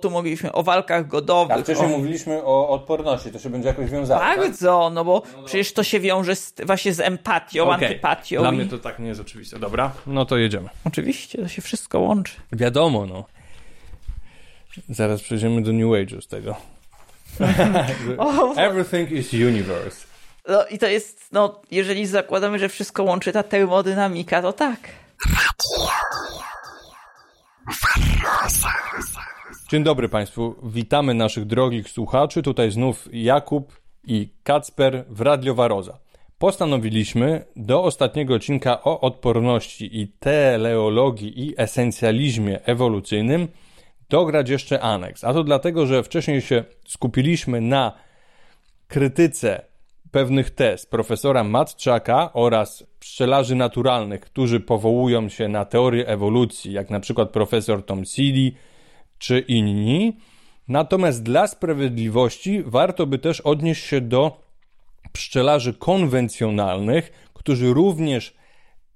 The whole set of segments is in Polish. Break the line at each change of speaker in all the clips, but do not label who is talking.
Tu mówiliśmy o walkach godowych.
A wcześniej
o...
mówiliśmy o odporności, to się będzie jakoś wiązało. tak?
Bardzo, no bo przecież to się wiąże z, właśnie z empatią,
Okej.
antypatią.
Dla
i...
mnie to tak nie jest oczywiste. Dobra, no to jedziemy.
Oczywiście, to się wszystko łączy.
Wiadomo, no. Zaraz przejdziemy do New Age'u z tego. Everything is universe.
no i to jest, no, jeżeli zakładamy, że wszystko łączy ta termodynamika, to tak.
Dzień dobry Państwu, witamy naszych drogich słuchaczy. Tutaj znów Jakub i Kacper w Radio Waroza. Postanowiliśmy do ostatniego odcinka o odporności i teleologii i esencjalizmie ewolucyjnym dograć jeszcze aneks. A to dlatego, że wcześniej się skupiliśmy na krytyce pewnych tez profesora Matczaka oraz pszczelarzy naturalnych, którzy powołują się na teorię ewolucji, jak na przykład profesor Tom Seeley czy inni. Natomiast dla sprawiedliwości warto by też odnieść się do pszczelarzy konwencjonalnych, którzy również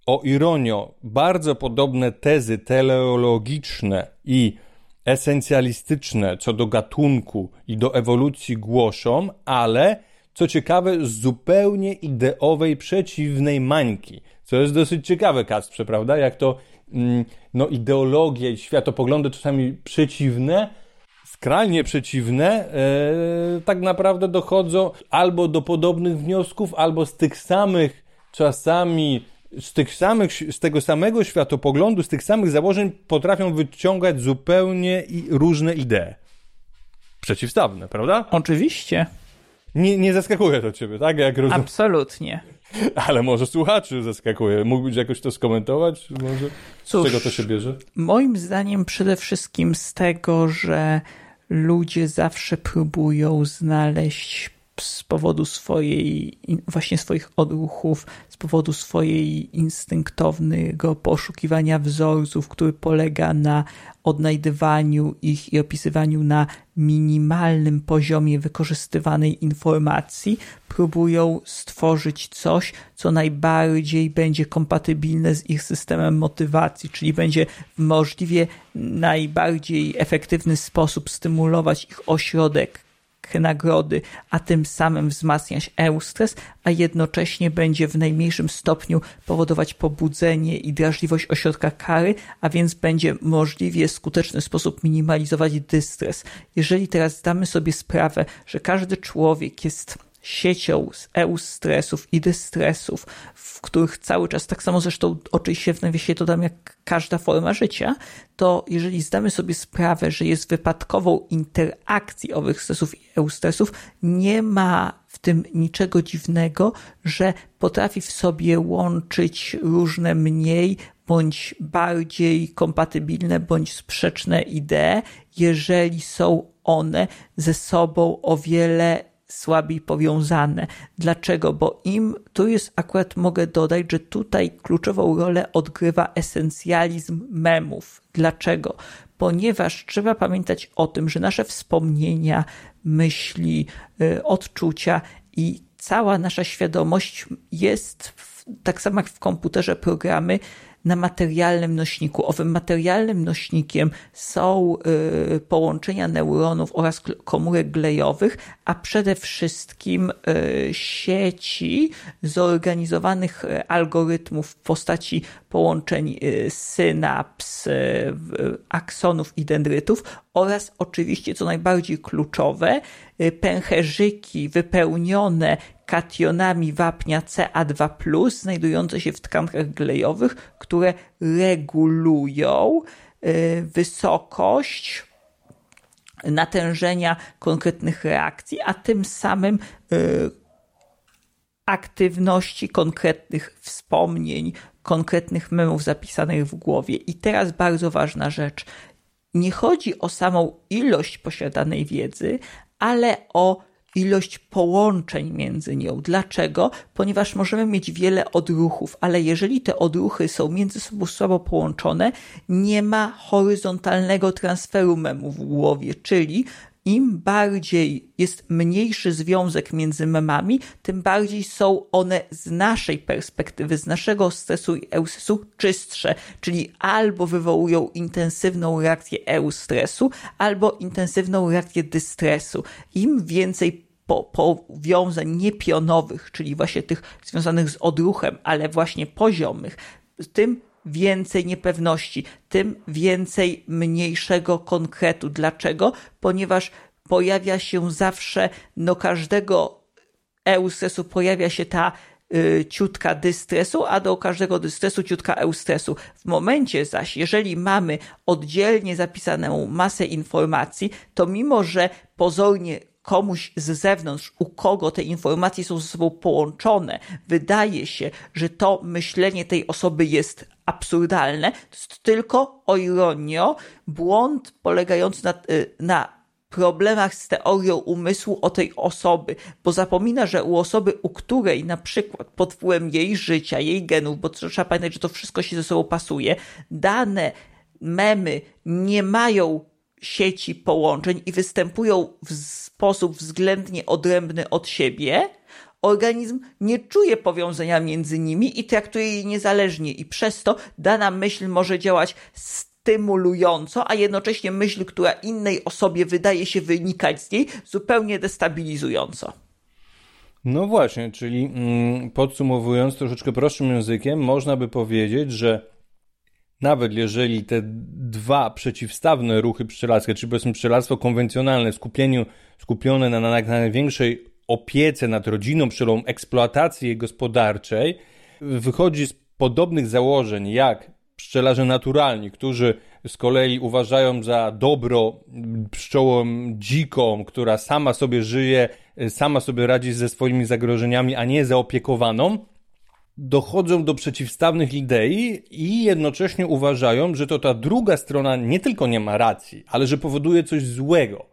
o ironio bardzo podobne tezy teleologiczne i esencjalistyczne co do gatunku i do ewolucji głoszą, ale co ciekawe, z zupełnie ideowej, przeciwnej mańki. Co jest dosyć ciekawe, Kasprze, prawda? Jak to no, ideologie i światopoglądy czasami przeciwne, skrajnie przeciwne, e, tak naprawdę dochodzą albo do podobnych wniosków, albo z tych samych czasami, z tych samych, z tego samego światopoglądu, z tych samych założeń potrafią wyciągać zupełnie i różne idee. Przeciwstawne, prawda?
Oczywiście,
Nie, nie zaskakuje to ciebie, tak? Jak rozumiem.
absolutnie.
Ale może słuchaczy zaskakuje. Mógłbyś jakoś to skomentować? Może?
Cóż.
Z czego to się bierze?
Moim zdaniem przede wszystkim z tego, że ludzie zawsze próbują znaleźć z powodu swojej, właśnie swoich odruchów, z powodu swojej instynktownego poszukiwania wzorców, który polega na odnajdywaniu ich i opisywaniu na minimalnym poziomie wykorzystywanej informacji, próbują stworzyć coś, co najbardziej będzie kompatybilne z ich systemem motywacji, czyli będzie w możliwie najbardziej efektywny sposób stymulować ich ośrodek nagrody, a tym samym wzmacniać eustres, a jednocześnie będzie w najmniejszym stopniu powodować pobudzenie i drażliwość ośrodka kary, a więc będzie możliwie skuteczny sposób minimalizować dystres. Jeżeli teraz zdamy sobie sprawę, że każdy człowiek jest siecią eustresów i dystresów, w których cały czas, tak samo zresztą oczywiście w nawiasie to dam jak każda forma życia, to jeżeli zdamy sobie sprawę, że jest wypadkową interakcji owych stresów i eustresów, nie ma w tym niczego dziwnego, że potrafi w sobie łączyć różne mniej bądź bardziej kompatybilne bądź sprzeczne idee, jeżeli są one ze sobą o wiele słabiej powiązane. Dlaczego? Bo im, tu jest akurat mogę dodać, że tutaj kluczową rolę odgrywa esencjalizm memów. Dlaczego? Ponieważ trzeba pamiętać o tym, że nasze wspomnienia, myśli, y, odczucia i cała nasza świadomość jest, w, tak samo jak w komputerze, programy na materialnym nośniku. Owym materialnym nośnikiem są y, połączenia neuronów oraz komórek glejowych, a przede wszystkim y, sieci zorganizowanych y, algorytmów w postaci połączeń synaps, aksonów i dendrytów oraz oczywiście, co najbardziej kluczowe, pęcherzyki wypełnione kationami wapnia CA2+, znajdujące się w tkankach glejowych, które regulują y, wysokość natężenia konkretnych reakcji, a tym samym y, aktywności konkretnych wspomnień, konkretnych memów zapisanych w głowie. I teraz bardzo ważna rzecz. Nie chodzi o samą ilość posiadanej wiedzy, ale o ilość połączeń między nią. Dlaczego? Ponieważ możemy mieć wiele odruchów, ale jeżeli te odruchy są między sobą słabo połączone, nie ma horyzontalnego transferu memów w głowie, czyli im bardziej jest mniejszy związek między memami, tym bardziej są one z naszej perspektywy, z naszego stresu i eustresu czystsze, czyli albo wywołują intensywną reakcję eustresu, albo intensywną reakcję dystresu. Im więcej po, powiązań niepionowych, czyli właśnie tych związanych z odruchem, ale właśnie poziomych, tym więcej niepewności, tym więcej mniejszego konkretu. Dlaczego? Ponieważ pojawia się zawsze, no każdego eustresu pojawia się ta y, ciutka dystresu, a do każdego dystresu ciutka eustresu. W momencie zaś, jeżeli mamy oddzielnie zapisaną masę informacji, to mimo, że pozornie komuś z zewnątrz, u kogo te informacje są ze sobą połączone, wydaje się, że to myślenie tej osoby jest absurdalne, to jest tylko, o ironio, błąd polegający na, y, na problemach z teorią umysłu o tej osoby, bo zapomina, że u osoby, u której na przykład pod wpływem jej życia, jej genów, bo trzeba pamiętać, że to wszystko się ze sobą pasuje, dane memy nie mają sieci połączeń i występują w sposób względnie odrębny od siebie, organizm nie czuje powiązania między nimi i traktuje je niezależnie, i przez to dana myśl może działać stymulująco, a jednocześnie myśl, która innej osobie wydaje się wynikać z niej, zupełnie destabilizująco.
No właśnie, czyli mm, podsumowując troszeczkę prostszym językiem, można by powiedzieć, że nawet jeżeli te dwa przeciwstawne ruchy pszczelarskie, czyli powiedzmy pszczelarstwo konwencjonalne, skupieniu, skupione na, na, na największej opiece nad rodziną pszczelą, eksploatacji gospodarczej, wychodzi z podobnych założeń jak pszczelarze naturalni, którzy z kolei uważają za dobro pszczołą dziką, która sama sobie żyje, sama sobie radzi ze swoimi zagrożeniami, a nie zaopiekowaną, dochodzą do przeciwstawnych idei i jednocześnie uważają, że to ta druga strona nie tylko nie ma racji, ale że powoduje coś złego.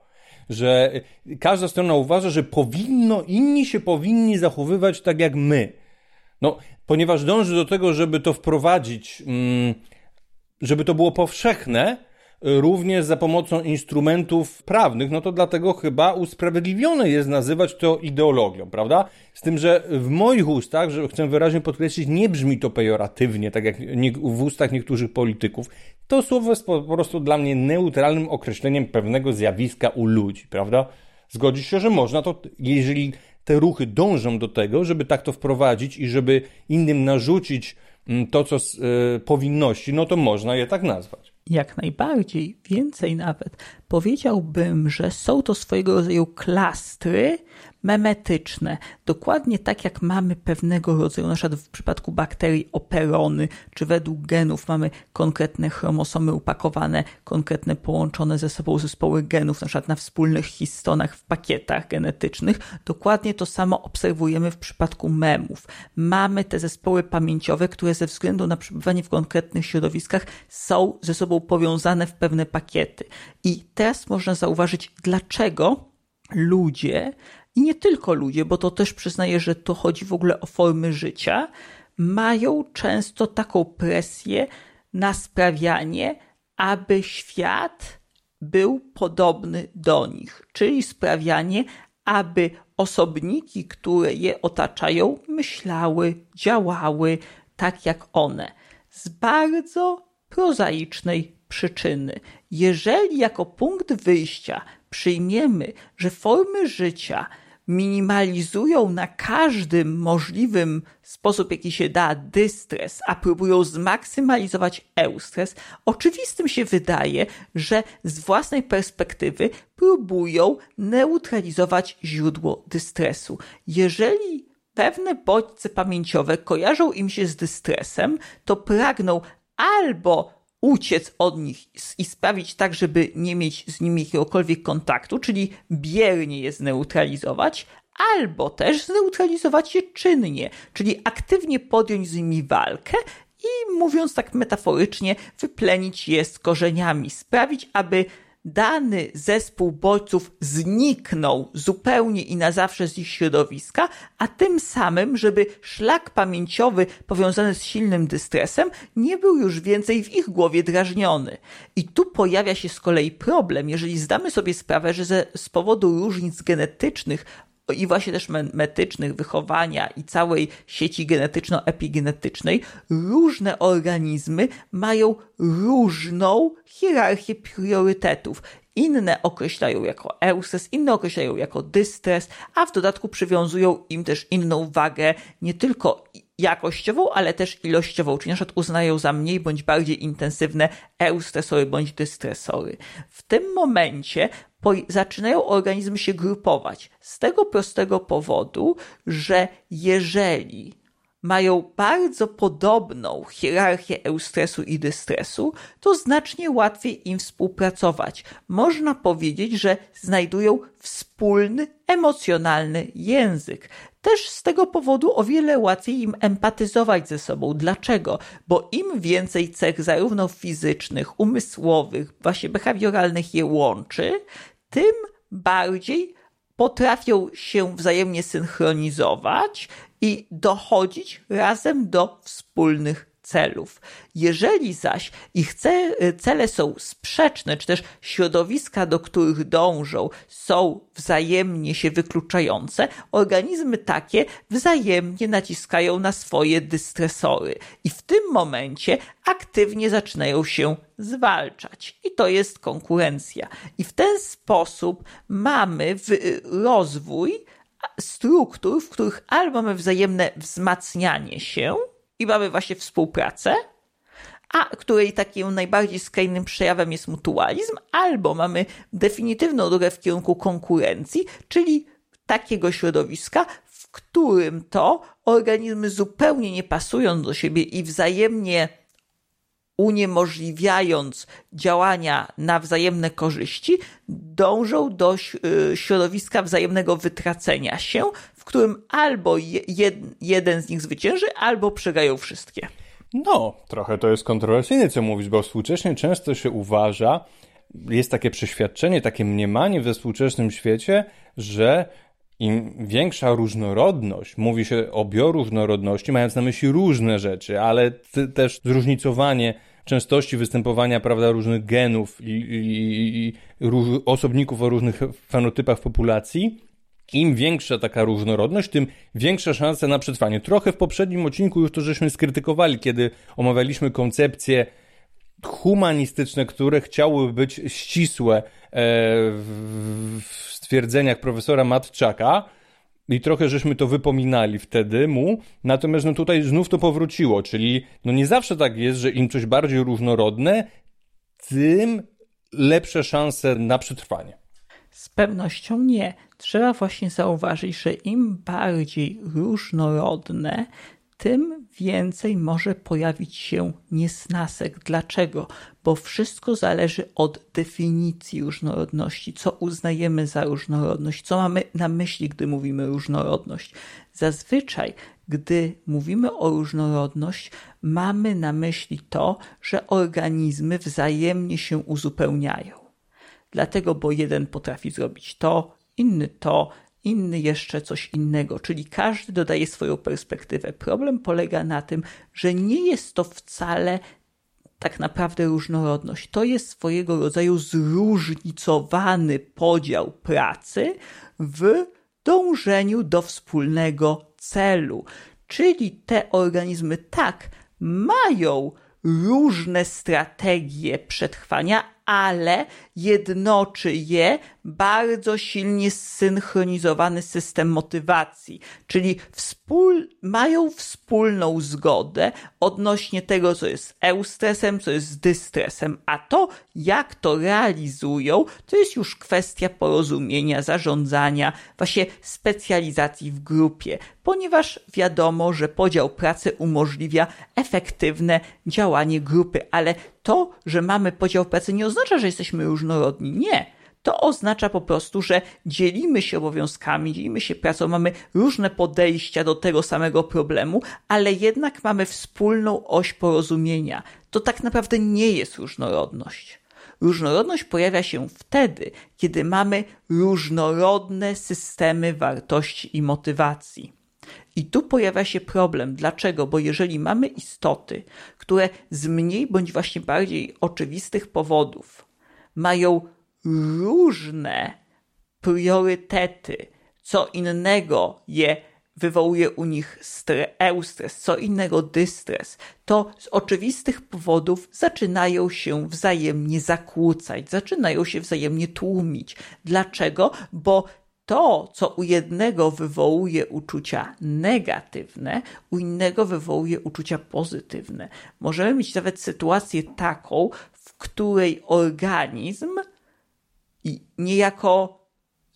Że każda strona uważa, że powinno, inni się powinni zachowywać tak jak my. No, ponieważ dąży do tego, żeby to wprowadzić, mm, żeby to było powszechne, również za pomocą instrumentów prawnych, no to dlatego chyba usprawiedliwione jest nazywać to ideologią, prawda? Z tym, że w moich ustach, że chcę wyraźnie podkreślić, nie brzmi to pejoratywnie, tak jak w ustach niektórych polityków. To słowo jest po prostu dla mnie neutralnym określeniem pewnego zjawiska u ludzi, prawda? Zgodzisz się, że można to, jeżeli te ruchy dążą do tego, żeby tak to wprowadzić i żeby innym narzucić mm, to, co z y, powinności, no to można je tak nazwać.
Jak najbardziej, więcej nawet. Powiedziałbym, że są to swojego rodzaju klastry memetyczne. Dokładnie tak jak mamy pewnego rodzaju, na przykład w przypadku bakterii operony, czy według genów mamy konkretne chromosomy upakowane, konkretne połączone ze sobą zespoły genów, na przykład na wspólnych histonach w pakietach genetycznych. Dokładnie to samo obserwujemy w przypadku memów. Mamy te zespoły pamięciowe, które ze względu na przebywanie w konkretnych środowiskach są ze sobą powiązane w pewne pakiety. I teraz można zauważyć, dlaczego ludzie i nie tylko ludzie, bo to też przyznaję, że to chodzi w ogóle o formy życia, mają często taką presję na sprawianie, aby świat był podobny do nich, czyli sprawianie, aby osobniki, które je otaczają, myślały, działały tak jak one. Z bardzo prozaicznej przyczyny. Jeżeli jako punkt wyjścia przyjmiemy, że formy życia minimalizują na każdym możliwym sposób, jaki się da, dystres, a próbują zmaksymalizować eustres, oczywistym się wydaje, że z własnej perspektywy próbują neutralizować źródło dystresu. Jeżeli pewne bodźce pamięciowe kojarzą im się z dystresem, to pragną albo uciec od nich i sprawić tak, żeby nie mieć z nimi jakiegokolwiek kontaktu, czyli biernie je zneutralizować, albo też zneutralizować je czynnie, czyli aktywnie podjąć z nimi walkę i mówiąc tak metaforycznie, wyplenić je z korzeniami, sprawić, aby dany zespół bodźców zniknął zupełnie i na zawsze z ich środowiska, a tym samym, żeby szlak pamięciowy powiązany z silnym dystresem nie był już więcej w ich głowie drażniony. I tu pojawia się z kolei problem, jeżeli zdamy sobie sprawę, że ze, z powodu różnic genetycznych i właśnie też metycznych, wychowania i całej sieci genetyczno-epigenetycznej, różne organizmy mają różną hierarchię priorytetów. Inne określają jako eustres, inne określają jako dystres, a w dodatku przywiązują im też inną wagę, nie tylko jakościową, ale też ilościową, czyli na przykład uznają za mniej bądź bardziej intensywne eustresory bądź dystresory. W tym momencie zaczynają organizmy się grupować. Z tego prostego powodu, że jeżeli mają bardzo podobną hierarchię eustresu i dystresu, to znacznie łatwiej im współpracować. Można powiedzieć, że znajdują wspólny emocjonalny język. Też z tego powodu o wiele łatwiej im empatyzować ze sobą. Dlaczego? Bo im więcej cech zarówno fizycznych, umysłowych, właśnie behawioralnych je łączy, tym bardziej potrafią się wzajemnie synchronizować i dochodzić razem do wspólnych celów. Jeżeli zaś ich cele są sprzeczne, czy też środowiska, do których dążą, są wzajemnie się wykluczające, organizmy takie wzajemnie naciskają na swoje dystresory i w tym momencie aktywnie zaczynają się zwalczać. I to jest konkurencja. I w ten sposób mamy rozwój struktur, w których albo mamy wzajemne wzmacnianie się, i mamy właśnie współpracę, a której takim najbardziej skrajnym przejawem jest mutualizm, albo mamy definitywną drogę w kierunku konkurencji, czyli takiego środowiska, w którym to organizmy zupełnie nie pasują do siebie i wzajemnie uniemożliwiając działania na wzajemne korzyści, dążą do y, środowiska wzajemnego wytracenia się, w którym albo jed, jeden z nich zwycięży, albo przegają wszystkie.
No, trochę to jest kontrowersyjne, co mówisz, bo współcześnie często się uważa, jest takie przeświadczenie, takie mniemanie we współczesnym świecie, że im większa różnorodność, mówi się o bioróżnorodności, mając na myśli różne rzeczy, ale też zróżnicowanie częstości występowania prawda, różnych genów i, i, i osobników o różnych fenotypach populacji, im większa taka różnorodność, tym większa szansa na przetrwanie. Trochę w poprzednim odcinku już to żeśmy skrytykowali, kiedy omawialiśmy koncepcje humanistyczne, które chciałyby być ścisłe e, w stwierdzeniach profesora Matczaka, i trochę żeśmy to wypominali wtedy mu, natomiast no tutaj znów to powróciło, czyli no nie zawsze tak jest, że im coś bardziej różnorodne, tym lepsze szanse na przetrwanie.
Z pewnością nie. Trzeba właśnie zauważyć, że im bardziej różnorodne, tym więcej może pojawić się niesnasek. Dlaczego? Bo wszystko zależy od definicji różnorodności, co uznajemy za różnorodność, co mamy na myśli, gdy mówimy różnorodność. Zazwyczaj, gdy mówimy o różnorodność, mamy na myśli to, że organizmy wzajemnie się uzupełniają. Dlatego, bo jeden potrafi zrobić to, inny to, inny jeszcze coś innego, czyli każdy dodaje swoją perspektywę. Problem polega na tym, że nie jest to wcale tak naprawdę różnorodność. To jest swojego rodzaju zróżnicowany podział pracy w dążeniu do wspólnego celu. Czyli te organizmy tak mają różne strategie przetrwania, ale jednoczy je bardzo silnie zsynchronizowany system motywacji, czyli wspól, mają wspólną zgodę odnośnie tego, co jest eustresem, co jest dystresem, a to, jak to realizują, to jest już kwestia porozumienia, zarządzania, właśnie specjalizacji w grupie, ponieważ wiadomo, że podział pracy umożliwia efektywne działanie grupy, ale to, że mamy podział pracy nie oznacza, że jesteśmy różnorodni. Nie to oznacza po prostu, że dzielimy się obowiązkami, dzielimy się pracą, mamy różne podejścia do tego samego problemu, ale jednak mamy wspólną oś porozumienia. To tak naprawdę nie jest różnorodność. Różnorodność pojawia się wtedy, kiedy mamy różnorodne systemy wartości i motywacji. I tu pojawia się problem. Dlaczego? Bo jeżeli mamy istoty, które z mniej bądź właśnie bardziej oczywistych powodów mają różne priorytety, co innego je wywołuje u nich stres, eustres, co innego dystres, to z oczywistych powodów zaczynają się wzajemnie zakłócać, zaczynają się wzajemnie tłumić. Dlaczego? Bo to, co u jednego wywołuje uczucia negatywne, u innego wywołuje uczucia pozytywne. Możemy mieć nawet sytuację taką, w której organizm niejako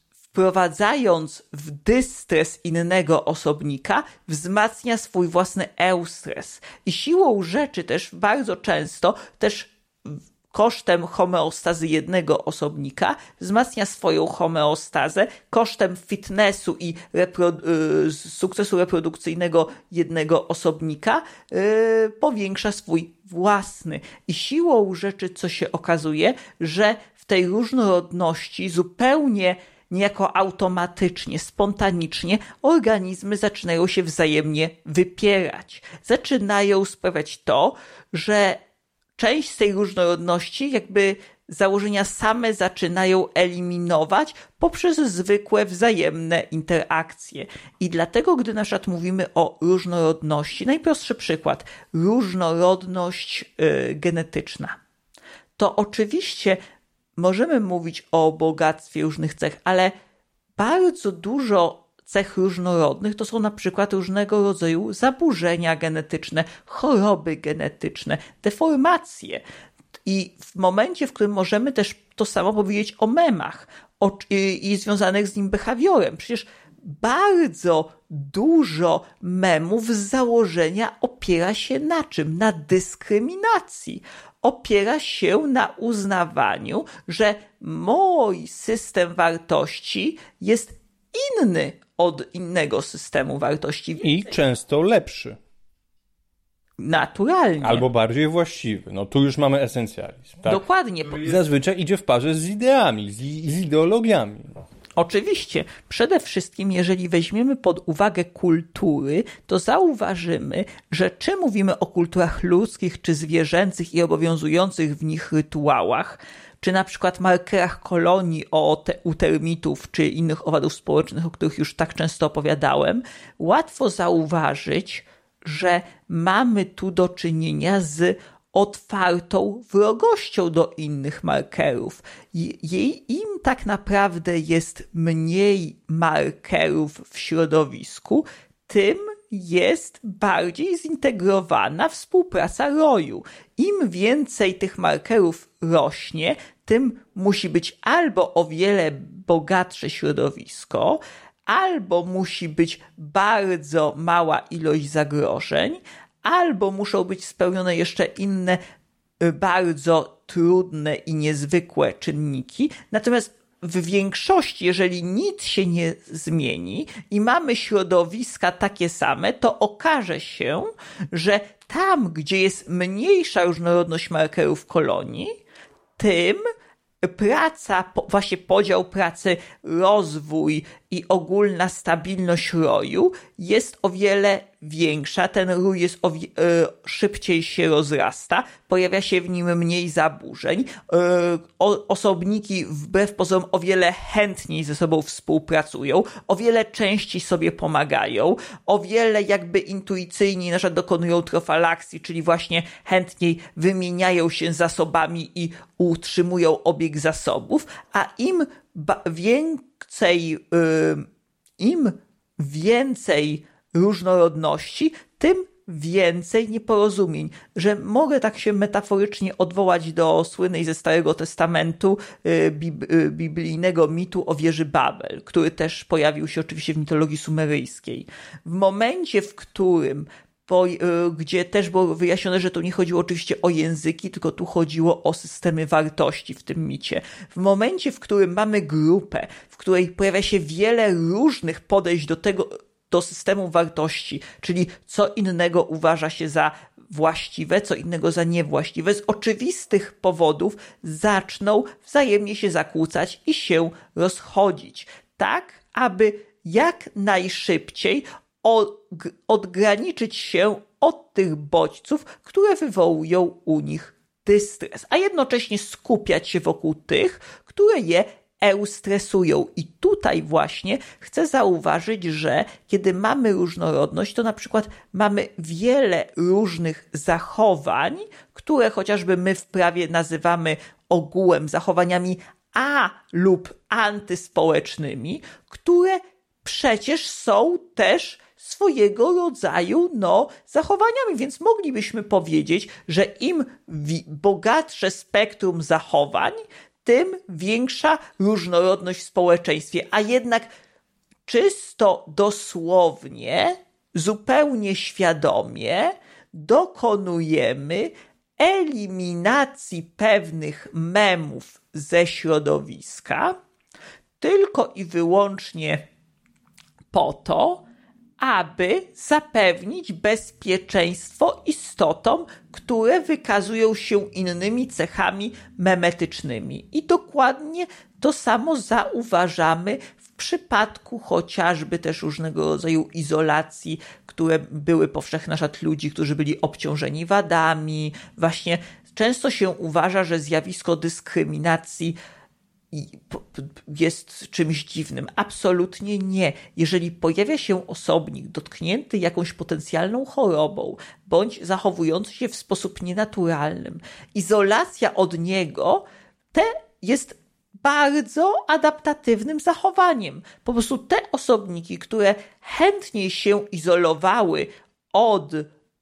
wprowadzając w dystres innego osobnika, wzmacnia swój własny eustres. I siłą rzeczy też bardzo często też kosztem homeostazy jednego osobnika wzmacnia swoją homeostazę, kosztem fitnessu i repro y, sukcesu reprodukcyjnego jednego osobnika yy, powiększa swój własny. I siłą rzeczy, co się okazuje, że tej różnorodności zupełnie niejako automatycznie, spontanicznie organizmy zaczynają się wzajemnie wypierać. Zaczynają sprawiać to, że część z tej różnorodności jakby założenia same zaczynają eliminować poprzez zwykłe wzajemne interakcje. I dlatego, gdy na przykład mówimy o różnorodności, najprostszy przykład, różnorodność yy, genetyczna, to oczywiście możemy mówić o bogactwie różnych cech, ale bardzo dużo cech różnorodnych to są na przykład różnego rodzaju zaburzenia genetyczne, choroby genetyczne, deformacje. I w momencie, w którym możemy też to samo powiedzieć o memach o, i, i związanych z nim behawiorem, przecież bardzo dużo memów z założenia opiera się na czym? Na dyskryminacji opiera się na uznawaniu, że mój system wartości jest inny od innego systemu wartości.
I często lepszy.
Naturalnie.
Albo bardziej właściwy. No tu już mamy esencjalizm. Tak?
Dokładnie.
Zazwyczaj idzie w parze z ideami, z, z ideologiami.
Oczywiście, przede wszystkim, jeżeli weźmiemy pod uwagę kultury, to zauważymy, że czy mówimy o kulturach ludzkich czy zwierzęcych i obowiązujących w nich rytuałach, czy na przykład markerach kolonii o te, u termitów czy innych owadów społecznych, o których już tak często opowiadałem, łatwo zauważyć, że mamy tu do czynienia z otwartą wrogością do innych markerów. Jej, Im tak naprawdę jest mniej markerów w środowisku, tym jest bardziej zintegrowana współpraca roju. Im więcej tych markerów rośnie, tym musi być albo o wiele bogatsze środowisko, albo musi być bardzo mała ilość zagrożeń, albo muszą być spełnione jeszcze inne y, bardzo trudne i niezwykłe czynniki. Natomiast w większości, jeżeli nic się nie zmieni i mamy środowiska takie same, to okaże się, że tam, gdzie jest mniejsza różnorodność markerów kolonii, tym praca, właśnie podział pracy, rozwój i ogólna stabilność roju jest o wiele większa, ten rój jest o, e, szybciej się rozrasta, pojawia się w nim mniej zaburzeń, e, o, osobniki wbrew pozorom o wiele chętniej ze sobą współpracują, o wiele częściej sobie pomagają, o wiele jakby intuicyjniej na przykład dokonują trofalakcji, czyli właśnie chętniej wymieniają się zasobami i utrzymują obieg zasobów, a im więcej, y, im więcej różnorodności, tym więcej nieporozumień, że mogę tak się metaforycznie odwołać do słynnej ze Starego Testamentu y, y, biblijnego mitu o wieży Babel, który też pojawił się oczywiście w mitologii sumeryjskiej. W momencie, w którym po, gdzie też było wyjaśnione, że tu nie chodziło oczywiście o języki, tylko tu chodziło o systemy wartości w tym micie. W momencie, w którym mamy grupę, w której pojawia się wiele różnych podejść do tego, do systemu wartości, czyli co innego uważa się za właściwe, co innego za niewłaściwe, z oczywistych powodów zaczną wzajemnie się zakłócać i się rozchodzić. Tak, aby jak najszybciej odgraniczyć się od tych bodźców, które wywołują u nich dystres, a jednocześnie skupiać się wokół tych, które je eustresują. I tutaj właśnie chcę zauważyć, że kiedy mamy różnorodność, to na przykład mamy wiele różnych zachowań, które chociażby my w prawie nazywamy ogółem zachowaniami a lub antyspołecznymi, które przecież są też swojego rodzaju no, zachowaniami, więc moglibyśmy powiedzieć, że im bogatsze spektrum zachowań, tym większa różnorodność w społeczeństwie, a jednak czysto dosłownie, zupełnie świadomie dokonujemy eliminacji pewnych memów ze środowiska tylko i wyłącznie po to, aby zapewnić bezpieczeństwo istotom, które wykazują się innymi cechami memetycznymi. I dokładnie to samo zauważamy w przypadku chociażby też różnego rodzaju izolacji, które były powszechne wśród ludzi, którzy byli obciążeni wadami. Właśnie często się uważa, że zjawisko dyskryminacji jest czymś dziwnym. Absolutnie nie. Jeżeli pojawia się osobnik dotknięty jakąś potencjalną chorobą, bądź zachowujący się w sposób nienaturalny, izolacja od niego te jest bardzo adaptatywnym zachowaniem. Po prostu te osobniki, które chętniej się izolowały od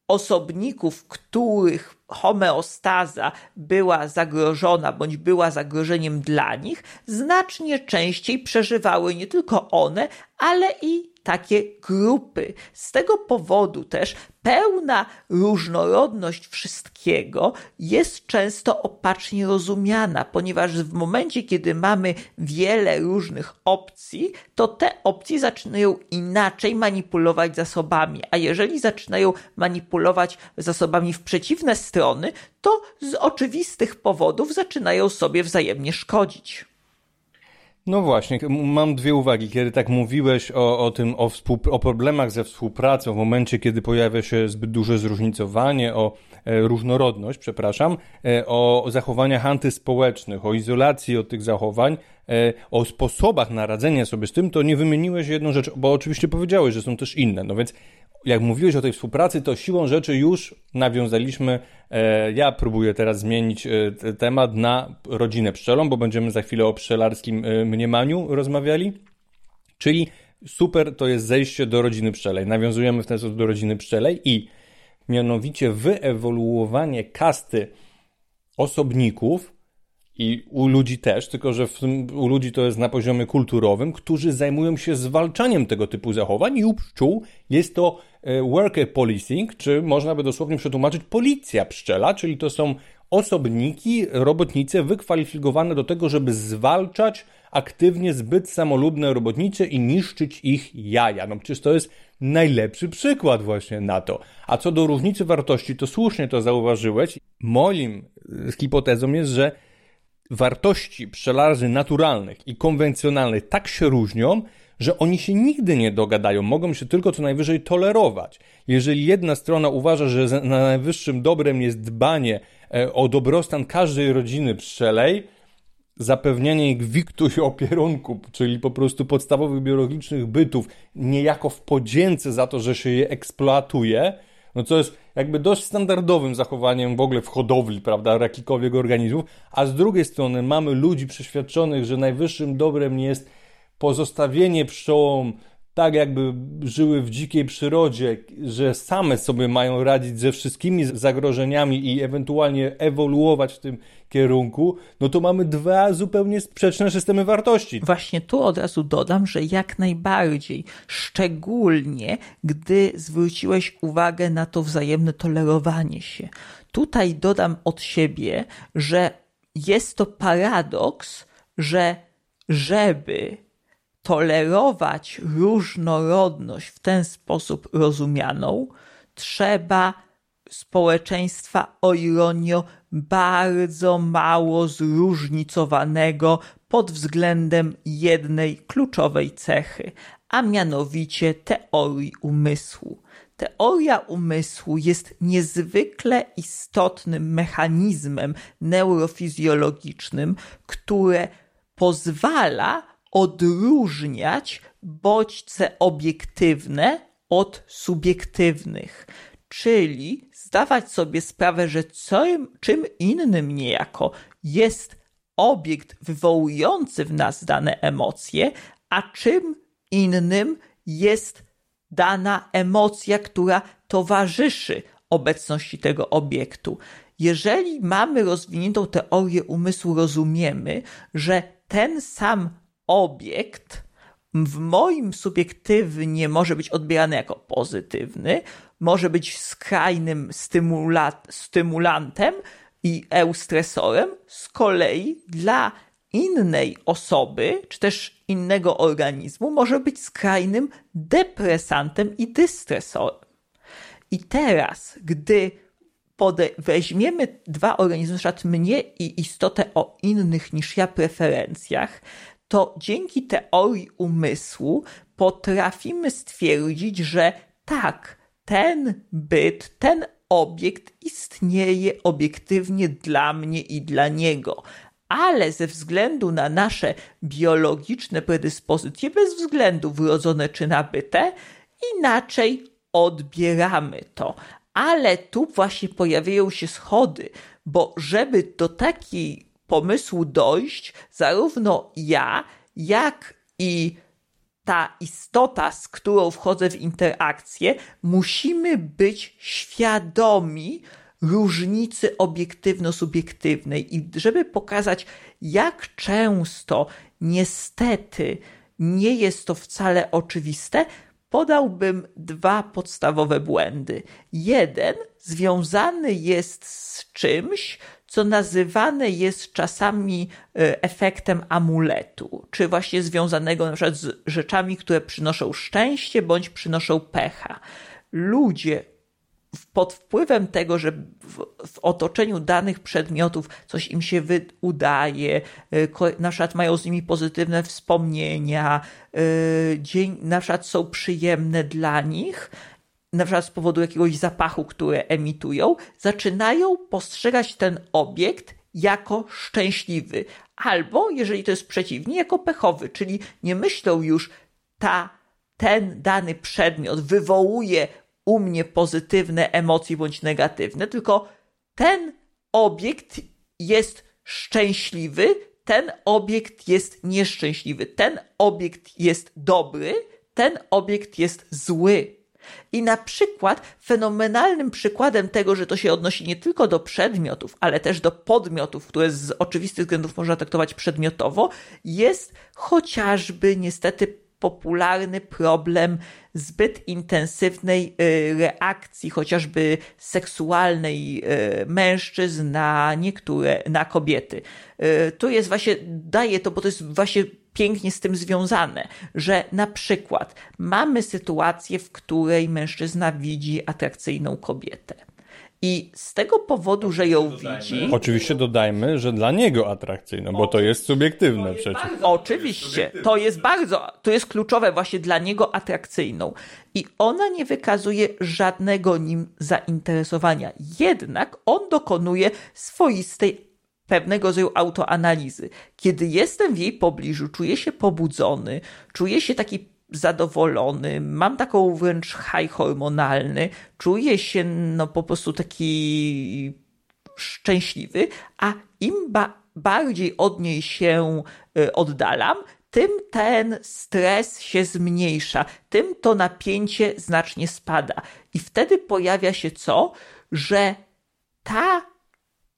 osobników, których homeostaza była zagrożona bądź była zagrożeniem dla nich, znacznie częściej przeżywały nie tylko one, ale i takie grupy. Z tego powodu też pełna różnorodność wszystkiego jest często opacznie rozumiana, ponieważ w momencie, kiedy mamy wiele różnych opcji, to te opcje zaczynają inaczej manipulować zasobami, a jeżeli zaczynają manipulować zasobami w przeciwne strony, to z oczywistych powodów zaczynają sobie wzajemnie szkodzić.
No właśnie, mam dwie uwagi. Kiedy tak mówiłeś o, o tym, o, o problemach ze współpracą, w momencie, kiedy pojawia się zbyt duże zróżnicowanie, o e, różnorodność, przepraszam, e, o zachowaniach antyspołecznych, o izolacji od tych zachowań, e, o sposobach na radzenie sobie z tym, to nie wymieniłeś jedną rzecz, bo oczywiście powiedziałeś, że są też inne. No więc jak mówiłeś o tej współpracy, to siłą rzeczy już nawiązaliśmy. E, ja próbuję teraz zmienić e, temat na rodzinę pszczelą, bo będziemy za chwilę o pszczelarskim e, mniemaniu rozmawiali. Czyli super to jest zejście do rodziny pszczelej. Nawiązujemy w ten sposób do rodziny pszczelej i mianowicie wyewoluowanie kasty osobników i u ludzi też, tylko że u ludzi to jest na poziomie kulturowym, którzy zajmują się zwalczaniem tego typu zachowań i u pszczół jest to worker policing, czy można by dosłownie przetłumaczyć policja pszczela, czyli to są osobniki, robotnice wykwalifikowane do tego, żeby zwalczać aktywnie zbyt samolubne robotnice i niszczyć ich jaja. No przecież to jest najlepszy przykład właśnie na to. A co do różnicy wartości, to słusznie to zauważyłeś. Moim e, hipotezą jest, że wartości pszczelarzy naturalnych i konwencjonalnych tak się różnią, że oni się nigdy nie dogadają, mogą się tylko co najwyżej tolerować. Jeżeli jedna strona uważa, że na najwyższym dobrem jest dbanie e, o dobrostan każdej rodziny pszczelej, zapewnianie ich wiktu i opierunku, czyli po prostu podstawowych biologicznych bytów, niejako w podzięce za to, że się je eksploatuje, no co jest jakby dość standardowym zachowaniem w ogóle w hodowli, prawda, jakichkolwiek organizmów, a z drugiej strony mamy ludzi przeświadczonych, że najwyższym dobrem jest pozostawienie pszczołom tak jakby żyły w dzikiej przyrodzie, że same sobie mają radzić ze wszystkimi zagrożeniami i ewentualnie ewoluować w tym kierunku, no to mamy dwa zupełnie sprzeczne systemy wartości.
Właśnie tu od razu dodam, że jak najbardziej, szczególnie gdy zwróciłeś uwagę na to wzajemne tolerowanie się. Tutaj dodam od siebie, że jest to paradoks, że żeby tolerować różnorodność w ten sposób rozumianą, trzeba społeczeństwa, o ironio, bardzo mało zróżnicowanego pod względem jednej kluczowej cechy, a mianowicie teorii umysłu. Teoria umysłu jest niezwykle istotnym mechanizmem neurofizjologicznym, które pozwala odróżniać bodźce obiektywne od subiektywnych, czyli zdawać sobie sprawę, że co, czym innym niejako jest obiekt wywołujący w nas dane emocje, a czym innym jest dana emocja, która towarzyszy obecności tego obiektu. Jeżeli mamy rozwiniętą teorię umysłu, rozumiemy, że ten sam obiekt w moim subiektywnie może być odbierany jako pozytywny, może być skrajnym stymula stymulantem i eustresorem, z kolei dla innej osoby, czy też innego organizmu, może być skrajnym depresantem i dystresorem. I teraz, gdy weźmiemy dwa organizmy, na przykład mnie i istotę o innych niż ja preferencjach, to dzięki teorii umysłu potrafimy stwierdzić, że tak, ten byt, ten obiekt istnieje obiektywnie dla mnie i dla niego, ale ze względu na nasze biologiczne predyspozycje, bez względu wrodzone czy nabyte, inaczej odbieramy to. Ale tu właśnie pojawiają się schody, bo żeby do takiej pomysłu dojść, zarówno ja, jak i ta istota, z którą wchodzę w interakcję, musimy być świadomi różnicy obiektywno-subiektywnej. I żeby pokazać, jak często niestety nie jest to wcale oczywiste, podałbym dwa podstawowe błędy. Jeden związany jest z czymś, co nazywane jest czasami e, efektem amuletu, czy właśnie związanego na przykład z rzeczami, które przynoszą szczęście bądź przynoszą pecha. Ludzie pod wpływem tego, że w, w, otoczeniu danych przedmiotów coś im się wy, udaje, e, na przykład mają z nimi pozytywne wspomnienia, e, dzień, na przykład są przyjemne dla nich, na przykład z powodu jakiegoś zapachu, które emitują, zaczynają postrzegać ten obiekt jako szczęśliwy, albo jeżeli to jest przeciwnie, jako pechowy, czyli nie myślą już ta, ten dany przedmiot wywołuje u mnie pozytywne emocje bądź negatywne, tylko ten obiekt jest szczęśliwy, ten obiekt jest nieszczęśliwy, ten obiekt jest dobry, ten obiekt jest zły. I na przykład fenomenalnym przykładem tego, że to się odnosi nie tylko do przedmiotów, ale też do podmiotów, które z oczywistych względów można traktować przedmiotowo, jest chociażby niestety popularny problem zbyt intensywnej y, reakcji, chociażby seksualnej y, mężczyzn na niektóre, na kobiety. Y, tu jest właśnie, daje to, bo to jest właśnie pięknie z tym związane, że na przykład mamy sytuację, w której mężczyzna widzi atrakcyjną kobietę. I z tego powodu, że ją widzi.
Oczywiście dodajmy, że dla niego atrakcyjną, bo to jest subiektywne przecież.
Oczywiście, to jest bardzo, to jest kluczowe właśnie dla niego atrakcyjną. I ona nie wykazuje żadnego nim zainteresowania. Jednak on dokonuje swoistej pewnego rodzaju autoanalizy. Kiedy jestem w jej pobliżu, czuję się pobudzony, czuję się taki zadowolony, mam taką wręcz high hormonalny, czuję się no po prostu taki szczęśliwy, a im ba bardziej od niej się y, oddalam, tym ten stres się zmniejsza, tym to napięcie znacznie spada. I wtedy pojawia się co? Że ta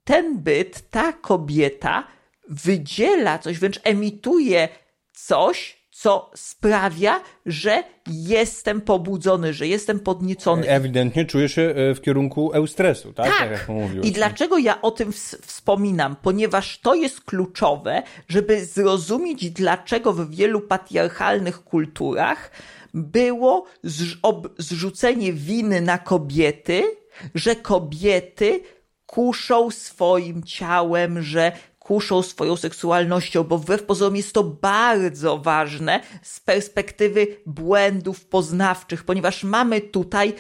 ten byt, ta kobieta wydziela coś, wręcz emituje coś, co sprawia, że jestem pobudzony, że jestem podniecony.
Ewidentnie czuję się e, w kierunku eustresu, tak?
Tak. tak. I dlaczego ja o tym wspominam? Ponieważ to jest kluczowe, żeby zrozumieć, dlaczego w wielu patriarchalnych kulturach było zrzucenie winy na kobiety że kobiety kuszą swoim ciałem, że kuszą swoją seksualnością, bo wbrew pozorom jest to bardzo ważne z perspektywy błędów poznawczych, ponieważ mamy tutaj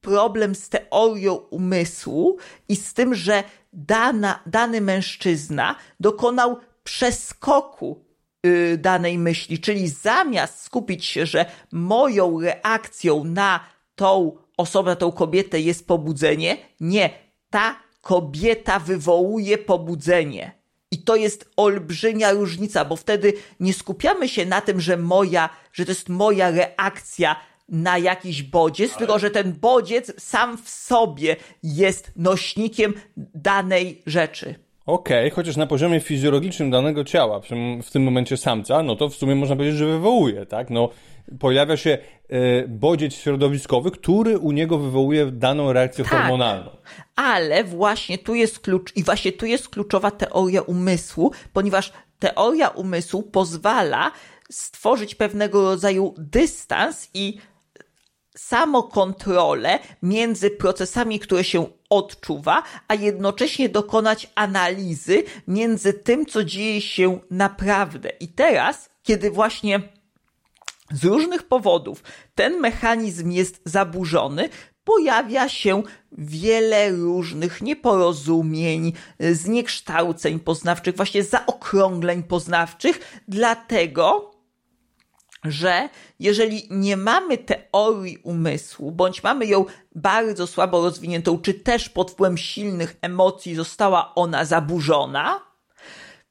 problem z teorią umysłu i z tym, że dana, dany mężczyzna dokonał przeskoku yy, danej myśli, czyli zamiast skupić się, że moją reakcją na tą osobę, na tą kobietę jest pobudzenie, nie, ta kobieta wywołuje pobudzenie. I to jest olbrzymia różnica, bo wtedy nie skupiamy się na tym, że moja, że to jest moja reakcja na jakiś bodziec, Ale... tylko że ten bodziec sam w sobie jest nośnikiem danej rzeczy.
Okej, okay, chociaż na poziomie fizjologicznym danego ciała, w tym momencie samca, no to w sumie można powiedzieć, że wywołuje, tak? No, pojawia się e, bodziec środowiskowy, który u niego wywołuje daną reakcję tak, hormonalną.
Ale właśnie tu jest klucz, i właśnie tu jest kluczowa teoria umysłu, ponieważ teoria umysłu pozwala stworzyć pewnego rodzaju dystans i samokontrolę między procesami, które się odczuwa, a jednocześnie dokonać analizy między tym, co dzieje się naprawdę. I teraz, kiedy właśnie z różnych powodów ten mechanizm jest zaburzony, pojawia się wiele różnych nieporozumień, zniekształceń poznawczych, właśnie zaokrągleń poznawczych, dlatego że jeżeli nie mamy teorii umysłu, bądź mamy ją bardzo słabo rozwiniętą, czy też pod wpływem silnych emocji została ona zaburzona,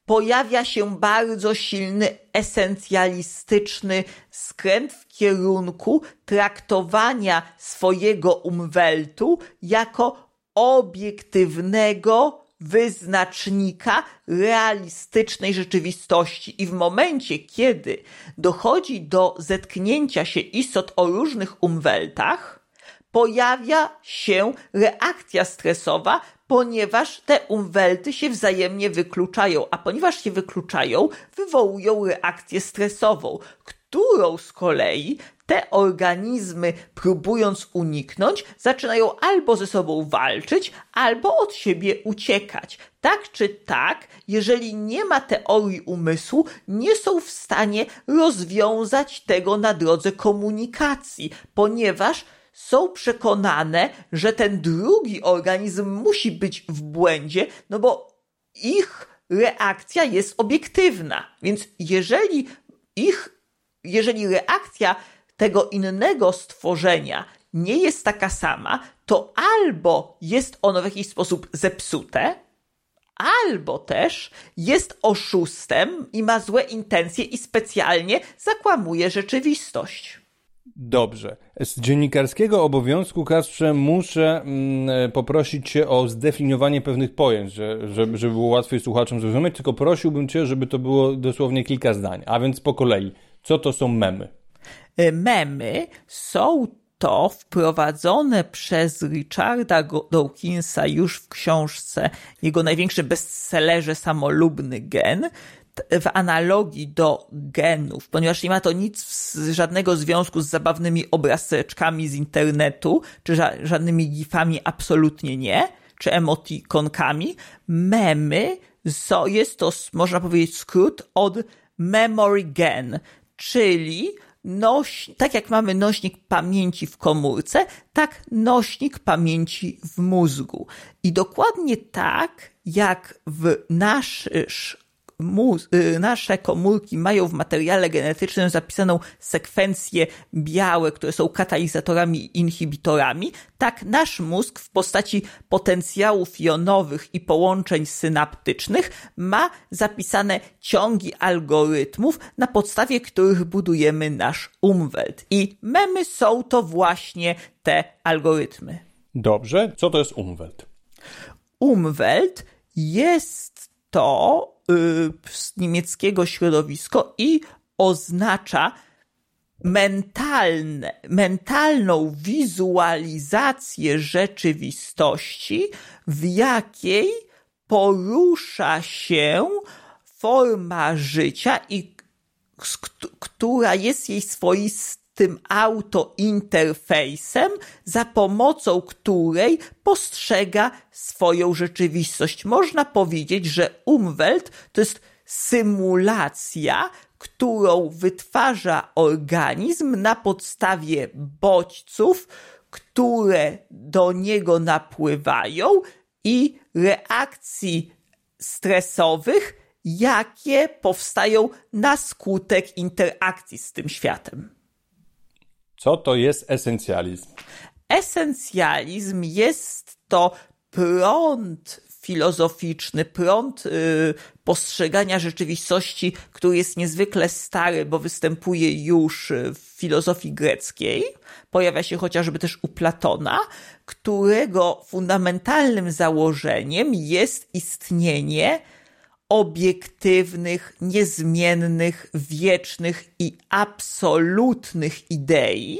pojawia się bardzo silny esencjalistyczny skręt w kierunku traktowania swojego umweltu jako obiektywnego wyznacznika realistycznej rzeczywistości. I w momencie, kiedy dochodzi do zetknięcia się istot o różnych umweltach, pojawia się reakcja stresowa, ponieważ te umwelty się wzajemnie wykluczają, a ponieważ się wykluczają, wywołują reakcję stresową, którą z kolei te organizmy, próbując uniknąć, zaczynają albo ze sobą walczyć, albo od siebie uciekać. Tak czy tak, jeżeli nie ma teorii umysłu, nie są w stanie rozwiązać tego na drodze komunikacji, ponieważ są przekonane, że ten drugi organizm musi być w błędzie, no bo ich reakcja jest obiektywna. Więc jeżeli ich, jeżeli reakcja tego innego stworzenia nie jest taka sama, to albo jest ono w jakiś sposób zepsute, albo też jest oszustem i ma złe intencje i specjalnie zakłamuje rzeczywistość.
Dobrze. Z dziennikarskiego obowiązku, Kasprze, muszę mm, poprosić Cię o zdefiniowanie pewnych pojęć, że, żeby, żeby było łatwiej słuchaczom zrozumieć, tylko prosiłbym Cię, żeby to było dosłownie kilka zdań. A więc po kolei. Co to są memy?
E, memy są to wprowadzone przez Richarda Dawkinsa już w książce, jego największym bestsellerze Samolubny gen, w analogii do genów, ponieważ nie ma to nic, żadnego związku z zabawnymi obrazeczkami z internetu, czy żadnymi gifami, absolutnie nie, czy emotikonkami. Memy, jest to, można powiedzieć, skrót od memory gen, czyli noś, tak jak mamy nośnik pamięci w komórce, tak nośnik pamięci w mózgu. I dokładnie tak, jak w nasz Y, nasze komórki mają w materiale genetycznym zapisaną sekwencję białe, które są katalizatorami i inhibitorami, tak nasz mózg w postaci potencjałów jonowych i połączeń synaptycznych ma zapisane ciągi algorytmów, na podstawie których budujemy nasz umwelt. I memy są to właśnie te algorytmy.
Dobrze, co to jest umwelt?
Umwelt jest to z niemieckiego środowisko i oznacza mentalne, mentalną wizualizację rzeczywistości, w jakiej porusza się forma życia i która jest jej swoistą tym autointerfejsem, za pomocą której postrzega swoją rzeczywistość. Można powiedzieć, że Umwelt to jest symulacja, którą wytwarza organizm na podstawie bodźców, które do niego napływają i reakcji stresowych, jakie powstają na skutek interakcji z tym światem.
Co to jest esencjalizm?
Esencjalizm jest to prąd filozoficzny, prąd y, postrzegania rzeczywistości, który jest niezwykle stary, bo występuje już w filozofii greckiej, pojawia się chociażby też u Platona, którego fundamentalnym założeniem jest istnienie obiektywnych, niezmiennych, wiecznych i absolutnych idei,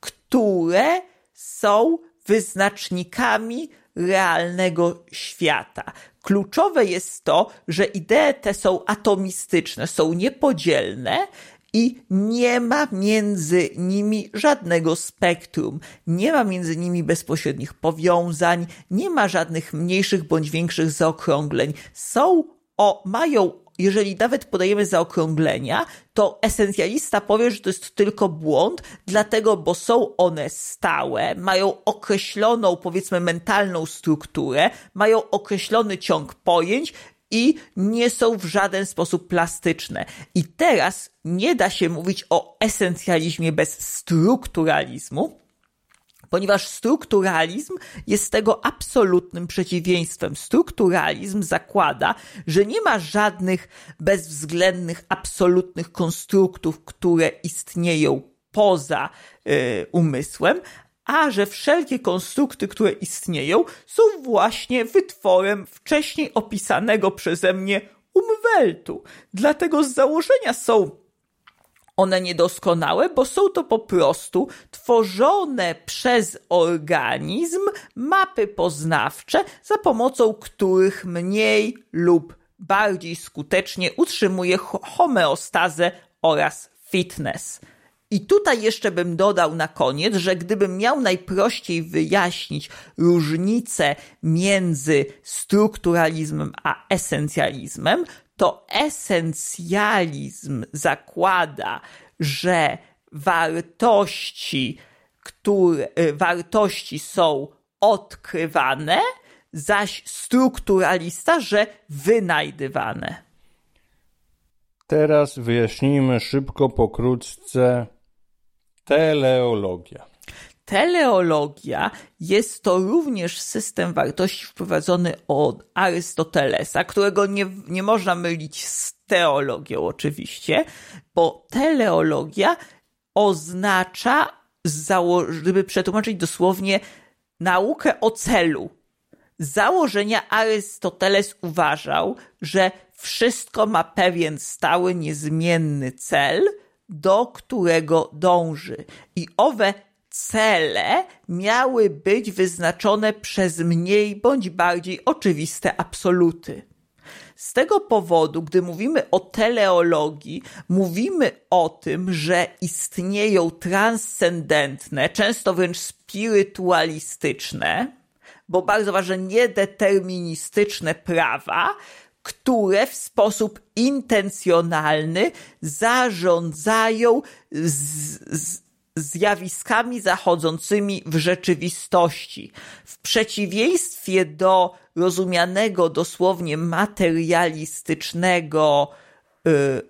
które są wyznacznikami realnego świata. Kluczowe jest to, że idee te są atomistyczne, są niepodzielne i nie ma między nimi żadnego spektrum, nie ma między nimi bezpośrednich powiązań, nie ma żadnych mniejszych bądź większych zaokrągleń. Są o, mają jeżeli nawet podajemy zaokrąglenia, to esencjalista powie, że to jest tylko błąd, dlatego, bo są one stałe, mają określoną, powiedzmy, mentalną strukturę, mają określony ciąg pojęć i nie są w żaden sposób plastyczne. I teraz nie da się mówić o esencjalizmie bez strukturalizmu, ponieważ strukturalizm jest tego absolutnym przeciwieństwem. Strukturalizm zakłada, że nie ma żadnych bezwzględnych, absolutnych konstruktów, które istnieją poza y, umysłem, a że wszelkie konstrukty, które istnieją, są właśnie wytworem wcześniej opisanego przeze mnie umweltu. Dlatego z założenia są one niedoskonałe, bo są to po prostu tworzone przez organizm mapy poznawcze, za pomocą których mniej lub bardziej skutecznie utrzymuje homeostazę oraz fitness. I tutaj jeszcze bym dodał na koniec, że gdybym miał najprościej wyjaśnić różnicę między strukturalizmem a esencjalizmem, to esencjalizm zakłada, że wartości, które, y, wartości są odkrywane, zaś strukturalista, że wynajdywane.
Teraz wyjaśnijmy szybko, pokrótce teleologia.
Teleologia jest to również system wartości wprowadzony od Arystotelesa, którego nie, nie można mylić z teologią oczywiście, bo teleologia oznacza, żeby przetłumaczyć dosłownie, naukę o celu. Z założenia Arystoteles uważał, że wszystko ma pewien stały, niezmienny cel, do którego dąży. I owe cele miały być wyznaczone przez mniej bądź bardziej oczywiste absoluty. Z tego powodu, gdy mówimy o teleologii, mówimy o tym, że istnieją transcendentne, często wręcz spirytualistyczne, bo bardzo ważne, niedeterministyczne prawa, które w sposób intencjonalny zarządzają z, z zjawiskami zachodzącymi w rzeczywistości. W przeciwieństwie do rozumianego dosłownie materialistycznego, y,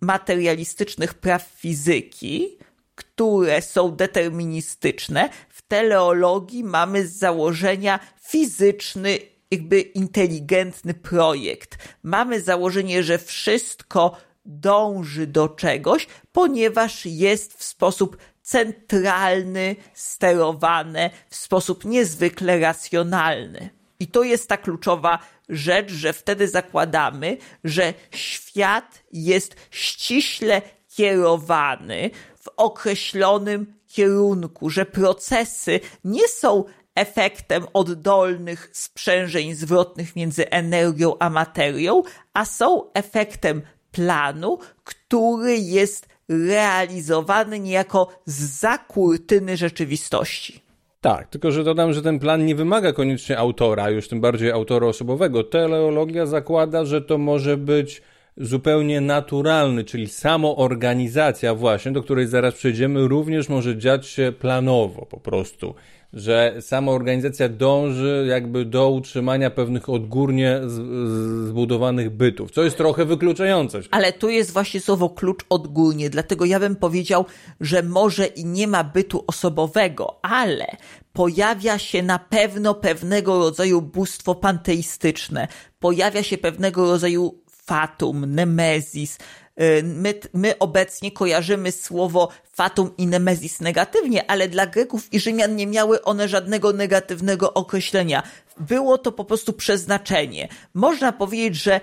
materialistycznych praw fizyki, które są deterministyczne, w teleologii mamy z założenia fizyczny, jakby inteligentny projekt. Mamy założenie, że wszystko dąży do czegoś, ponieważ jest w sposób centralny, sterowane, w sposób niezwykle racjonalny. I to jest ta kluczowa rzecz, że wtedy zakładamy, że świat jest ściśle kierowany w określonym kierunku, że procesy nie są efektem oddolnych sprzężeń zwrotnych między energią a materią, a są efektem planu, który jest realizowany niejako za kurtyny rzeczywistości.
Tak, tylko że dodam, że ten plan nie wymaga koniecznie autora, już tym bardziej autora osobowego. Teleologia zakłada, że to może być zupełnie naturalny, czyli samoorganizacja właśnie, do której zaraz przejdziemy, również może dziać się planowo po prostu że sama organizacja dąży jakby do utrzymania pewnych odgórnie zbudowanych bytów, co jest trochę wykluczające.
Ale tu jest właśnie słowo klucz odgórnie, dlatego ja bym powiedział, że może i nie ma bytu osobowego, ale pojawia się na pewno pewnego rodzaju bóstwo panteistyczne, pojawia się pewnego rodzaju fatum, nemezis, Y, my, my obecnie kojarzymy słowo fatum i nemezis negatywnie, ale dla Greków i Rzymian nie miały one żadnego negatywnego określenia. Było to po prostu przeznaczenie. Można powiedzieć, że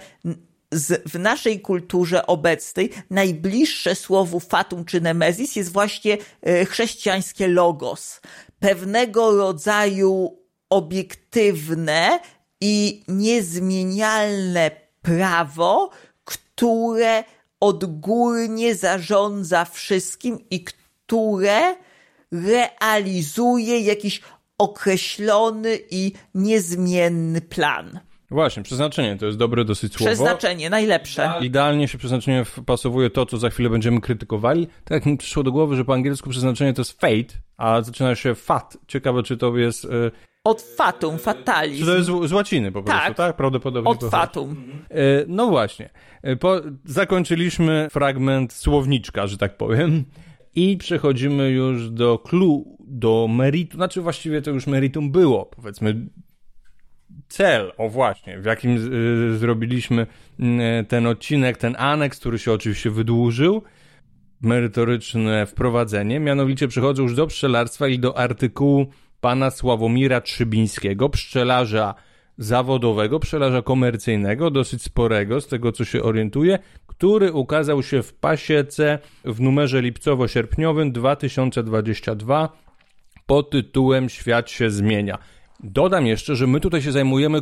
z, w naszej kulturze obecnej najbliższe słowu fatum czy nemezis jest właśnie y, chrześcijańskie logos. Pewnego rodzaju obiektywne i niezmienialne prawo, które odgórnie zarządza wszystkim i które realizuje jakiś określony i niezmienny plan.
Właśnie, przeznaczenie to jest dobre dosyć słowo.
Przeznaczenie, najlepsze.
Idealnie się przeznaczenie wpasowuje to, co za chwilę będziemy krytykowali. Tak jak mi przyszło do głowy, że po angielsku przeznaczenie to jest fate, a zaczyna się fat. Ciekawe, czy to jest... Yy
od fatum, fatalizm.
Czy to jest z, z łaciny po prostu, tak? tak? Prawdopodobnie.
Od fatum.
E, no właśnie. E, po, zakończyliśmy fragment słowniczka, że tak powiem. I przechodzimy już do clue, do meritum. Znaczy właściwie to już meritum było, powiedzmy cel, o właśnie, w jakim y, zrobiliśmy y, ten odcinek, ten aneks, który się oczywiście wydłużył, merytoryczne wprowadzenie, mianowicie przechodzę już do pszczelarstwa i do artykułu pana Sławomira Trzybińskiego, pszczelarza zawodowego, pszczelarza komercyjnego, dosyć sporego, z tego co się orientuję, który ukazał się w pasiece w numerze lipcowo-sierpniowym 2022 pod tytułem Świat się zmienia. Dodam jeszcze, że my tutaj się zajmujemy,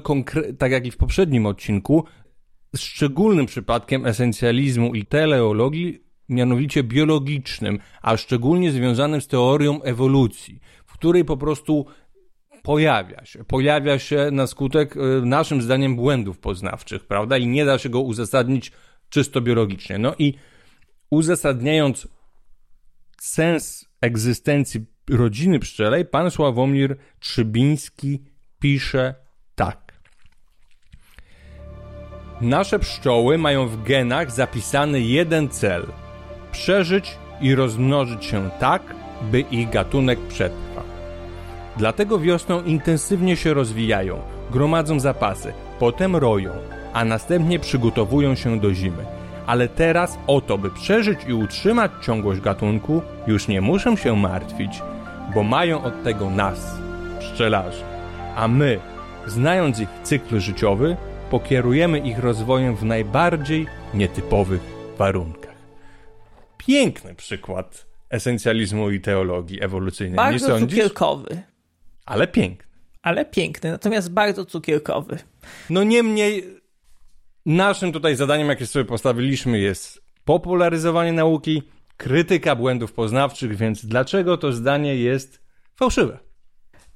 tak jak i w poprzednim odcinku, szczególnym przypadkiem esencjalizmu i teleologii, mianowicie biologicznym, a szczególnie związanym z teorią ewolucji której po prostu pojawia się. Pojawia się na skutek, y, naszym zdaniem, błędów poznawczych, prawda? I nie da się go uzasadnić czysto biologicznie. No i uzasadniając sens egzystencji rodziny pszczelej, pan Sławomir Trzybiński pisze tak. Nasze pszczoły mają w genach zapisany jeden cel: przeżyć i rozmnożyć się tak, by ich gatunek przetrwał. Dlatego wiosną intensywnie się rozwijają, gromadzą zapasy, potem roją, a następnie przygotowują się do zimy. Ale teraz o to, by przeżyć i utrzymać ciągłość gatunku, już nie muszą się martwić, bo mają od tego nas, pszczelarzy. A my, znając ich cykl życiowy, pokierujemy ich rozwojem w najbardziej nietypowych warunkach. Piękny przykład esencjalizmu i teologii ewolucyjnej.
Bardzo
nie sądzisz?
cukierkowy.
Ale piękny.
Ale piękny, natomiast bardzo cukierkowy.
No niemniej, naszym tutaj zadaniem, jakie sobie postawiliśmy, jest popularyzowanie nauki, krytyka błędów poznawczych, więc dlaczego to zdanie jest fałszywe?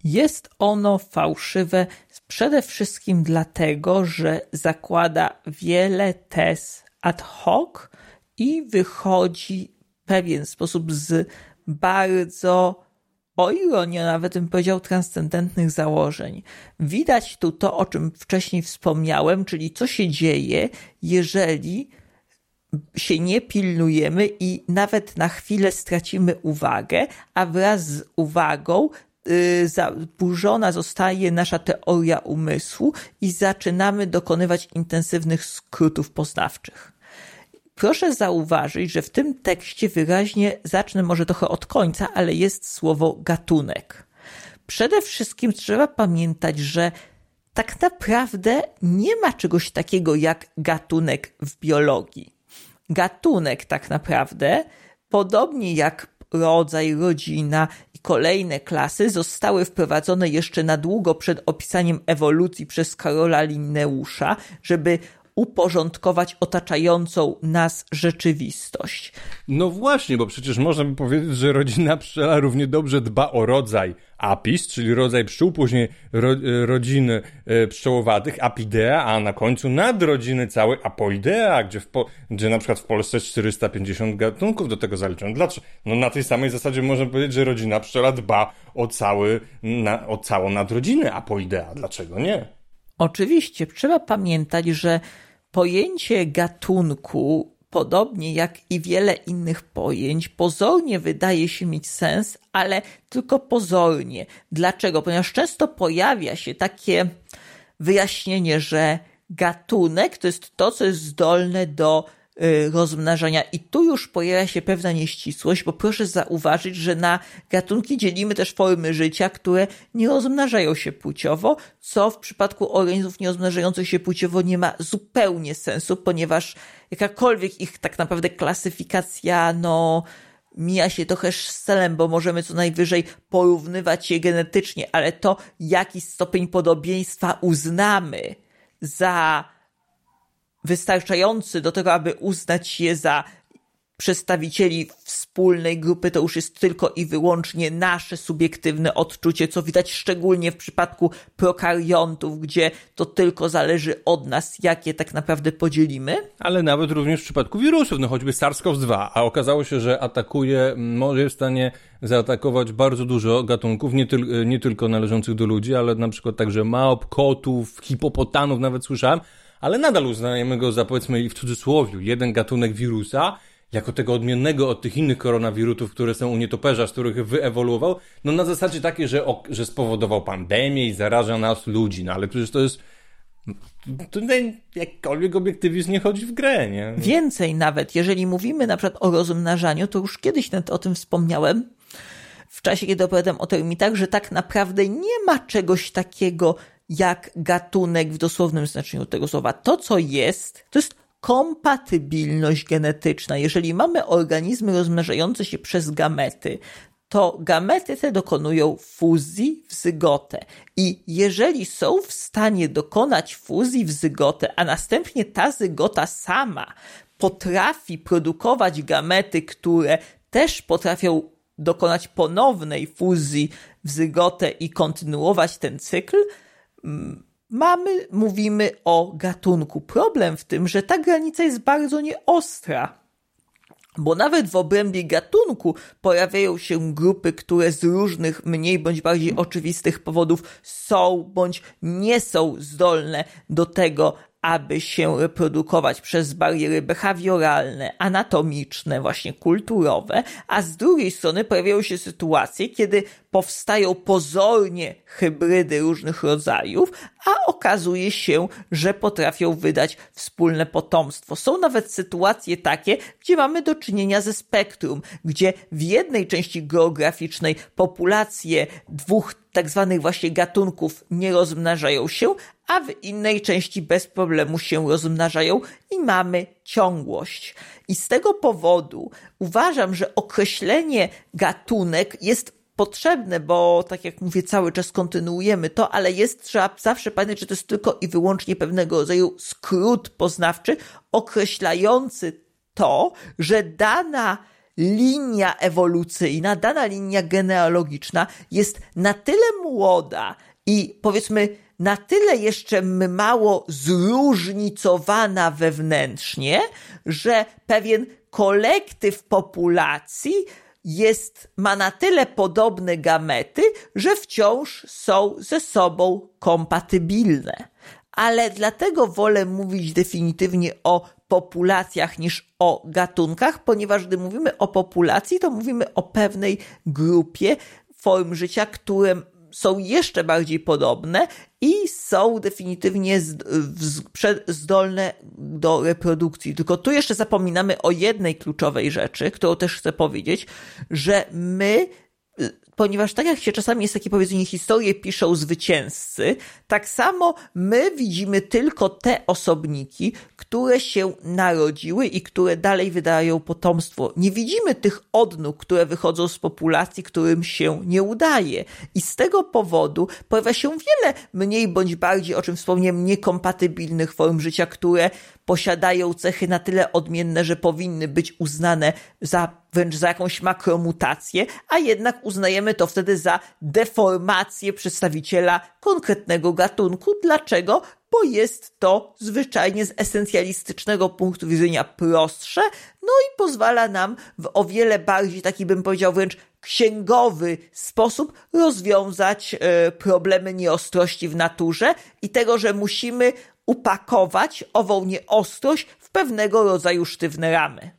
Jest ono fałszywe przede wszystkim dlatego, że zakłada wiele tez ad hoc i wychodzi w pewien sposób z bardzo o ironię nawet bym powiedział transcendentnych założeń. Widać tu to, o czym wcześniej wspomniałem, czyli co się dzieje, jeżeli się nie pilnujemy i nawet na chwilę stracimy uwagę, a wraz z uwagą yy, zaburzona zostaje nasza teoria umysłu i zaczynamy dokonywać intensywnych skrótów poznawczych. Proszę zauważyć, że w tym tekście wyraźnie zacznę może trochę od końca, ale jest słowo gatunek. Przede wszystkim trzeba pamiętać, że tak naprawdę nie ma czegoś takiego jak gatunek w biologii. Gatunek tak naprawdę, podobnie jak rodzaj, rodzina i kolejne klasy, zostały wprowadzone jeszcze na długo przed opisaniem ewolucji przez Karola Linneusza, żeby uporządkować otaczającą nas rzeczywistość.
No właśnie, bo przecież można by powiedzieć, że rodzina pszczela równie dobrze dba o rodzaj apis, czyli rodzaj pszczół, później ro, e, rodziny e, pszczołowatych, apidea, a na końcu nadrodziny całej apoidea, gdzie, w gdzie na przykład w Polsce 450 gatunków do tego zaliczono. Dlaczego? No na tej samej zasadzie można powiedzieć, że rodzina pszczela dba o, cały, na, o całą nadrodzinę apoidea. Dlaczego nie?
Oczywiście, trzeba pamiętać, że pojęcie gatunku podobnie jak i wiele innych pojęć, pozornie wydaje się mieć sens, ale tylko pozornie. Dlaczego? Ponieważ często pojawia się takie wyjaśnienie, że gatunek to jest to, co jest zdolne do rozmnażania. I tu już pojawia się pewna nieścisłość, bo proszę zauważyć, że na gatunki dzielimy też formy życia, które nie rozmnażają się płciowo, co w przypadku organizmów nie rozmnażających się płciowo nie ma zupełnie sensu, ponieważ jakakolwiek ich tak naprawdę klasyfikacja, no, mija się trochę z celem, bo możemy co najwyżej porównywać je genetycznie, ale to jaki stopień podobieństwa uznamy za wystarczający do tego, aby uznać je za przedstawicieli wspólnej grupy, to już jest tylko i wyłącznie nasze subiektywne odczucie, co widać szczególnie w przypadku prokariontów, gdzie to tylko zależy od nas, jakie tak naprawdę podzielimy.
Ale nawet również w przypadku wirusów, no choćby SARS-CoV-2, a okazało się, że atakuje, może w stanie zaatakować bardzo dużo gatunków, nie, tyl nie tylko należących do ludzi, ale na przykład także małp, kotów, hipopotanów nawet słyszałem, ale nadal uznajemy go za powiedzmy w cudzysłowie jeden gatunek wirusa, jako tego odmiennego od tych innych koronawirusów, które są u nietoperza, z których wyewoluował, no na zasadzie takiej, że, że spowodował pandemię i zaraża nas ludzi, no ale przecież to jest tutaj jakkolwiek obiektywizm nie chodzi w grę, nie?
Więcej nawet, jeżeli mówimy na przykład o rozmnażaniu, to już kiedyś o tym wspomniałem, w czasie, kiedy opowiadam o termitach, że tak naprawdę nie ma czegoś takiego jak gatunek w dosłownym znaczeniu tego słowa. To, co jest, to jest kompatybilność genetyczna. Jeżeli mamy organizmy rozmnażające się przez gamety, to gamety te dokonują fuzji w zygotę. I jeżeli są w stanie dokonać fuzji w zygotę, a następnie ta zygota sama potrafi produkować gamety, które też potrafią dokonać ponownej fuzji w zygotę i kontynuować ten cykl, mamy, mówimy o gatunku. Problem w tym, że ta granica jest bardzo nieostra. Bo nawet w obrębie gatunku pojawiają się grupy, które z różnych mniej bądź bardziej oczywistych powodów są bądź nie są zdolne do tego, aby się reprodukować przez bariery behawioralne, anatomiczne, właśnie kulturowe, a z drugiej strony pojawiają się sytuacje, kiedy powstają pozornie hybrydy różnych rodzajów, a okazuje się, że potrafią wydać wspólne potomstwo. Są nawet sytuacje takie, gdzie mamy do czynienia ze spektrum, gdzie w jednej części geograficznej populacje dwóch tak zwanych właśnie gatunków nie rozmnażają się, a w innej części bez problemu się rozmnażają i mamy ciągłość. I z tego powodu uważam, że określenie gatunek jest potrzebne, bo tak jak mówię, cały czas kontynuujemy to, ale jest, trzeba zawsze pamiętać, że to jest tylko i wyłącznie pewnego rodzaju skrót poznawczy określający to, że dana linia ewolucyjna, dana linia genealogiczna jest na tyle młoda i powiedzmy na tyle jeszcze mało zróżnicowana wewnętrznie, że pewien kolektyw populacji jest, ma na tyle podobne gamety, że wciąż są ze sobą kompatybilne. Ale dlatego wolę mówić definitywnie o populacjach niż o gatunkach, ponieważ gdy mówimy o populacji, to mówimy o pewnej grupie form życia, które są jeszcze bardziej podobne i są definitywnie zdolne do reprodukcji. Tylko tu jeszcze zapominamy o jednej kluczowej rzeczy, którą też chcę powiedzieć, że my ponieważ tak jak się czasami jest takie powiedzenie, historie piszą zwycięzcy, tak samo my widzimy tylko te osobniki, które się narodziły i które dalej wydają potomstwo. Nie widzimy tych odnóg, które wychodzą z populacji, którym się nie udaje. I z tego powodu pojawia się wiele mniej bądź bardziej, o czym wspomniałem, niekompatybilnych form życia, które posiadają cechy na tyle odmienne, że powinny być uznane za wręcz za jakąś makromutację, a jednak uznajemy to wtedy za deformację przedstawiciela konkretnego gatunku. Dlaczego? Bo jest to zwyczajnie z esencjalistycznego punktu widzenia prostsze, no i pozwala nam w o wiele bardziej, taki bym powiedział wręcz księgowy sposób rozwiązać e, problemy nieostrości w naturze i tego, że musimy upakować ową nieostrość w pewnego rodzaju sztywne ramy.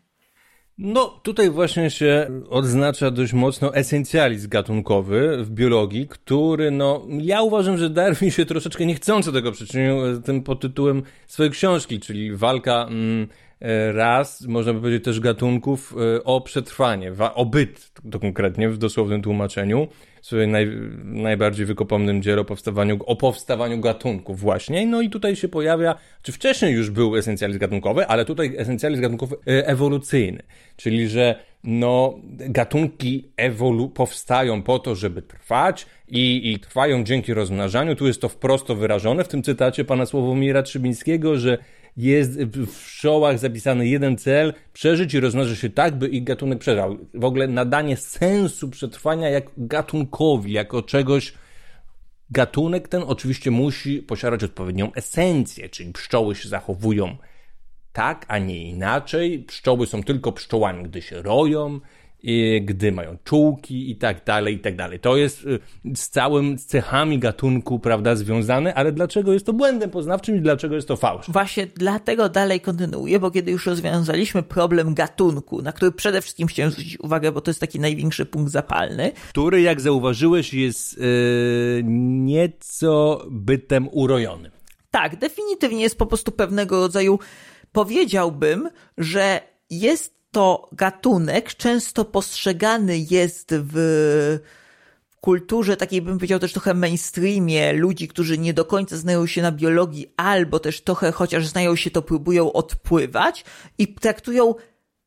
No, tutaj właśnie się odznacza dość mocno esencjalizm gatunkowy w biologii, który, no, ja uważam, że Darwin się troszeczkę niechcąco tego przyczynił e, tym podtytułem swojej książki, czyli walka mm, e, raz, można by powiedzieć też gatunków e, o przetrwanie, o byt, konkretnie w dosłownym tłumaczeniu swoim naj, najbardziej wykopomnym dzieło powstawaniu, o powstawaniu gatunków właśnie. No i tutaj się pojawia, czy wcześniej już był esencjalizm gatunkowy, ale tutaj esencjalizm e, ewolucyjny, czyli że no, gatunki ewolu powstają po to, żeby trwać i, i trwają dzięki rozmnażaniu. Tu jest to wprost wyrażone w tym cytacie pana Sławomira Trzybińskiego, że jest w pszczołach zapisany jeden cel, przeżyć i rozmnożyć się tak, by ich gatunek przeżył. W ogóle nadanie sensu przetrwania jak gatunkowi, jako czegoś, gatunek ten oczywiście musi posiadać odpowiednią esencję, czyli pszczoły się zachowują tak, a nie inaczej. Pszczoły są tylko pszczołami, gdy się roją, gdy mają czułki i tak dalej, i tak dalej. To jest y, z całym z cechami gatunku, prawda, związane, ale dlaczego jest to błędem poznawczym i dlaczego jest to fałsz?
Właśnie dlatego dalej kontynuuję, bo kiedy już rozwiązaliśmy problem gatunku, na który przede wszystkim chciałem zwrócić uwagę, bo to jest taki największy punkt zapalny.
Który, jak zauważyłeś, jest yy, nieco bytem urojonym.
Tak, definitywnie jest po prostu pewnego rodzaju, powiedziałbym, że jest to gatunek często postrzegany jest w kulturze takiej bym powiedział też trochę mainstreamie ludzi, którzy nie do końca znają się na biologii albo też trochę chociaż znają się to próbują odpływać i traktują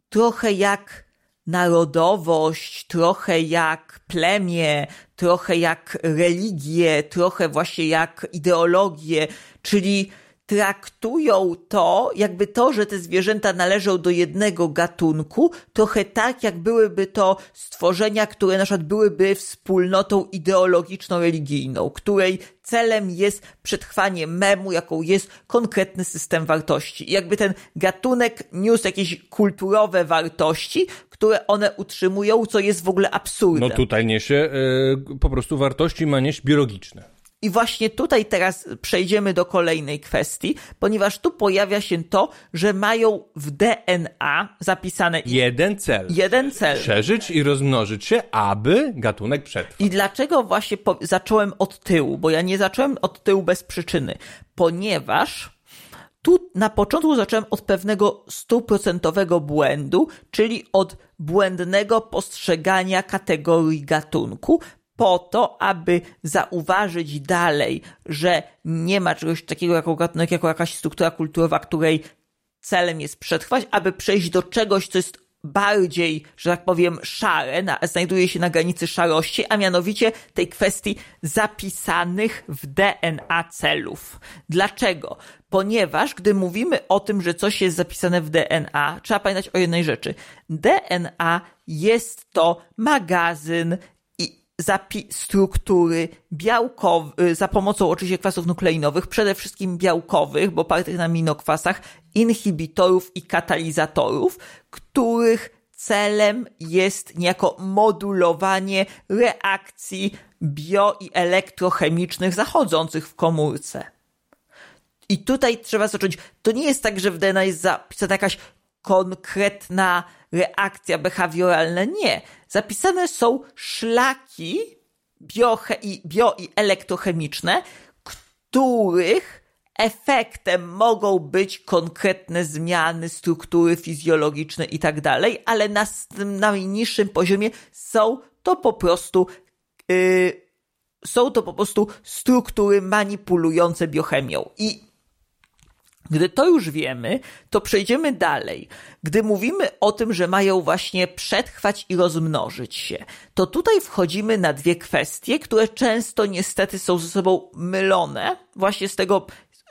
trochę jak narodowość, trochę jak plemię, trochę jak religię, trochę właśnie jak ideologię, czyli traktują to, jakby to, że te zwierzęta należą do jednego gatunku, trochę tak, jak byłyby to stworzenia, które na przykład byłyby wspólnotą ideologiczno-religijną, której celem jest przetrwanie memu, jaką jest konkretny system wartości. I jakby ten gatunek niósł jakieś kulturowe wartości, które one utrzymują, co jest w ogóle absurdem.
No tutaj niesie yy, po prostu wartości ma nieść biologiczne.
I właśnie tutaj teraz przejdziemy do kolejnej kwestii, ponieważ tu pojawia się to, że mają w DNA zapisane
jeden cel.
Jeden cel.
Przeżyć i rozmnożyć się, aby gatunek przetrwał.
I dlaczego właśnie zacząłem od tyłu? Bo ja nie zacząłem od tyłu bez przyczyny, ponieważ tu na początku zacząłem od pewnego stuprocentowego błędu, czyli od błędnego postrzegania kategorii gatunku, po to, aby zauważyć dalej, że nie ma czegoś takiego jako gatunek, jako jakaś struktura kulturowa, której celem jest przetrwać, aby przejść do czegoś, co jest bardziej, że tak powiem, szare, na, znajduje się na granicy szarości, a mianowicie tej kwestii zapisanych w DNA celów. Dlaczego? Ponieważ gdy mówimy o tym, że coś jest zapisane w DNA, trzeba pamiętać o jednej rzeczy. DNA jest to magazyn struktury białkowe, za pomocą oczywiście kwasów nukleinowych, przede wszystkim białkowych, bo opartych na aminokwasach, inhibitorów i katalizatorów, których celem jest niejako modulowanie reakcji bio- i elektrochemicznych zachodzących w komórce. I tutaj trzeba zacząć. To nie jest tak, że w DNA jest zapisana jakaś konkretna reakcja behawioralna. Nie. Zapisane są szlaki bioche i, bio i elektrochemiczne, których efektem mogą być konkretne zmiany struktury fizjologiczne i tak dalej, ale na, na najniższym poziomie są to po prostu yy, są to po prostu struktury manipulujące biochemią. I gdy to już wiemy, to przejdziemy dalej. Gdy mówimy o tym, że mają właśnie przetrwać i rozmnożyć się, to tutaj wchodzimy na dwie kwestie, które często niestety są ze sobą mylone, właśnie z tego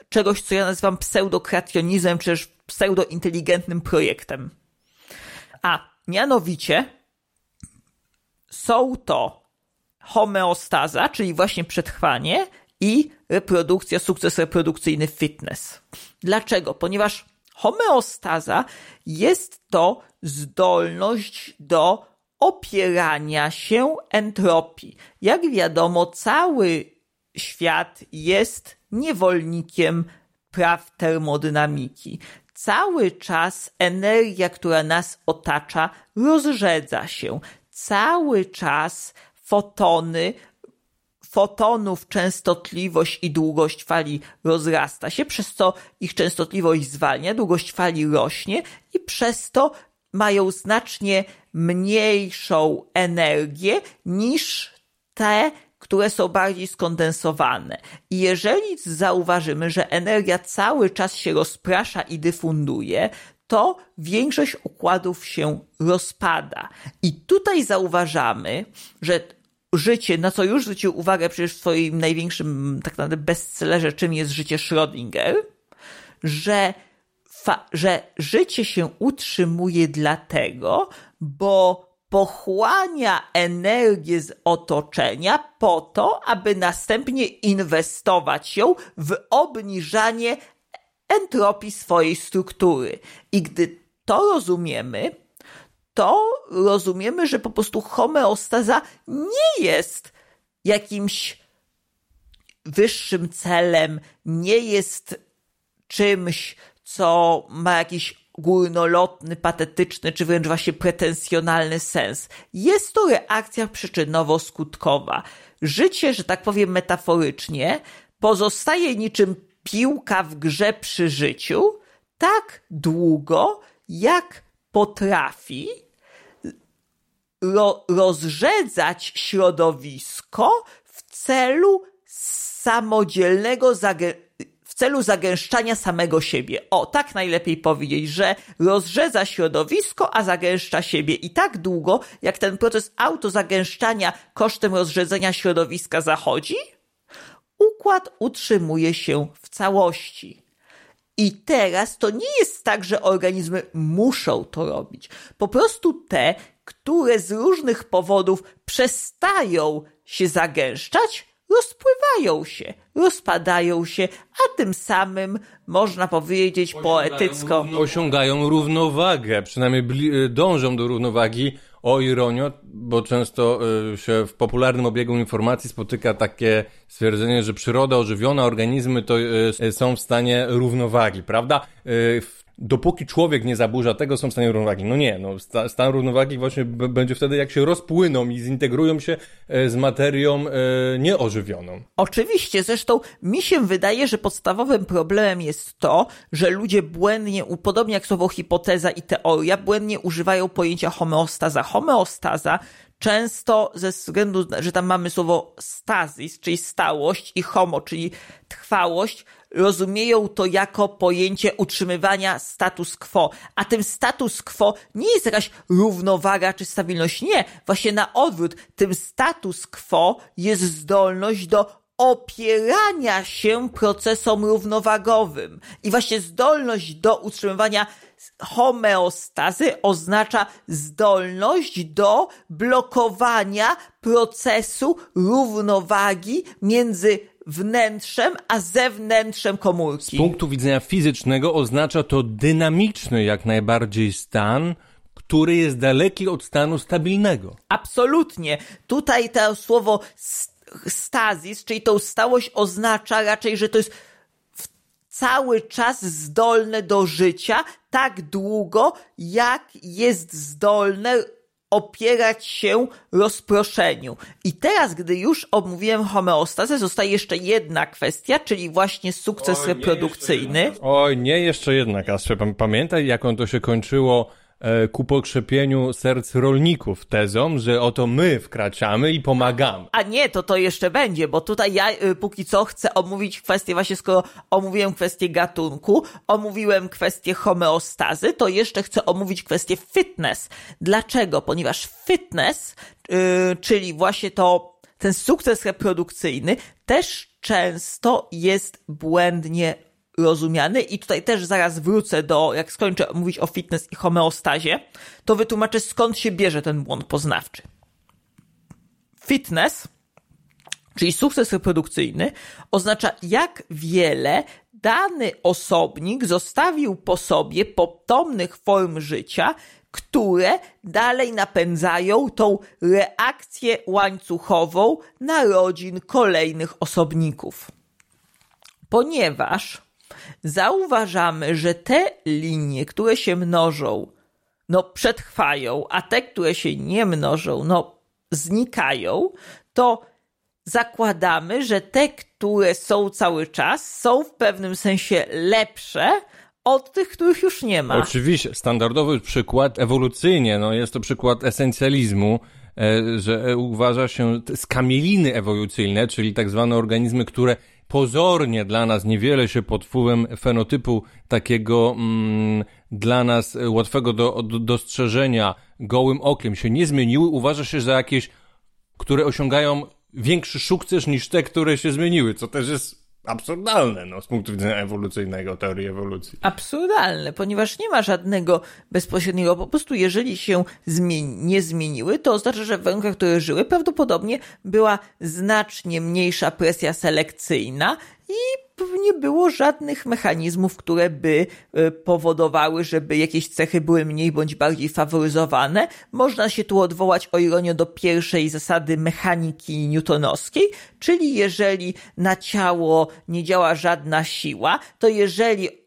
czegoś, co ja nazywam pseudokreacjonizmem, czy też pseudointeligentnym projektem. A mianowicie są to homeostaza, czyli właśnie przetrwanie i reprodukcja, sukces reprodukcyjny fitness. Dlaczego? Ponieważ homeostaza jest to zdolność do opierania się entropii. Jak wiadomo, cały świat jest niewolnikiem praw termodynamiki. Cały czas energia, która nas otacza, rozrzedza się. Cały czas fotony fotonów częstotliwość i długość fali rozrasta się, przez co ich częstotliwość zwalnia, długość fali rośnie i przez to mają znacznie mniejszą energię niż te, które są bardziej skondensowane. I jeżeli zauważymy, że energia cały czas się rozprasza i dyfunduje, to większość układów się rozpada. I tutaj zauważamy, że życie, na co już zwrócił uwagę przecież w swoim największym tak naprawdę bestsellerze, czym jest życie Schrödinger, że, że życie się utrzymuje dlatego, bo pochłania energię z otoczenia po to, aby następnie inwestować ją w obniżanie entropii swojej struktury. I gdy to rozumiemy, to rozumiemy, że po prostu homeostaza nie jest jakimś wyższym celem, nie jest czymś, co ma jakiś górnolotny, patetyczny, czy wręcz właśnie pretensjonalny sens. Jest to reakcja przyczynowo-skutkowa. Życie, że tak powiem metaforycznie, pozostaje niczym piłka w grze przy życiu tak długo, jak potrafi ro rozrzedzać środowisko w celu samodzielnego w celu zagęszczania samego siebie. O, tak najlepiej powiedzieć, że rozrzedza środowisko, a zagęszcza siebie i tak długo, jak ten proces autozagęszczania kosztem rozrzedzenia środowiska zachodzi, układ utrzymuje się w całości. I teraz to nie jest tak, że organizmy muszą to robić. Po prostu te, które z różnych powodów przestają się zagęszczać, rozpływają się, rozpadają się, a tym samym można powiedzieć osiągają poetycko.
Równo, osiągają równowagę, przynajmniej y, dążą do równowagi. O ironio, bo często y, się w popularnym obiegu informacji spotyka takie stwierdzenie, że przyroda, ożywiona, organizmy to y, są w stanie równowagi, prawda? Dopóki człowiek nie zaburza tego, są w stanie równowagi. No nie, no stan równowagi właśnie będzie wtedy, jak się rozpłyną i zintegrują się e, z materią e, nieożywioną.
Oczywiście, zresztą mi się wydaje, że podstawowym problemem jest to, że ludzie błędnie, podobnie jak słowo hipoteza i teoria, błędnie używają pojęcia homeostaza. Homeostaza często ze względu, że tam mamy słowo stazis, czyli stałość i homo, czyli trwałość, rozumieją to jako pojęcie utrzymywania status quo. A tym status quo nie jest jakaś równowaga czy stabilność. Nie, właśnie na odwrót. Tym status quo jest zdolność do opierania się procesom równowagowym. I właśnie zdolność do utrzymywania homeostazy oznacza zdolność do blokowania procesu równowagi między wnętrzem, a zewnętrzem komórki.
Z punktu widzenia fizycznego oznacza to dynamiczny jak najbardziej stan, który jest daleki od stanu stabilnego.
Absolutnie. Tutaj to słowo stazis, czyli tą stałość oznacza raczej, że to jest cały czas zdolne do życia tak długo, jak jest zdolne opierać się rozproszeniu. I teraz, gdy już omówiłem homeostazę, zostaje jeszcze jedna kwestia, czyli właśnie sukces Oj, reprodukcyjny.
Nie Oj, nie jeszcze jedna, Kasprze. Pamiętaj, jak on to się kończyło ku pokrzepieniu serc rolników tezą, że oto my wkraczamy i pomagamy.
A nie, to to jeszcze będzie, bo tutaj ja y, póki co chcę omówić kwestię, właśnie skoro omówiłem kwestię gatunku, omówiłem kwestię homeostazy, to jeszcze chcę omówić kwestię fitness. Dlaczego? Ponieważ fitness, yy, czyli właśnie to ten sukces reprodukcyjny też często jest błędnie rozumiany i tutaj też zaraz wrócę do, jak skończę mówić o fitness i homeostazie, to wytłumaczę skąd się bierze ten błąd poznawczy. Fitness, czyli sukces reprodukcyjny, oznacza jak wiele dany osobnik zostawił po sobie potomnych form życia, które dalej napędzają tą reakcję łańcuchową narodzin kolejnych osobników. Ponieważ zauważamy, że te linie, które się mnożą, no przetrwają, a te, które się nie mnożą, no znikają, to zakładamy, że te, które są cały czas, są w pewnym sensie lepsze od tych, których już nie ma.
Oczywiście, standardowy przykład ewolucyjnie, no jest to przykład esencjalizmu, e, że uważa się skamieliny ewolucyjne, czyli tak zwane organizmy, które pozornie dla nas niewiele się pod wpływem fenotypu takiego mm, dla nas łatwego do, do dostrzeżenia. Gołym okiem się nie zmieniły, uważa się za jakieś, które osiągają większy sukces niż te, które się zmieniły, co też jest absurdalne, no, z punktu widzenia ewolucyjnego, teorii ewolucji.
Absurdalne, ponieważ nie ma żadnego bezpośredniego, po prostu jeżeli się zmieni, nie zmieniły, to oznacza, że w warunkach, które żyły, prawdopodobnie była znacznie mniejsza presja selekcyjna i nie było żadnych mechanizmów, które by e, powodowały, żeby jakieś cechy były mniej bądź bardziej faworyzowane. Można się tu odwołać o ironię do pierwszej zasady mechaniki newtonowskiej, czyli jeżeli na ciało nie działa żadna siła, to jeżeli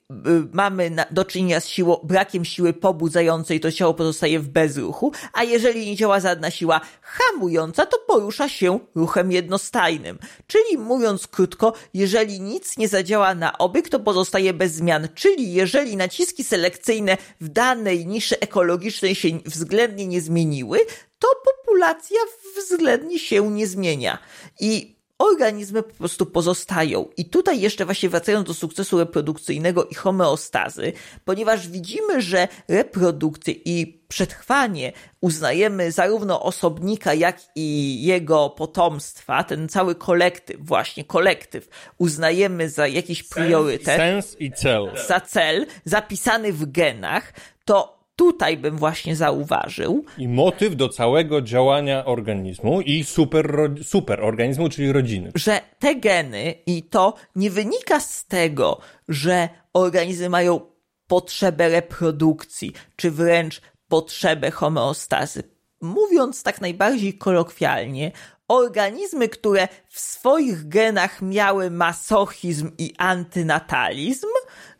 mamy do czynienia z siłą, brakiem siły pobudzającej, to ciało pozostaje w bezruchu, a jeżeli nie działa żadna siła hamująca, to porusza się ruchem jednostajnym. Czyli mówiąc krótko, jeżeli nic nie zadziała na obiekt, to pozostaje bez zmian. Czyli jeżeli naciski selekcyjne w danej niszy ekologicznej się względnie nie zmieniły, to populacja względnie się nie zmienia. I organizmy po prostu pozostają. I tutaj jeszcze właśnie wracając do sukcesu reprodukcyjnego i homeostazy, ponieważ widzimy, że reprodukcję i przetrwanie uznajemy zarówno osobnika, jak i jego potomstwa, ten cały kolektyw, właśnie kolektyw, uznajemy za jakiś priorytet.
Sens i cel.
Za cel, zapisany w genach, to tutaj bym właśnie zauważył.
I motyw do całego działania organizmu i super, super organizmu, czyli rodziny.
Że te geny i to nie wynika z tego, że organizmy mają potrzebę reprodukcji, czy wręcz potrzebę homeostazy. Mówiąc tak najbardziej kolokwialnie, organizmy, które w swoich genach miały masochizm i antynatalizm,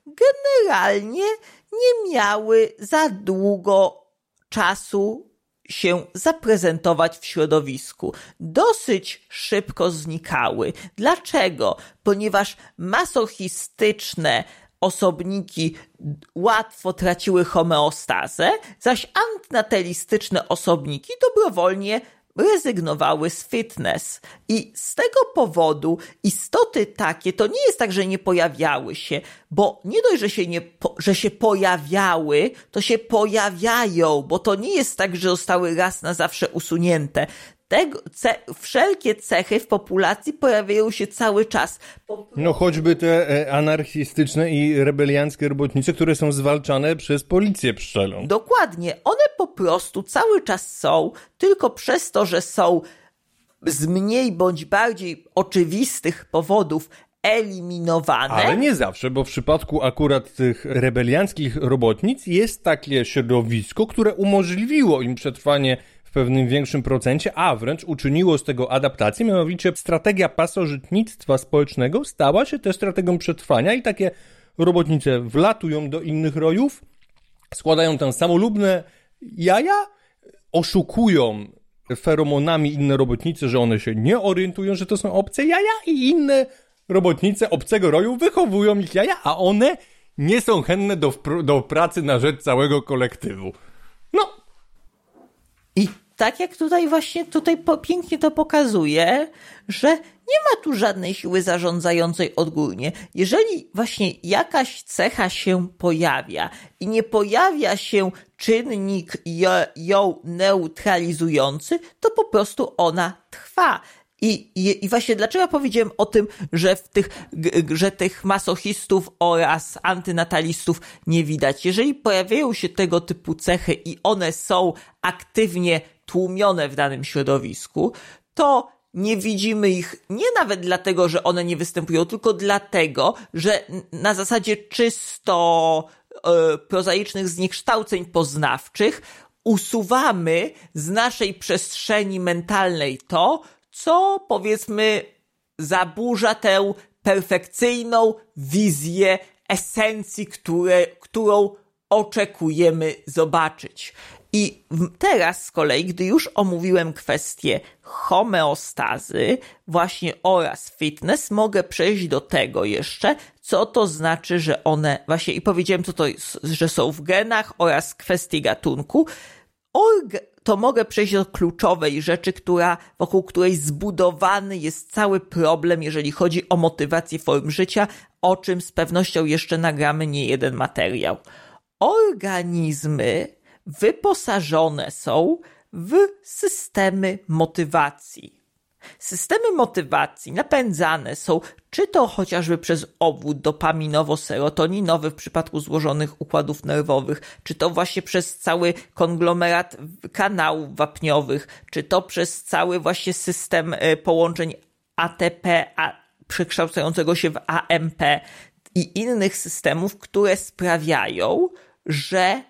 generalnie nie miały za długo czasu się zaprezentować w środowisku. Dosyć szybko znikały. Dlaczego? Ponieważ masochistyczne osobniki łatwo traciły homeostazę, zaś antynatelistyczne osobniki dobrowolnie rezygnowały z fitness. I z tego powodu istoty takie to nie jest tak, że nie pojawiały się, bo nie dość, że się, nie, że się pojawiały, to się pojawiają, bo to nie jest tak, że zostały raz na zawsze usunięte tego, ce, wszelkie cechy w populacji pojawiają się cały czas.
No choćby te e, anarchistyczne i rebelianckie robotnice, które są zwalczane przez policję pszczelą.
Dokładnie. One po prostu cały czas są, tylko przez to, że są z mniej bądź bardziej oczywistych powodów eliminowane.
Ale nie zawsze, bo w przypadku akurat tych rebelianckich robotnic jest takie środowisko, które umożliwiło im przetrwanie w pewnym większym procencie, a wręcz uczyniło z tego adaptację, mianowicie strategia pasożytnictwa społecznego stała się też strategią przetrwania i takie robotnice wlatują do innych rojów, składają tam samolubne jaja, oszukują feromonami inne robotnice, że one się nie orientują, że to są obce jaja i inne robotnice obcego roju wychowują ich jaja, a one nie są chętne do, do pracy na rzecz całego kolektywu. No.
I tak jak tutaj właśnie tutaj pięknie to pokazuje, że nie ma tu żadnej siły zarządzającej odgórnie. Jeżeli właśnie jakaś cecha się pojawia i nie pojawia się czynnik ją neutralizujący, to po prostu ona trwa. I, i, I właśnie dlaczego powiedziałem o tym, że w tych, że tych masochistów oraz antynatalistów nie widać. Jeżeli pojawiają się tego typu cechy i one są aktywnie tłumione w danym środowisku, to nie widzimy ich nie nawet dlatego, że one nie występują, tylko dlatego, że na zasadzie czysto e, prozaicznych zniekształceń poznawczych usuwamy z naszej przestrzeni mentalnej to, co powiedzmy zaburza tę perfekcyjną wizję esencji, które, którą oczekujemy zobaczyć. I teraz z kolei, gdy już omówiłem kwestię homeostazy właśnie oraz fitness, mogę przejść do tego jeszcze, co to znaczy, że one właśnie i powiedziałem, co to jest, że są w genach oraz kwestii gatunku. Org to mogę przejść do kluczowej rzeczy, która, wokół której zbudowany jest cały problem, jeżeli chodzi o motywację form życia, o czym z pewnością jeszcze nagramy nie jeden materiał. Organizmy wyposażone są w systemy motywacji. Systemy motywacji napędzane są czy to chociażby przez obwód dopaminowo-serotoninowy w przypadku złożonych układów nerwowych, czy to właśnie przez cały konglomerat kanałów wapniowych, czy to przez cały właśnie system e, połączeń ATP przekształcającego się w AMP i innych systemów, które sprawiają, że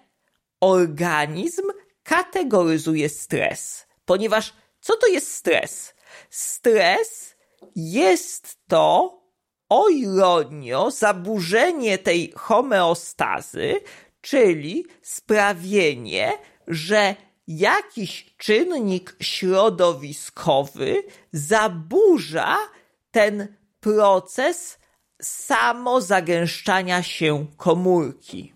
organizm kategoryzuje stres. Ponieważ co to jest stres? Stres jest to, o ironio, zaburzenie tej homeostazy, czyli sprawienie, że jakiś czynnik środowiskowy zaburza ten proces samozagęszczania się komórki.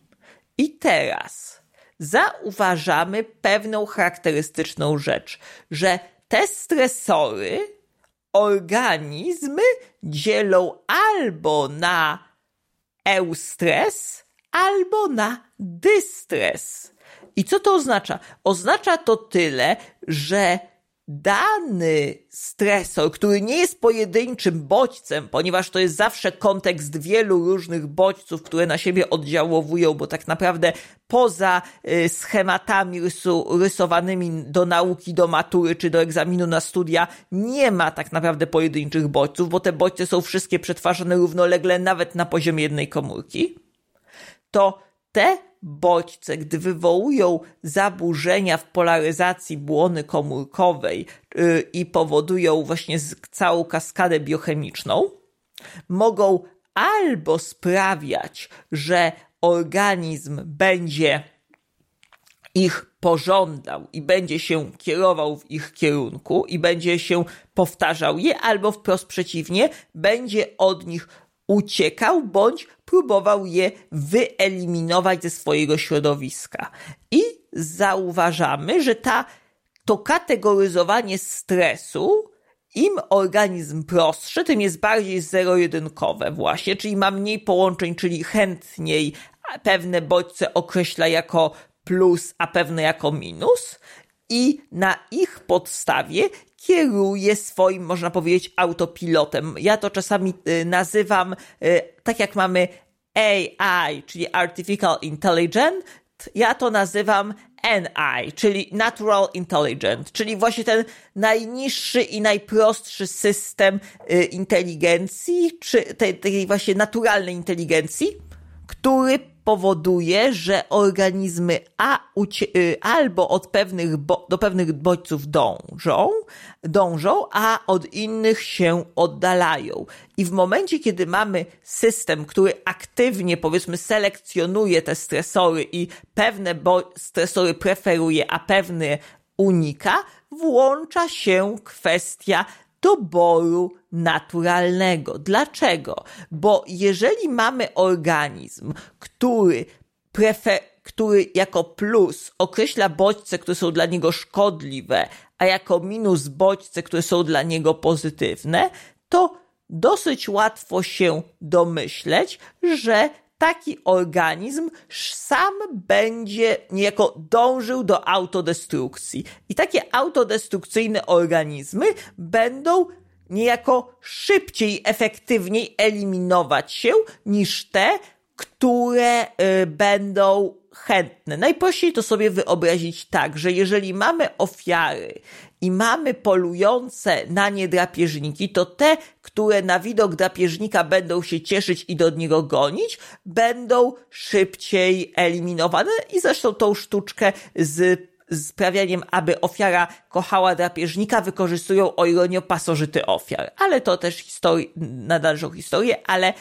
I teraz zauważamy pewną charakterystyczną rzecz, że te stresory organizmy dzielą albo na eustres, albo na dystres. I co to oznacza? Oznacza to tyle, że dany stresor, który nie jest pojedynczym bodźcem, ponieważ to jest zawsze kontekst wielu różnych bodźców, które na siebie oddziałowują, bo tak naprawdę poza y, schematami rysu, rysowanymi do nauki, do matury czy do egzaminu na studia, nie ma tak naprawdę pojedynczych bodźców, bo te bodźce są wszystkie przetwarzane równolegle nawet na poziomie jednej komórki. To te bodźce, gdy wywołują zaburzenia w polaryzacji błony komórkowej yy, i powodują właśnie całą kaskadę biochemiczną, mogą albo sprawiać, że organizm będzie ich pożądał i będzie się kierował w ich kierunku i będzie się powtarzał je, albo wprost przeciwnie, będzie od nich uciekał bądź próbował je wyeliminować ze swojego środowiska. I zauważamy, że ta, to kategoryzowanie stresu im organizm prostszy, tym jest bardziej zero-jedynkowe właśnie, czyli ma mniej połączeń, czyli chętniej pewne bodźce określa jako plus, a pewne jako minus i na ich podstawie kieruje swoim, można powiedzieć, autopilotem. Ja to czasami y, nazywam, y, tak jak mamy AI, czyli Artificial Intelligence, ja to nazywam NI, czyli Natural Intelligent, czyli właśnie ten najniższy i najprostszy system y, inteligencji, czy tej, tej właśnie naturalnej inteligencji, który powoduje, że organizmy a, y, albo od pewnych do pewnych bodźców dążą, dążą, a od innych się oddalają. I w momencie, kiedy mamy system, który aktywnie, powiedzmy, selekcjonuje te stresory i pewne stresory preferuje, a pewne unika, włącza się kwestia doboru naturalnego. Dlaczego? Bo jeżeli mamy organizm, który który jako plus określa bodźce, które są dla niego szkodliwe, a jako minus bodźce, które są dla niego pozytywne, to dosyć łatwo się domyśleć, że taki organizm sam będzie niejako dążył do autodestrukcji. I takie autodestrukcyjne organizmy będą niejako szybciej, efektywniej eliminować się niż te, które y, będą chętne. Najprościej to sobie wyobrazić tak, że jeżeli mamy ofiary i mamy polujące na nie drapieżniki, to te, które na widok drapieżnika będą się cieszyć i do niego gonić, będą szybciej eliminowane i zresztą tą sztuczkę z sprawianiem, aby ofiara kochała drapieżnika, wykorzystują o ironię pasożyty ofiar. Ale to też historii, na dalszą historię, ale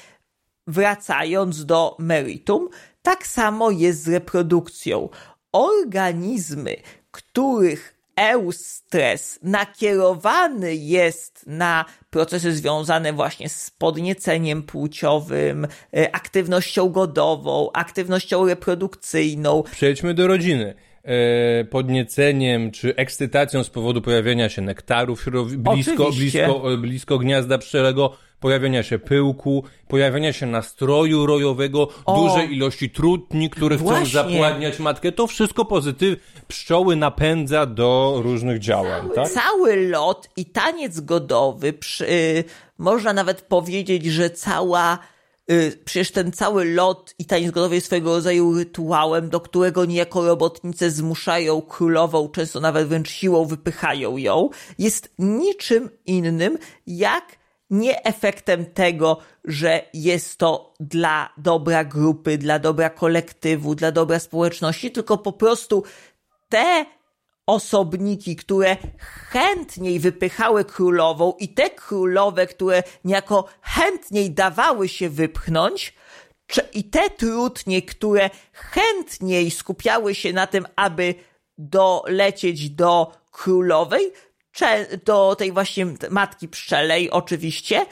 wracając do meritum, tak samo jest z reprodukcją. Organizmy, których eustres nakierowany jest na procesy związane właśnie z podnieceniem płciowym, e, aktywnością godową, aktywnością reprodukcyjną.
Przejdźmy do rodziny e, podnieceniem czy ekscytacją z powodu pojawienia się nektarów blisko, blisko, blisko gniazda pszczelego, pojawienia się pyłku, pojawienia się nastroju rojowego, o, dużej ilości trutni, które właśnie. chcą zapładniać matkę. To wszystko pozytyw pszczoły napędza do różnych działań,
cały,
tak?
Cały lot i taniec godowy, przy, y, można nawet powiedzieć, że cała y, przecież ten cały lot i taniec godowy jest swojego rodzaju rytuałem, do którego niejako robotnice zmuszają królową, często nawet wręcz siłą wypychają ją, jest niczym innym jak nie efektem tego, że jest to dla dobra grupy, dla dobra kolektywu, dla dobra społeczności, tylko po prostu te osobniki, które chętniej wypychały królową i te królowe, które niejako chętniej dawały się wypchnąć, i te trudnie, które chętniej skupiały się na tym, aby dolecieć do królowej, do tej właśnie matki pszczelej oczywiście,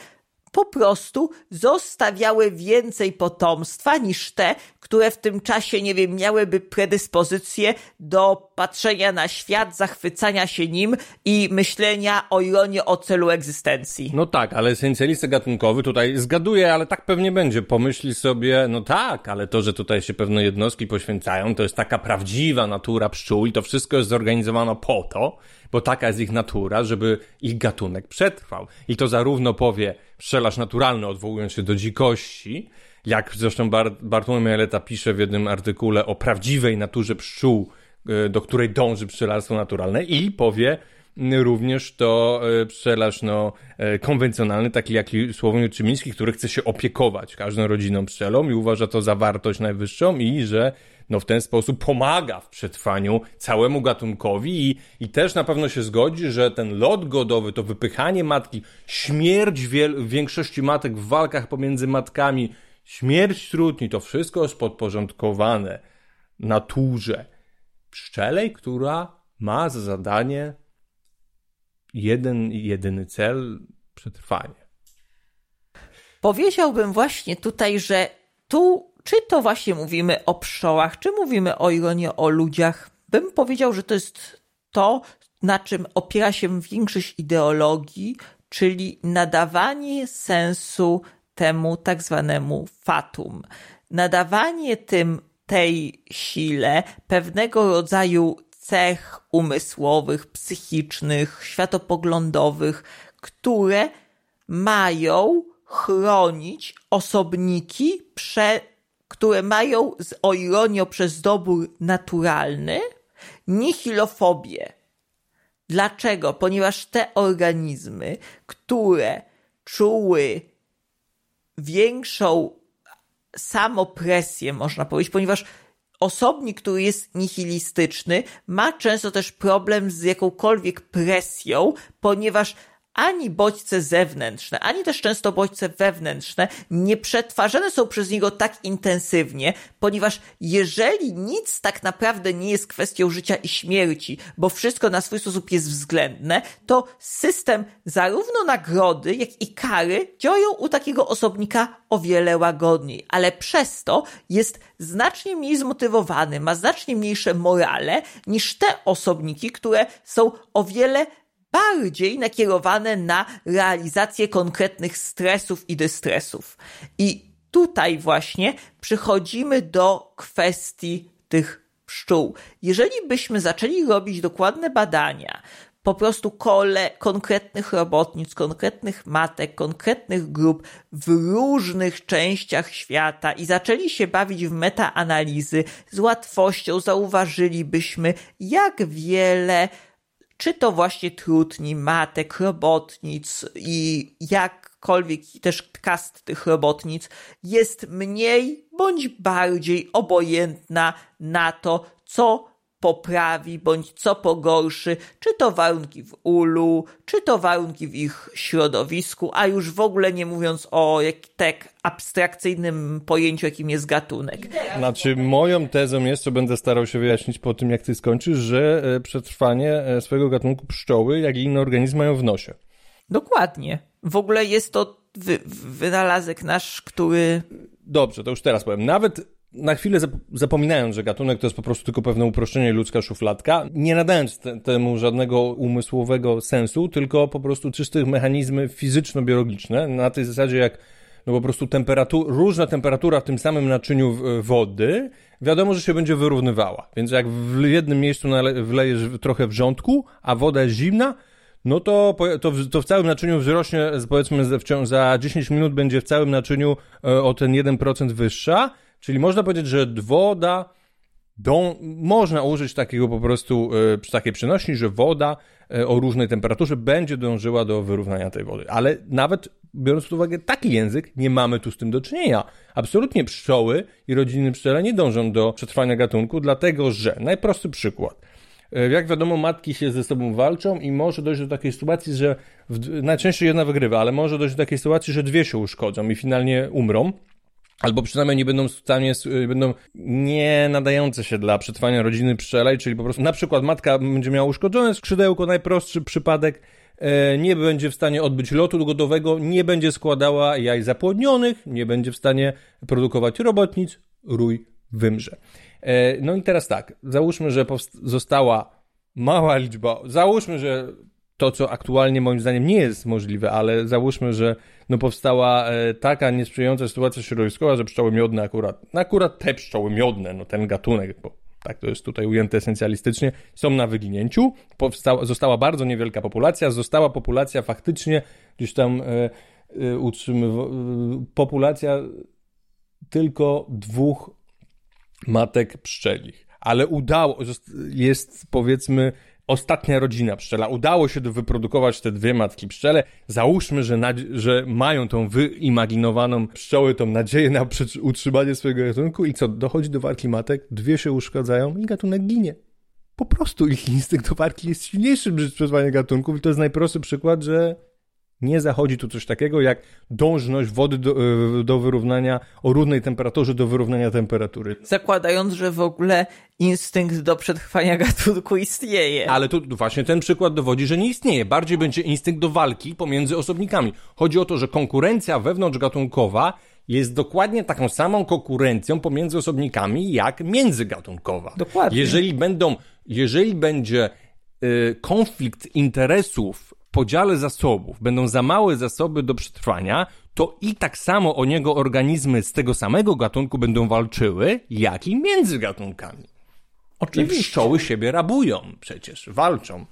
po prostu zostawiały więcej potomstwa niż te, które w tym czasie, nie wiem, miałyby predyspozycję do patrzenia na świat, zachwycania się nim i myślenia o ironii o celu egzystencji.
No tak, ale esencjalista gatunkowy tutaj zgaduje, ale tak pewnie będzie. Pomyśli sobie, no tak, ale to, że tutaj się pewne jednostki poświęcają, to jest taka prawdziwa natura pszczół i to wszystko jest zorganizowane po to, bo taka jest ich natura, żeby ich gatunek przetrwał. I to zarówno powie pszczelarz naturalny, odwołując się do dzikości, jak zresztą Bart Bartłomiej Eleta pisze w jednym artykule o prawdziwej naturze pszczół, e, do której dąży pszczelarstwo naturalne i powie również to e, pszczelarz no, e, konwencjonalny, taki jak Sławomir Czymiński, który chce się opiekować każdą rodziną pszczelą i uważa to za wartość najwyższą i że no w ten sposób pomaga w przetrwaniu całemu gatunkowi i, i też na pewno się zgodzi, że ten lot godowy, to wypychanie matki, śmierć wiel- większości matek w walkach pomiędzy matkami, śmierć trudni, to wszystko jest podporządkowane naturze pszczelej, która ma za zadanie jeden jedyny cel przetrwanie.
Powiedziałbym właśnie tutaj, że tu czy to właśnie mówimy o pszczołach, czy mówimy o ironii o ludziach, bym powiedział, że to jest to, na czym opiera się większość ideologii, czyli nadawanie sensu temu tak zwanemu fatum. Nadawanie tym tej sile pewnego rodzaju cech umysłowych, psychicznych, światopoglądowych, które mają chronić osobniki przed które mają z, o ironio przez dobór naturalny nihilofobię. Dlaczego? Ponieważ te organizmy, które czuły większą samopresję, można powiedzieć, ponieważ osobnik, który jest nihilistyczny, ma często też problem z jakąkolwiek presją, ponieważ ani bodźce zewnętrzne, ani też często bodźce wewnętrzne nie przetwarzane są przez niego tak intensywnie, ponieważ jeżeli nic tak naprawdę nie jest kwestią życia i śmierci, bo wszystko na swój sposób jest względne, to system zarówno nagrody, jak i kary działają u takiego osobnika o wiele łagodniej, ale przez to jest znacznie mniej zmotywowany, ma znacznie mniejsze morale niż te osobniki, które są o wiele bardziej nakierowane na realizację konkretnych stresów i dystresów. I tutaj właśnie przychodzimy do kwestii tych pszczół. Jeżeli byśmy zaczęli robić dokładne badania, po prostu kole konkretnych robotnic, konkretnych matek, konkretnych grup w różnych częściach świata i zaczęli się bawić w metaanalizy, z łatwością zauważylibyśmy, jak wiele czy to właśnie trudni, matek, robotnic i jakkolwiek też kast tych robotnic jest mniej bądź bardziej obojętna na to, co poprawi bądź co pogorszy, czy to warunki w ulu, czy to warunki w ich środowisku, a już w ogóle nie mówiąc o jak, tak abstrakcyjnym pojęciu, jakim jest gatunek.
Znaczy, moją tezą jest, co będę starał się wyjaśnić po tym, jak ty skończysz, że e, przetrwanie e, swojego gatunku pszczoły, jak i inne organizmy mają w nosie.
Dokładnie. W ogóle jest to wy, wynalazek nasz, który...
Dobrze, to już teraz powiem. Nawet na chwilę zapominając, że gatunek to jest po prostu tylko pewne uproszczenie ludzka szufladka, nie nadając te, temu żadnego umysłowego sensu, tylko po prostu czystych mechanizmy fizyczno-biologiczne, na tej zasadzie jak no po prostu temperatur, różna temperatura w tym samym naczyniu wody, wiadomo, że się będzie wyrównywała. Więc jak w jednym miejscu wlejesz trochę wrzątku, a woda jest zimna, no to, to, w, to w całym naczyniu wzrośnie, powiedzmy, za 10 minut będzie w całym naczyniu e, o ten 1% wyższa, Czyli można powiedzieć, że woda, do, można użyć takiego po prostu przy takiej przenośni, że woda y, o różnej temperaturze będzie dążyła do wyrównania tej wody. Ale nawet biorąc pod uwagę taki język, nie mamy tu z tym do czynienia. Absolutnie pszczoły i rodziny pszczele nie dążą do przetrwania gatunku, dlatego że, najprostszy przykład, jak wiadomo, matki się ze sobą walczą i może dojść do takiej sytuacji, że w, najczęściej jedna wygrywa, ale może dojść do takiej sytuacji, że dwie się uszkodzą i finalnie umrą albo przynajmniej nie będą stanie, y, będą nie nadające się dla przetrwania rodziny pszczelej, czyli po prostu na przykład matka będzie miała uszkodzone skrzydełko, najprostszy przypadek, e, nie będzie w stanie odbyć lotu godowego, nie będzie składała jaj zapłodnionych, nie będzie w stanie produkować robotnic, rój wymrze. E, no i teraz tak, załóżmy, że została mała liczba, załóżmy, że to, co aktualnie moim zdaniem nie jest możliwe, ale załóżmy, że no powstała e, taka niesprzyjająca sytuacja środowiskowa, że pszczoły miodne akurat, no akurat te pszczoły miodne, no ten gatunek, bo tak to jest tutaj ujęte esencjalistycznie, są na wyginięciu. Powstała, została bardzo niewielka populacja, została populacja faktycznie gdzieś tam e, e, utrzymywa, e, populacja tylko dwóch matek pszczelich. Ale udało, jest powiedzmy ostatnia rodzina pszczela. Udało się wyprodukować te dwie matki pszczele. Załóżmy, że, że mają tą wyimaginowaną pszczoły, tą nadzieję na utrzymanie swojego gatunku i co, dochodzi do walki matek, dwie się uszkadzają i gatunek ginie. Po prostu ich instynkt do walki jest silniejszy niż przetrwanie gatunków i to jest najprostszy przykład, że nie zachodzi tu coś takiego jak dążność wody do, e, do wyrównania o równej temperaturze do wyrównania temperatury.
Zakładając, że w ogóle instynkt do przetrwania gatunku istnieje.
Ale tu właśnie ten przykład dowodzi, że nie istnieje. Bardziej będzie instynkt do walki pomiędzy osobnikami. Chodzi o to, że konkurencja wewnątrzgatunkowa jest dokładnie taką samą konkurencją pomiędzy osobnikami jak międzygatunkowa.
Dokładnie.
Jeżeli będą, jeżeli będzie y, konflikt interesów podziale zasobów będą za małe zasoby do przetrwania, to i tak samo o niego organizmy z tego samego gatunku będą walczyły, jak i między gatunkami. Oczywiście. I pszczoły siebie rabują przecież, walczą.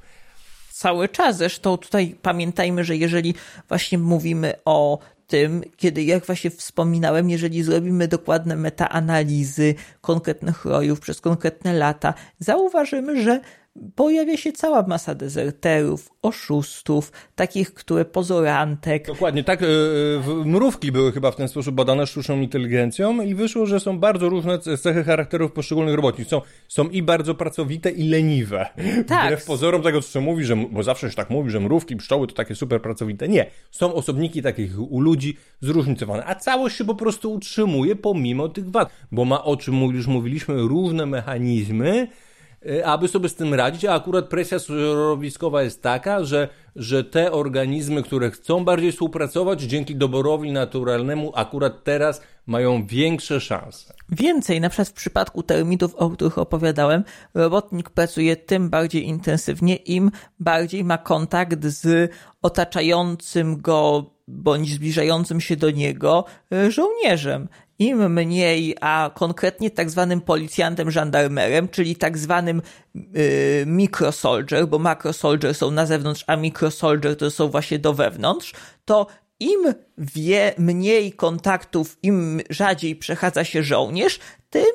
Cały czas. Zresztą tutaj pamiętajmy, że jeżeli właśnie mówimy o tym, kiedy, jak właśnie wspominałem, jeżeli zrobimy dokładne metaanalizy konkretnych rojów przez konkretne lata, zauważymy, że pojawia się cała masa dezerterów, oszustów, takich, które pozorantek.
Dokładnie, tak. Yy, mrówki były chyba w ten sposób badane sztuczną inteligencją i wyszło, że są bardzo różne cechy charakterów poszczególnych robotników. Są, są i bardzo pracowite, i leniwe. Tak. Wbrew pozorom tego, co mówi, że, bo zawsze się tak mówi, że mrówki, pszczoły to takie super pracowite. Nie. Są osobniki takich u ludzi zróżnicowane, a całość się po prostu utrzymuje pomimo tych wad, bo ma, o czym już mówiliśmy, różne mechanizmy, aby sobie z tym radzić, a akurat presja środowiskowa jest taka, że, że te organizmy, które chcą bardziej współpracować, dzięki doborowi naturalnemu, akurat teraz mają większe szanse.
Więcej, na przykład w przypadku termitów, o których opowiadałem, robotnik pracuje tym bardziej intensywnie, im bardziej ma kontakt z otaczającym go bądź zbliżającym się do niego y, żołnierzem im mniej, a konkretnie tak zwanym policjantem, żandarmerem, czyli tak zwanym yy, microsoldier, bo macrosoldier są na zewnątrz, a microsoldier to są właśnie do wewnątrz, to im wie mniej kontaktów, im rzadziej przechadza się żołnierz, tym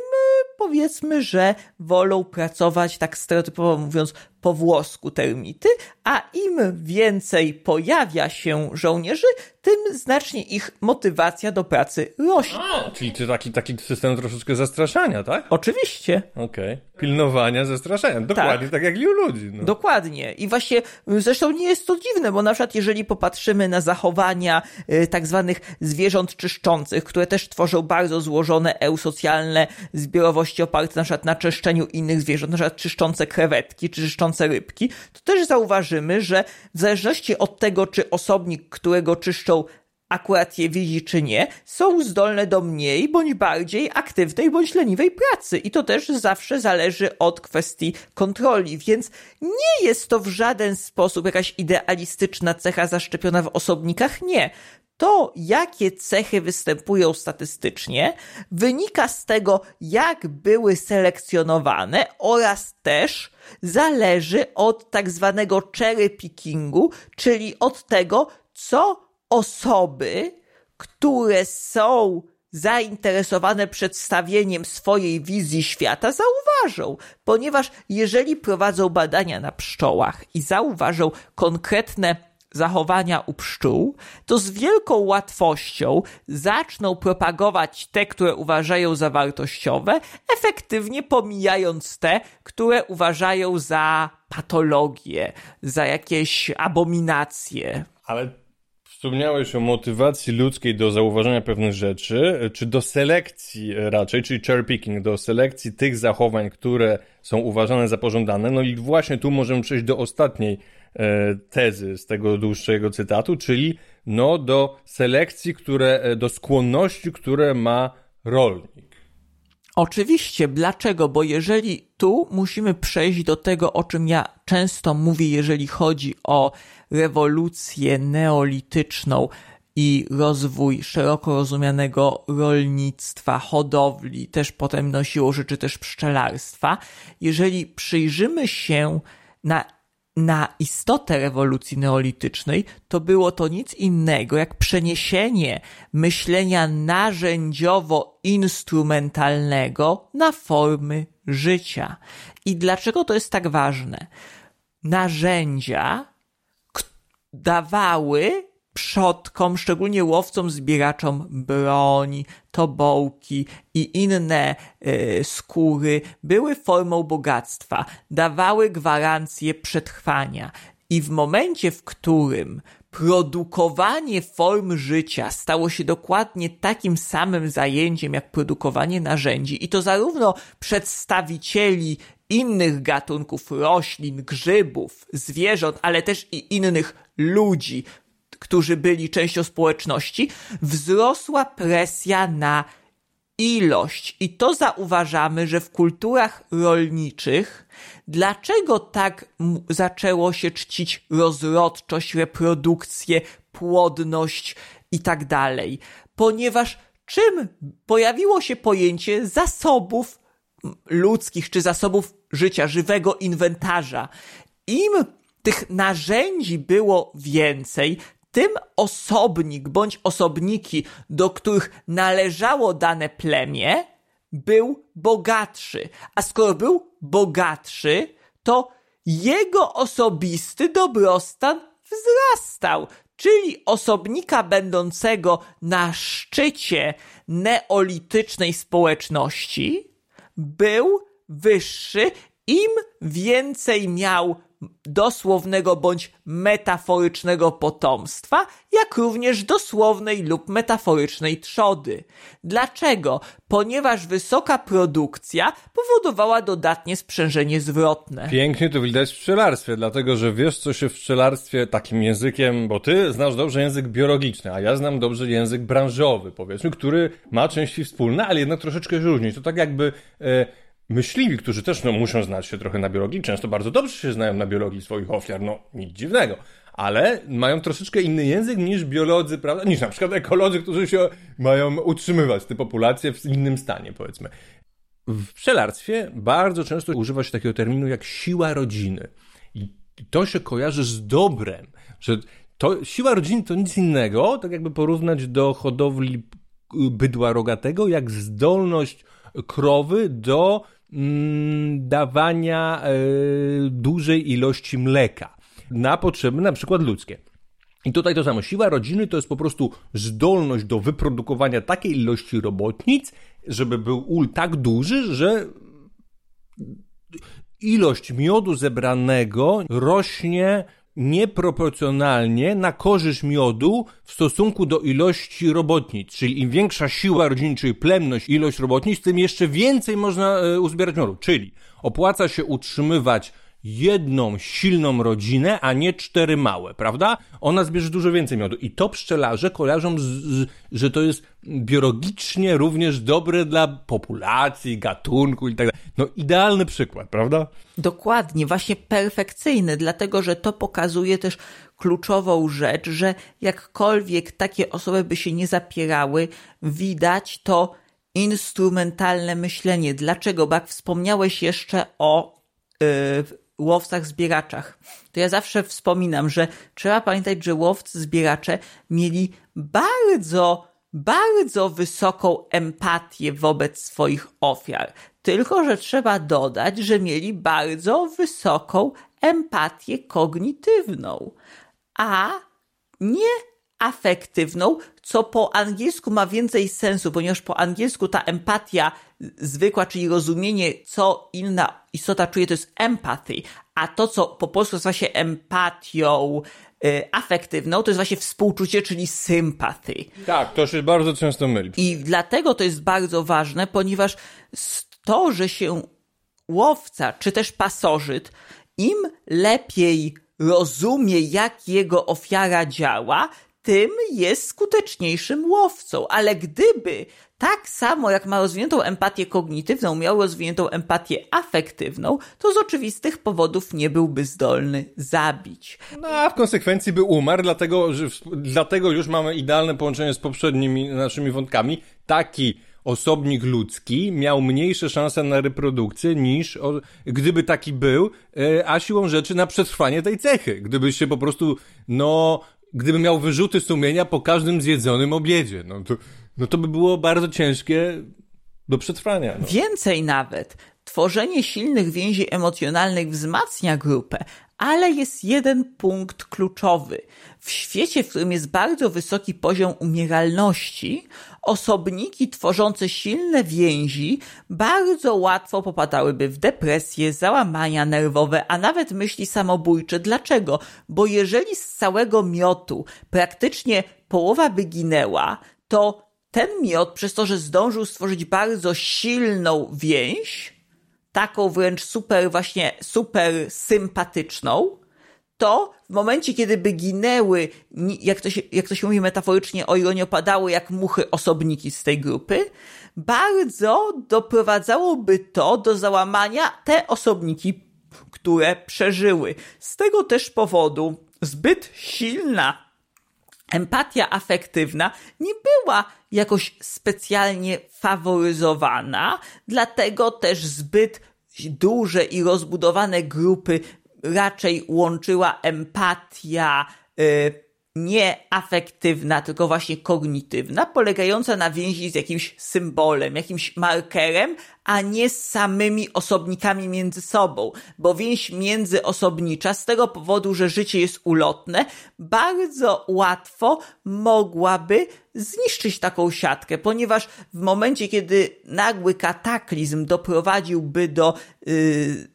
powiedzmy, że wolą pracować, tak stereotypowo mówiąc, po włosku termity, a im więcej pojawia się żołnierzy, tym znacznie ich motywacja do pracy rośnie.
A, czyli to taki, taki system troszeczkę zastraszania, tak?
Oczywiście.
Okej. Okay. Pilnowania, zastraszania. Dokładnie tak, tak jak i u ludzi. No.
Dokładnie. I właśnie zresztą nie jest to dziwne, bo na przykład jeżeli popatrzymy na zachowania y, tak zwanych zwierząt czyszczących, które też tworzą bardzo złożone eusocjalne zbiorowości oparte na przykład na czyszczeniu innych zwierząt, na przykład czyszczące krewetki, czy czyszczące rybki, to też zauważymy, że w zależności od tego, czy osobnik, którego czyszczą akurat je widzi czy nie, są zdolne do mniej bądź bardziej aktywnej bądź leniwej pracy. I to też zawsze zależy od kwestii kontroli, więc nie jest to w żaden sposób jakaś idealistyczna cecha zaszczepiona w osobnikach. Nie. To, jakie cechy występują statystycznie, wynika z tego, jak były selekcjonowane oraz też zależy od tak zwanego cherry pickingu, czyli od tego, co osoby, które są zainteresowane przedstawieniem swojej wizji świata zauważą, ponieważ jeżeli prowadzą badania na pszczołach i zauważą konkretne zachowania u pszczół, to z wielką łatwością zaczną propagować te, które uważają za wartościowe, efektywnie pomijając te, które uważają za patologie, za jakieś abominacje.
Ale Wspomniałeś o motywacji ludzkiej do zauważenia pewnych rzeczy, czy do selekcji raczej, czyli cherry picking, do selekcji tych zachowań, które są uważane za pożądane. No i właśnie tu możemy przejść do ostatniej tezy z tego dłuższego cytatu, czyli no do selekcji, które, e, do skłonności, które ma rolnik.
Oczywiście, dlaczego? Bo jeżeli tu musimy przejść do tego, o czym ja często mówię, jeżeli chodzi o rewolucję neolityczną i rozwój szeroko rozumianego rolnictwa, hodowli, też potem nosiło rzeczy też pszczelarstwa, jeżeli przyjrzymy się na na istotę rewolucji neolitycznej, to było to nic innego jak przeniesienie myślenia narzędziowo-instrumentalnego na formy życia. I dlaczego to jest tak ważne? Narzędzia dawały przodkom, szczególnie łowcom, zbieraczom broń, tobołki i inne y, skóry były formą bogactwa, dawały gwarancję przetrwania. I w momencie, w którym produkowanie form życia stało się dokładnie takim samym zajęciem jak produkowanie narzędzi, i to zarówno przedstawicieli innych gatunków roślin, grzybów, zwierząt, ale też i innych ludzi, którzy byli częścią społeczności, wzrosła presja na ilość. I to zauważamy, że w kulturach rolniczych, dlaczego tak zaczęło się czcić rozrodczość, reprodukcję, płodność i tak dalej? Ponieważ czym pojawiło się pojęcie zasobów ludzkich czy zasobów życia, żywego inwentarza. Im tych narzędzi było więcej, tym osobnik bądź osobniki, do których należało dane plemię, był bogatszy. A skoro był bogatszy, to jego osobisty dobrostan wzrastał, czyli osobnika będącego na szczycie neolitycznej społeczności był wyższy, im więcej miał dosłownego bądź metaforycznego potomstwa, jak również dosłownej lub metaforycznej trzody. Dlaczego? Ponieważ wysoka produkcja powodowała dodatnie sprzężenie zwrotne.
Pięknie to widać w pszczelarstwie, dlatego że wiesz, co się w pszczelarstwie takim językiem, bo ty znasz dobrze język biologiczny, a ja znam dobrze język branżowy, powiedzmy, który ma części wspólne, ale jednak troszeczkę różni. To tak jakby. E, myśliwi, którzy też no, muszą znać się trochę na biologii, często bardzo dobrze się znają na biologii swoich ofiar, no nic dziwnego, ale mają troszeczkę inny język niż biolodzy, prawda, niż na przykład ekolodzy, którzy się mają utrzymywać te populacje w innym stanie, powiedzmy. W pszczelarstwie bardzo często używa się takiego terminu jak siła rodziny. I to się kojarzy z dobrem, że to siła rodziny to nic innego, tak jakby porównać do hodowli bydła rogatego, jak zdolność krowy do dawania e, dużej ilości mleka na potrzeby na przykład ludzkie. I tutaj to samo. Siła rodziny to jest po prostu zdolność do wyprodukowania takiej ilości robotnic, żeby był ul tak duży, że ilość miodu zebranego rośnie nieproporcjonalnie na korzyść miodu w stosunku do ilości robotnic. Czyli im większa siła rodziny, czyli plemność, ilość robotnic, tym jeszcze więcej można e, uzbierać miodu. Czyli opłaca się utrzymywać jedną silną rodzinę, a nie cztery małe, prawda? Ona zbierze dużo więcej miodu. I to pszczelarze kojarzą, z, z, że to jest biologicznie również dobre dla populacji, gatunku i tak dalej. No idealny przykład, prawda?
Dokładnie, właśnie perfekcyjny, dlatego że to pokazuje też kluczową rzecz, że jakkolwiek takie osoby by się nie zapierały, widać to instrumentalne myślenie. Dlaczego? Bo jak wspomniałeś jeszcze o yy, łowcach zbieraczach, to ja zawsze wspominam, że trzeba pamiętać, że łowcy zbieracze mieli bardzo, bardzo wysoką empatię wobec swoich ofiar. Tylko, że trzeba dodać, że mieli bardzo wysoką empatię kognitywną, a nie afektywną, co po angielsku ma więcej sensu, ponieważ po angielsku ta empatia zwykła, czyli rozumienie, co inna istota czuje, to jest empathy, a to, co po polsku nazywa się empatią y, afektywną, to jest właśnie współczucie, czyli sympathy.
Tak, to się bardzo często myli.
I dlatego to jest bardzo ważne, ponieważ to, że się łowca, czy też pasożyt, im lepiej rozumie, jak jego ofiara działa, tym jest skuteczniejszym łowcą. Ale gdyby tak samo jak ma rozwiniętą empatię kognitywną, miał rozwiniętą empatię afektywną, to z oczywistych powodów nie byłby zdolny zabić.
No a w konsekwencji by umarł, dlatego, że, dlatego już mamy idealne połączenie z poprzednimi naszymi wątkami. Taki osobnik ludzki miał mniejsze szanse na reprodukcję niż o, gdyby taki był, e, a siłą rzeczy na przetrwanie tej cechy. Gdyby się po prostu, no, gdyby miał wyrzuty sumienia po każdym zjedzonym obiedzie. No to, no to by było bardzo ciężkie do przetrwania. No.
Więcej nawet. Tworzenie silnych więzi emocjonalnych wzmacnia grupę, ale jest jeden punkt kluczowy. W świecie, w którym jest bardzo wysoki poziom umieralności, osobniki tworzące silne więzi bardzo łatwo popadałyby w depresję, załamania nerwowe, a nawet myśli samobójcze. Dlaczego? Bo jeżeli z całego miotu praktycznie połowa by ginęła, to ten miot, przez to, że zdążył stworzyć bardzo silną więź, taką wręcz super, właśnie super sympatyczną, to w momencie, kiedy by ginęły, jak to się, jak to się mówi metaforycznie, o ironię opadały jak muchy osobniki z tej grupy, bardzo doprowadzałoby to do załamania te osobniki, które przeżyły. Z tego też powodu zbyt silna empatia afektywna nie była jakoś specjalnie faworyzowana, dlatego też zbyt duże i rozbudowane grupy raczej łączyła empatia y, nie afektywna, tylko właśnie kognitywna, polegająca na więzi z jakimś symbolem, jakimś markerem, a nie z samymi osobnikami między sobą, bo więź międzyosobnicza z tego powodu, że życie jest ulotne, bardzo łatwo mogłaby zniszczyć taką siatkę, ponieważ w momencie, kiedy nagły kataklizm doprowadziłby do yy,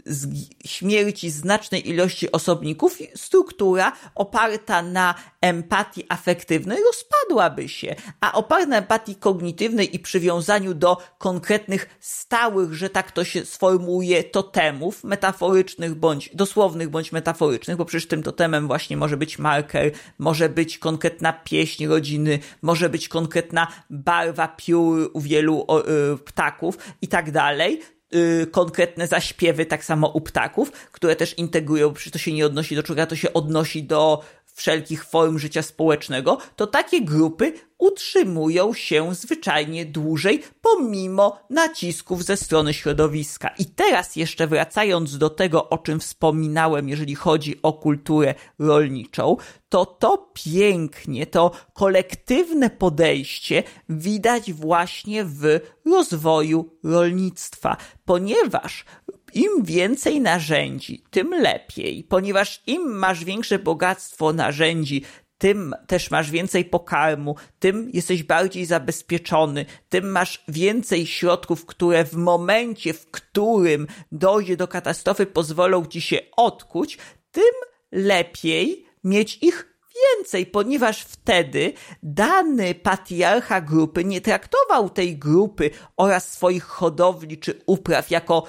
śmierci znacznej ilości osobników, struktura oparta na empatii afektywnej rozpadłaby się, a oparta na empatii kognitywnej i przywiązaniu do konkretnych stałych, że tak to się sformułuje, totemów, metaforycznych bądź dosłownych bądź metaforycznych, bo przecież tym totemem właśnie może być marker, może być konkretna pieśń rodziny, może być konkretna barwa piór u wielu y, ptaków i tak dalej, y, konkretne zaśpiewy, tak samo u ptaków, które też integrują, przecież to się nie odnosi do człowieka, to się odnosi do wszelkich form życia społecznego, to takie grupy utrzymują się zwyczajnie dłużej, pomimo nacisków ze strony środowiska. I teraz jeszcze wracając do tego, o czym wspominałem, jeżeli chodzi o kulturę rolniczą, to to pięknie, to kolektywne podejście widać właśnie w rozwoju rolnictwa, ponieważ im więcej narzędzi, tym lepiej, ponieważ im masz większe bogactwo narzędzi, tym też masz więcej pokarmu, tym jesteś bardziej zabezpieczony, tym masz więcej środków, które w momencie, w którym dojdzie do katastrofy, pozwolą ci się odkuć, tym lepiej mieć ich więcej, ponieważ wtedy dany patriarcha grupy nie traktował tej grupy oraz swoich hodowli czy upraw jako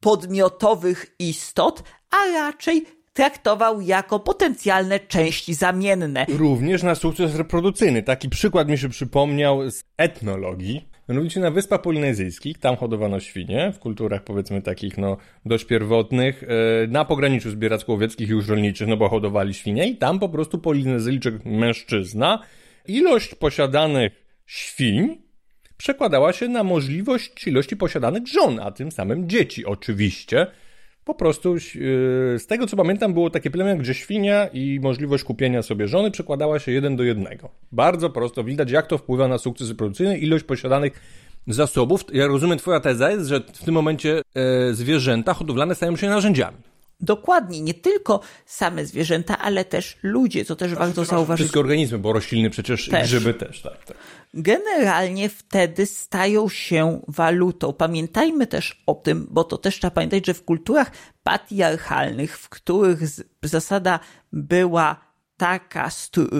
podmiotowych istot, a raczej traktował jako potencjalne części zamienne.
Również na sukces reprodukcyjny. Taki przykład mi się przypomniał z etnologii. Mianowicie na Wyspach Polinezyjskich, tam hodowano świnie, w kulturach powiedzmy takich no dość pierwotnych, e, na pograniczu zbieracko-łowieckich i już rolniczych, no bo hodowali świnie i tam po prostu polinezyjczyk mężczyzna, ilość posiadanych świń przekładała się na możliwość ilości posiadanych żon, a tym samym dzieci oczywiście. Po prostu yy, z tego co pamiętam było takie plemię, gdzie świnia i możliwość kupienia sobie żony przekładała się jeden do jednego. Bardzo prosto widać jak to wpływa na sukces produkcyjny, ilość posiadanych zasobów. Ja rozumiem twoja teza jest, że w tym momencie yy, zwierzęta hodowlane stają się narzędziami.
Dokładnie, nie tylko same zwierzęta, ale też ludzie, co też warto zauważyć.
Wszystkie organizmy, bo rośliny przecież też. grzyby też, tak, tak.
Generalnie wtedy stają się walutą. Pamiętajmy też o tym, bo to też trzeba pamiętać, że w kulturach patriarchalnych, w których zasada była taka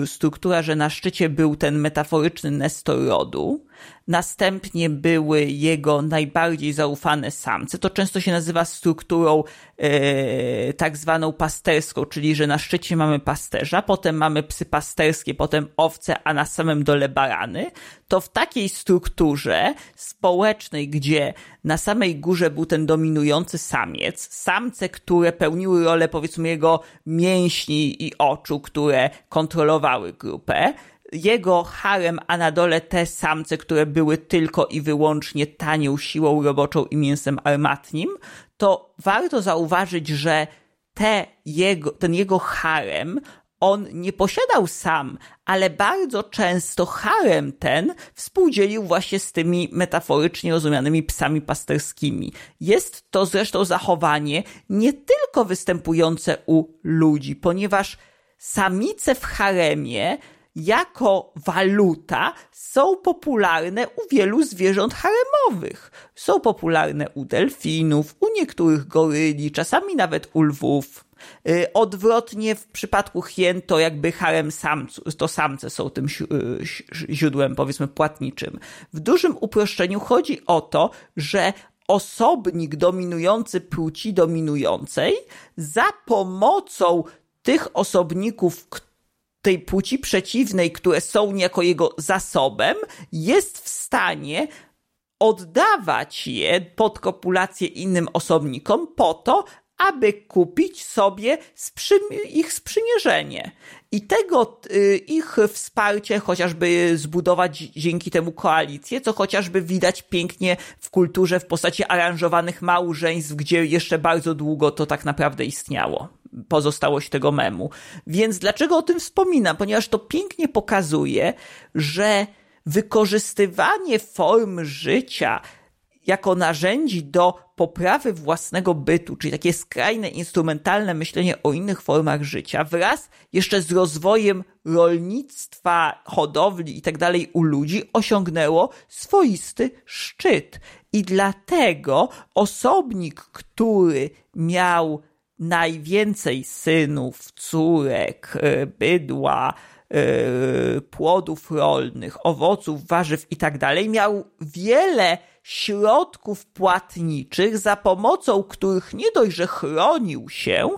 struktura, że na szczycie był ten metaforyczny Nestor rodu, następnie były jego najbardziej zaufane samce. To często się nazywa strukturą e, tak zwaną pasterską, czyli że na szczycie mamy pasterza, potem mamy psy pasterskie, potem owce, a na samym dole barany. To w takiej strukturze społecznej, gdzie na samej górze był ten dominujący samiec, samce, które pełniły rolę powiedzmy jego mięśni i oczu, które kontrolowały grupę, jego harem, a na dole te samce, które były tylko i wyłącznie tanią siłą roboczą i mięsem armatnim, to warto zauważyć, że te jego, ten jego harem on nie posiadał sam, ale bardzo często harem ten współdzielił właśnie z tymi metaforycznie rozumianymi psami pasterskimi. Jest to zresztą zachowanie nie tylko występujące u ludzi, ponieważ samice w haremie jako waluta są popularne u wielu zwierząt haremowych. Są popularne u delfinów, u niektórych goryli, czasami nawet u lwów. Y, odwrotnie w przypadku hien to jakby harem samców, to samce są tym y, źródłem powiedzmy płatniczym. W dużym uproszczeniu chodzi o to, że osobnik dominujący płci dominującej za pomocą tych osobników, tej płci przeciwnej, które są niejako jego zasobem, jest w stanie oddawać je pod kopulację innym osobnikom po to, aby kupić sobie ich sprzymierzenie. I tego y, ich wsparcie, chociażby zbudować dzięki temu koalicję, co chociażby widać pięknie w kulturze w postaci aranżowanych małżeństw, gdzie jeszcze bardzo długo to tak naprawdę istniało. pozostałość tego memu. Więc dlaczego o tym wspominam? Ponieważ to pięknie pokazuje, że wykorzystywanie form życia jako narzędzi do poprawy własnego bytu, czyli takie skrajne, instrumentalne myślenie o innych formach życia, wraz jeszcze z rozwojem rolnictwa, hodowli i tak u ludzi, osiągnęło swoisty szczyt. I dlatego osobnik, który miał najwięcej synów, córek, e, bydła, e, płodów rolnych, owoców, warzyw i tak dalej, miał wiele środków płatniczych, za pomocą których nie dość, że chronił się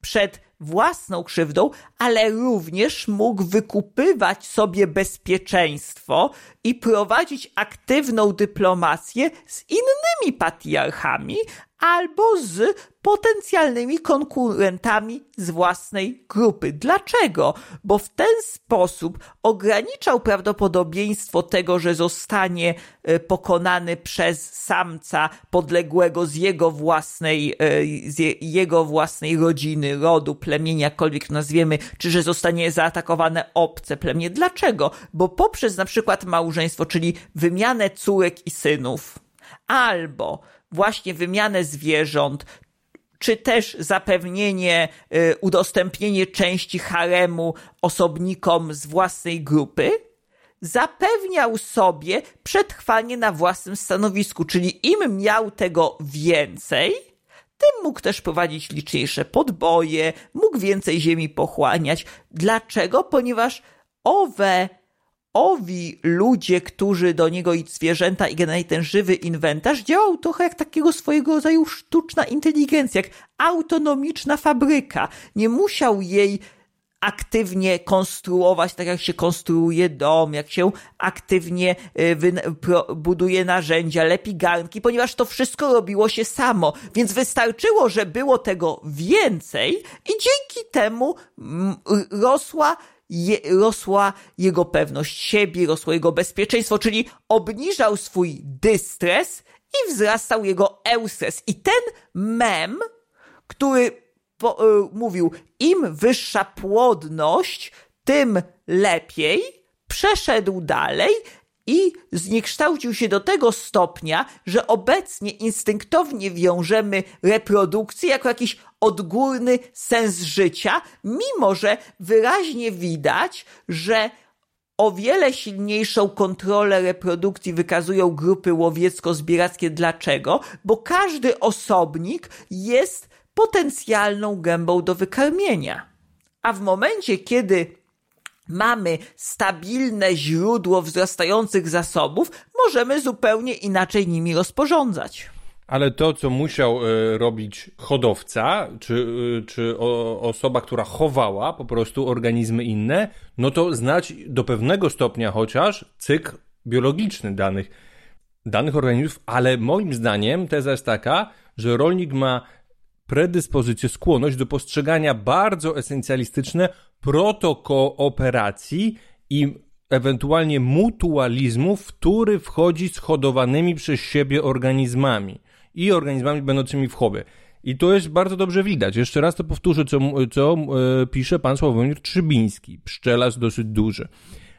przed własną krzywdą, ale również mógł wykupywać sobie bezpieczeństwo i prowadzić aktywną dyplomację z innymi patriarchami albo z potencjalnymi konkurentami z własnej grupy. Dlaczego? Bo w ten sposób ograniczał prawdopodobieństwo tego, że zostanie e, pokonany przez samca podległego z jego własnej, e, z jego własnej rodziny, rodu, plemienia, jakkolwiek nazwiemy, czy że zostanie zaatakowane obce plemię. Dlaczego? Bo poprzez na przykład małżeństwo, czyli wymianę córek i synów, albo właśnie wymianę zwierząt, czy też zapewnienie, y, udostępnienie części haremu osobnikom z własnej grupy, zapewniał sobie przetrwanie na własnym stanowisku, czyli im miał tego więcej, tym mógł też prowadzić liczniejsze podboje, mógł więcej ziemi pochłaniać. Dlaczego? Ponieważ owe owi ludzie, którzy do niego i zwierzęta i generalnie ten żywy inwentarz działał trochę jak takiego swojego rodzaju sztuczna inteligencja, jak autonomiczna fabryka. Nie musiał jej aktywnie konstruować, tak jak się konstruuje dom, jak się aktywnie y, buduje narzędzia, lepi garnki, ponieważ to wszystko robiło się samo. Więc wystarczyło, że było tego więcej i dzięki temu rosła je, rosła jego pewność siebie, rosło jego bezpieczeństwo, czyli obniżał swój dystres i wzrastał jego eustres. I ten mem, który po, y, mówił, im wyższa płodność, tym lepiej, przeszedł dalej i zniekształcił się do tego stopnia, że obecnie instynktownie wiążemy reprodukcję jako jakiś odgórny sens życia, mimo że wyraźnie widać, że o wiele silniejszą kontrolę reprodukcji wykazują grupy łowiecko-zbierackie. Dlaczego? Bo każdy osobnik jest potencjalną gębą do wykarmienia. A w momencie, kiedy mamy stabilne źródło wzrastających zasobów, możemy zupełnie inaczej nimi rozporządzać.
Ale to, co musiał y, robić hodowca, czy, y, czy osoba, która chowała po prostu organizmy inne, no to znać do pewnego stopnia chociaż cykl biologiczny danych, danych organizmów, ale moim zdaniem teza jest taka, że rolnik ma predyspozycję, skłonność do postrzegania bardzo esencjalistyczne protokooperacji i ewentualnie mutualizmu, w który wchodzi z hodowanymi przez siebie organizmami i organizmami będącymi w chowie. I to jest bardzo dobrze widać. Jeszcze raz to powtórzę, co, co e, pisze pan Sławomir Trzybiński. Pszczelarz dosyć duży.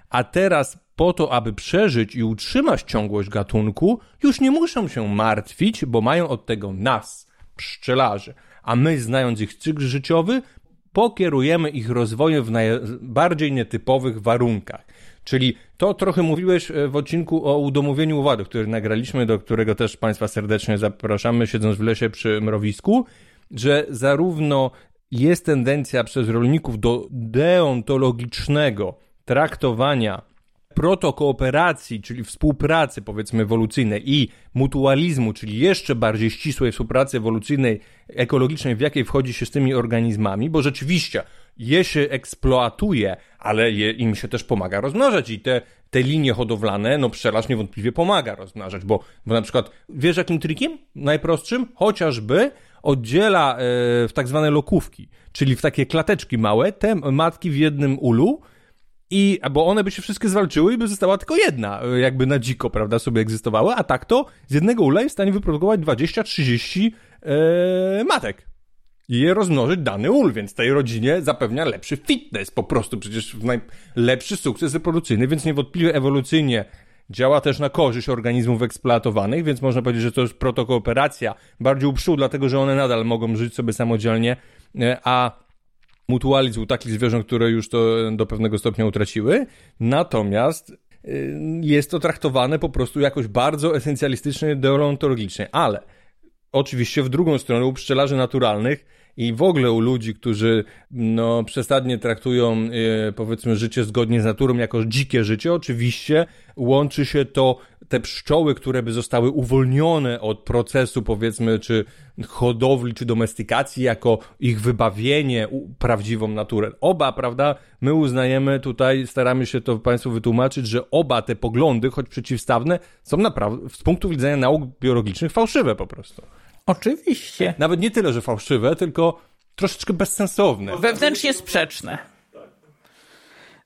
A teraz po to, aby przeżyć i utrzymać ciągłość gatunku, już nie muszą się martwić, bo mają od tego nas, pszczelarzy. A my, znając ich cykl życiowy, pokierujemy ich rozwojem w najbardziej nietypowych warunkach. Czyli to trochę mówiłeś e, w odcinku o udomowieniu owadów, który nagraliśmy, do którego też Państwa serdecznie zapraszamy, siedząc w lesie przy mrowisku, że zarówno jest tendencja przez rolników do deontologicznego traktowania protokooperacji, czyli współpracy powiedzmy ewolucyjnej i mutualizmu, czyli jeszcze bardziej ścisłej współpracy ewolucyjnej, ekologicznej, w jakiej wchodzi się z tymi organizmami, bo rzeczywiście je się eksploatuje, ale je, im się też pomaga rozmnażać i te, te linie hodowlane, no pszczelarz niewątpliwie pomaga rozmnażać, bo, bo na przykład, wiesz jakim trikiem? Najprostszym? Chociażby oddziela e, w tak zwane lokówki, czyli w takie klateczki małe, te matki w jednym ulu, i, bo one by się wszystkie zwalczyły i by została tylko jedna, jakby na dziko, prawda, sobie egzystowała, a tak to z jednego ula jest w stanie wyprodukować 20-30 e, matek. i je rozmnożyć dany ul, więc tej rodzinie zapewnia lepszy fitness, po prostu przecież najlepszy sukces reprodukcyjny, więc niewątpliwie ewolucyjnie działa też na korzyść organizmów eksploatowanych, więc można powiedzieć, że to jest protokooperacja bardziej u dlatego że one nadal mogą żyć sobie samodzielnie, e, a mutualizm u takich zwierząt, które już to do pewnego stopnia utraciły. Natomiast y, jest to traktowane po prostu jakoś bardzo esencjalistycznie, deontologicznie, ale oczywiście w drugą stronę u pszczelarzy naturalnych i w ogóle u ludzi, którzy no, przesadnie traktują e, powiedzmy życie zgodnie z naturą jako dzikie życie, oczywiście łączy się to te pszczoły, które by zostały uwolnione od procesu powiedzmy czy hodowli, czy domestykacji jako ich wybawienie, prawdziwą naturę. Oba, prawda, my uznajemy tutaj, staramy się to Państwu wytłumaczyć, że oba te poglądy, choć przeciwstawne, są naprawdę z punktu widzenia nauk biologicznych fałszywe po prostu.
Oczywiście.
Nawet nie tyle, że fałszywe, tylko troszeczkę bezsensowne.
Wewnętrznie sprzeczne.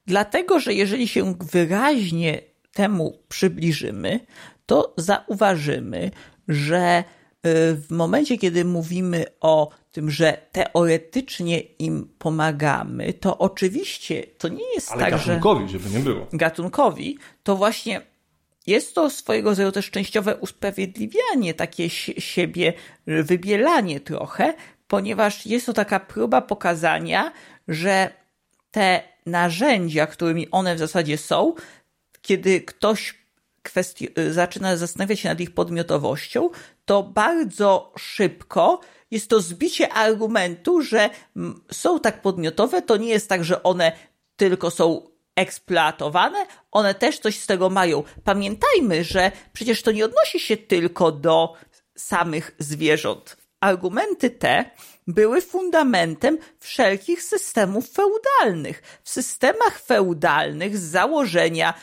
Dlatego, że jeżeli się wyraźnie temu przybliżymy, to zauważymy, że y, w momencie, kiedy mówimy o tym, że teoretycznie im pomagamy, to oczywiście to nie jest
Ale
tak,
gatunkowi, że... żeby nie było.
Gatunkowi, to właśnie jest to swojego rodzaju też częściowe usprawiedliwianie, takie siebie wybielanie trochę, ponieważ jest to taka próba pokazania, że te narzędzia, którymi one w zasadzie są, kiedy ktoś kwestii- zaczyna zastanawiać się nad ich podmiotowością, to bardzo szybko jest to zbicie argumentu, że są tak podmiotowe, to nie jest tak, że one tylko są eksploatowane, one też coś z tego mają. Pamiętajmy, że przecież to nie odnosi się tylko do samych zwierząt. Argumenty te były fundamentem wszelkich systemów feudalnych. W systemach feudalnych z założenia,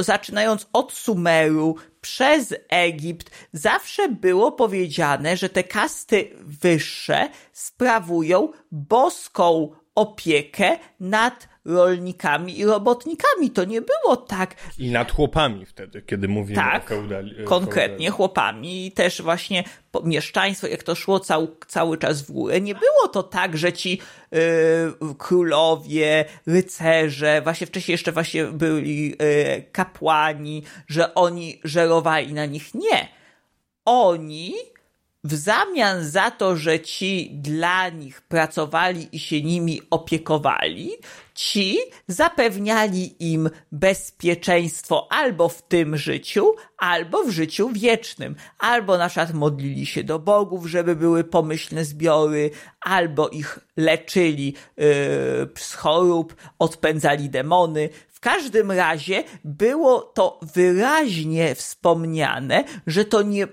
zaczynając od Sumeru, przez Egipt, zawsze było powiedziane, że te kasty wyższe sprawują boską opiekę nad rolnikami i robotnikami. To nie było tak.
I nad chłopami wtedy, kiedy mówimy
tak,
o feudali.
Konkretnie feudali. chłopami i też właśnie mieszczaństwo, jak to szło cał, cały czas w górę. Nie było to tak, że ci yy, królowie, rycerze, właśnie wcześniej jeszcze właśnie byli yy, kapłani, że oni żerowali na nich. Nie. Oni w zamian za to, że ci dla nich pracowali i się nimi opiekowali, ci zapewniali im bezpieczeństwo albo w tym życiu, albo w życiu wiecznym. Albo na przykład modlili się do bogów, żeby były pomyślne zbiory, albo ich leczyli yy, z chorób, odpędzali demony. W każdym razie było to wyraźnie wspomniane, że to nie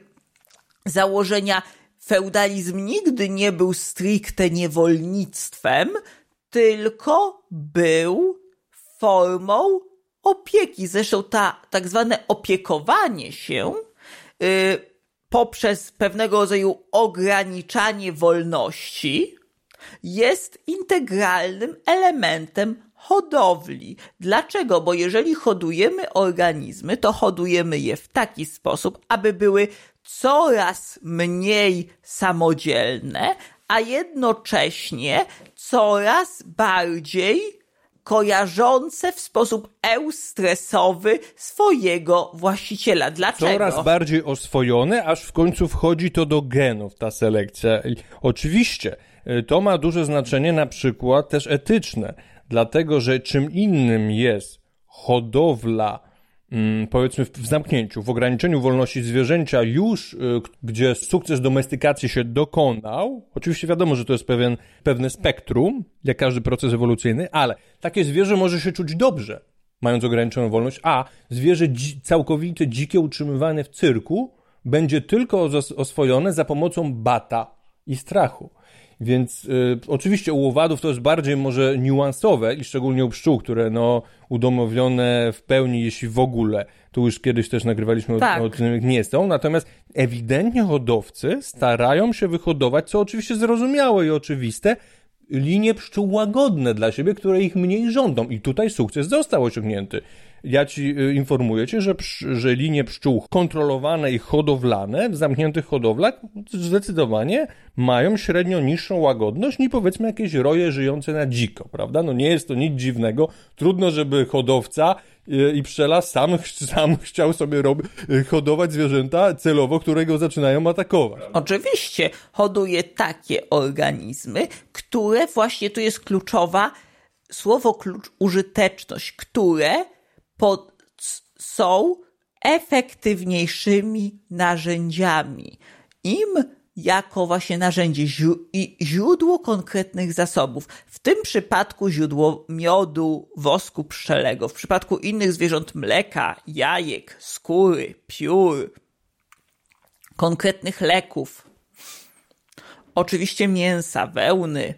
założenia feudalizm nigdy nie był stricte niewolnictwem, tylko był formą opieki. Zresztą ta tak zwane opiekowanie się yy, poprzez pewnego rodzaju ograniczanie wolności jest integralnym elementem hodowli. Dlaczego? Bo jeżeli hodujemy organizmy, to hodujemy je w taki sposób, aby były coraz mniej samodzielne, a jednocześnie coraz bardziej kojarzące w sposób eustresowy swojego właściciela. Dlaczego?
Coraz bardziej oswojone, aż w końcu wchodzi to do genów, ta selekcja. Oczywiście, y, to ma duże znaczenie na przykład też etyczne, dlatego że czym innym jest hodowla powiedzmy w zamknięciu, w ograniczeniu wolności zwierzęcia już, y, gdzie sukces domestykacji się dokonał, oczywiście wiadomo, że to jest pewien, pewne spektrum, jak każdy proces ewolucyjny, ale takie zwierzę może się czuć dobrze, mając ograniczoną wolność, a zwierzę dzi całkowicie dzikie utrzymywane w cyrku będzie tylko oswojone za pomocą bata i strachu. Więc y, oczywiście u owadów to jest bardziej może niuansowe i szczególnie u pszczół, które no udomowione w pełni, jeśli w ogóle, tu już kiedyś też nagrywaliśmy tak. o, o tym, nie są, natomiast ewidentnie hodowcy starają się wyhodować, co oczywiście zrozumiałe i oczywiste, linie pszczół łagodne dla siebie, które ich mniej żądą. I tutaj sukces został osiągnięty. Ja ci y, informuję cię, że, że linie pszczół kontrolowane i hodowlane w zamkniętych hodowlach zdecydowanie mają średnio niższą łagodność niż powiedzmy jakieś roje żyjące na dziko, prawda? No nie jest to nic dziwnego. Trudno, żeby hodowca y, i pszczela sam, sam chciał sobie rob, y, hodować zwierzęta celowo, które go zaczynają atakować.
Oczywiście hoduje takie organizmy, które właśnie tu jest kluczowa słowo klucz użyteczność, które są efektywniejszymi narzędziami. Im jako właśnie narzędzie i źródło konkretnych zasobów. W tym przypadku źródło miodu, wosku pszczelego, w przypadku innych zwierząt mleka, jajek, skóry, piór, konkretnych leków. Oczywiście mięsa, wełny,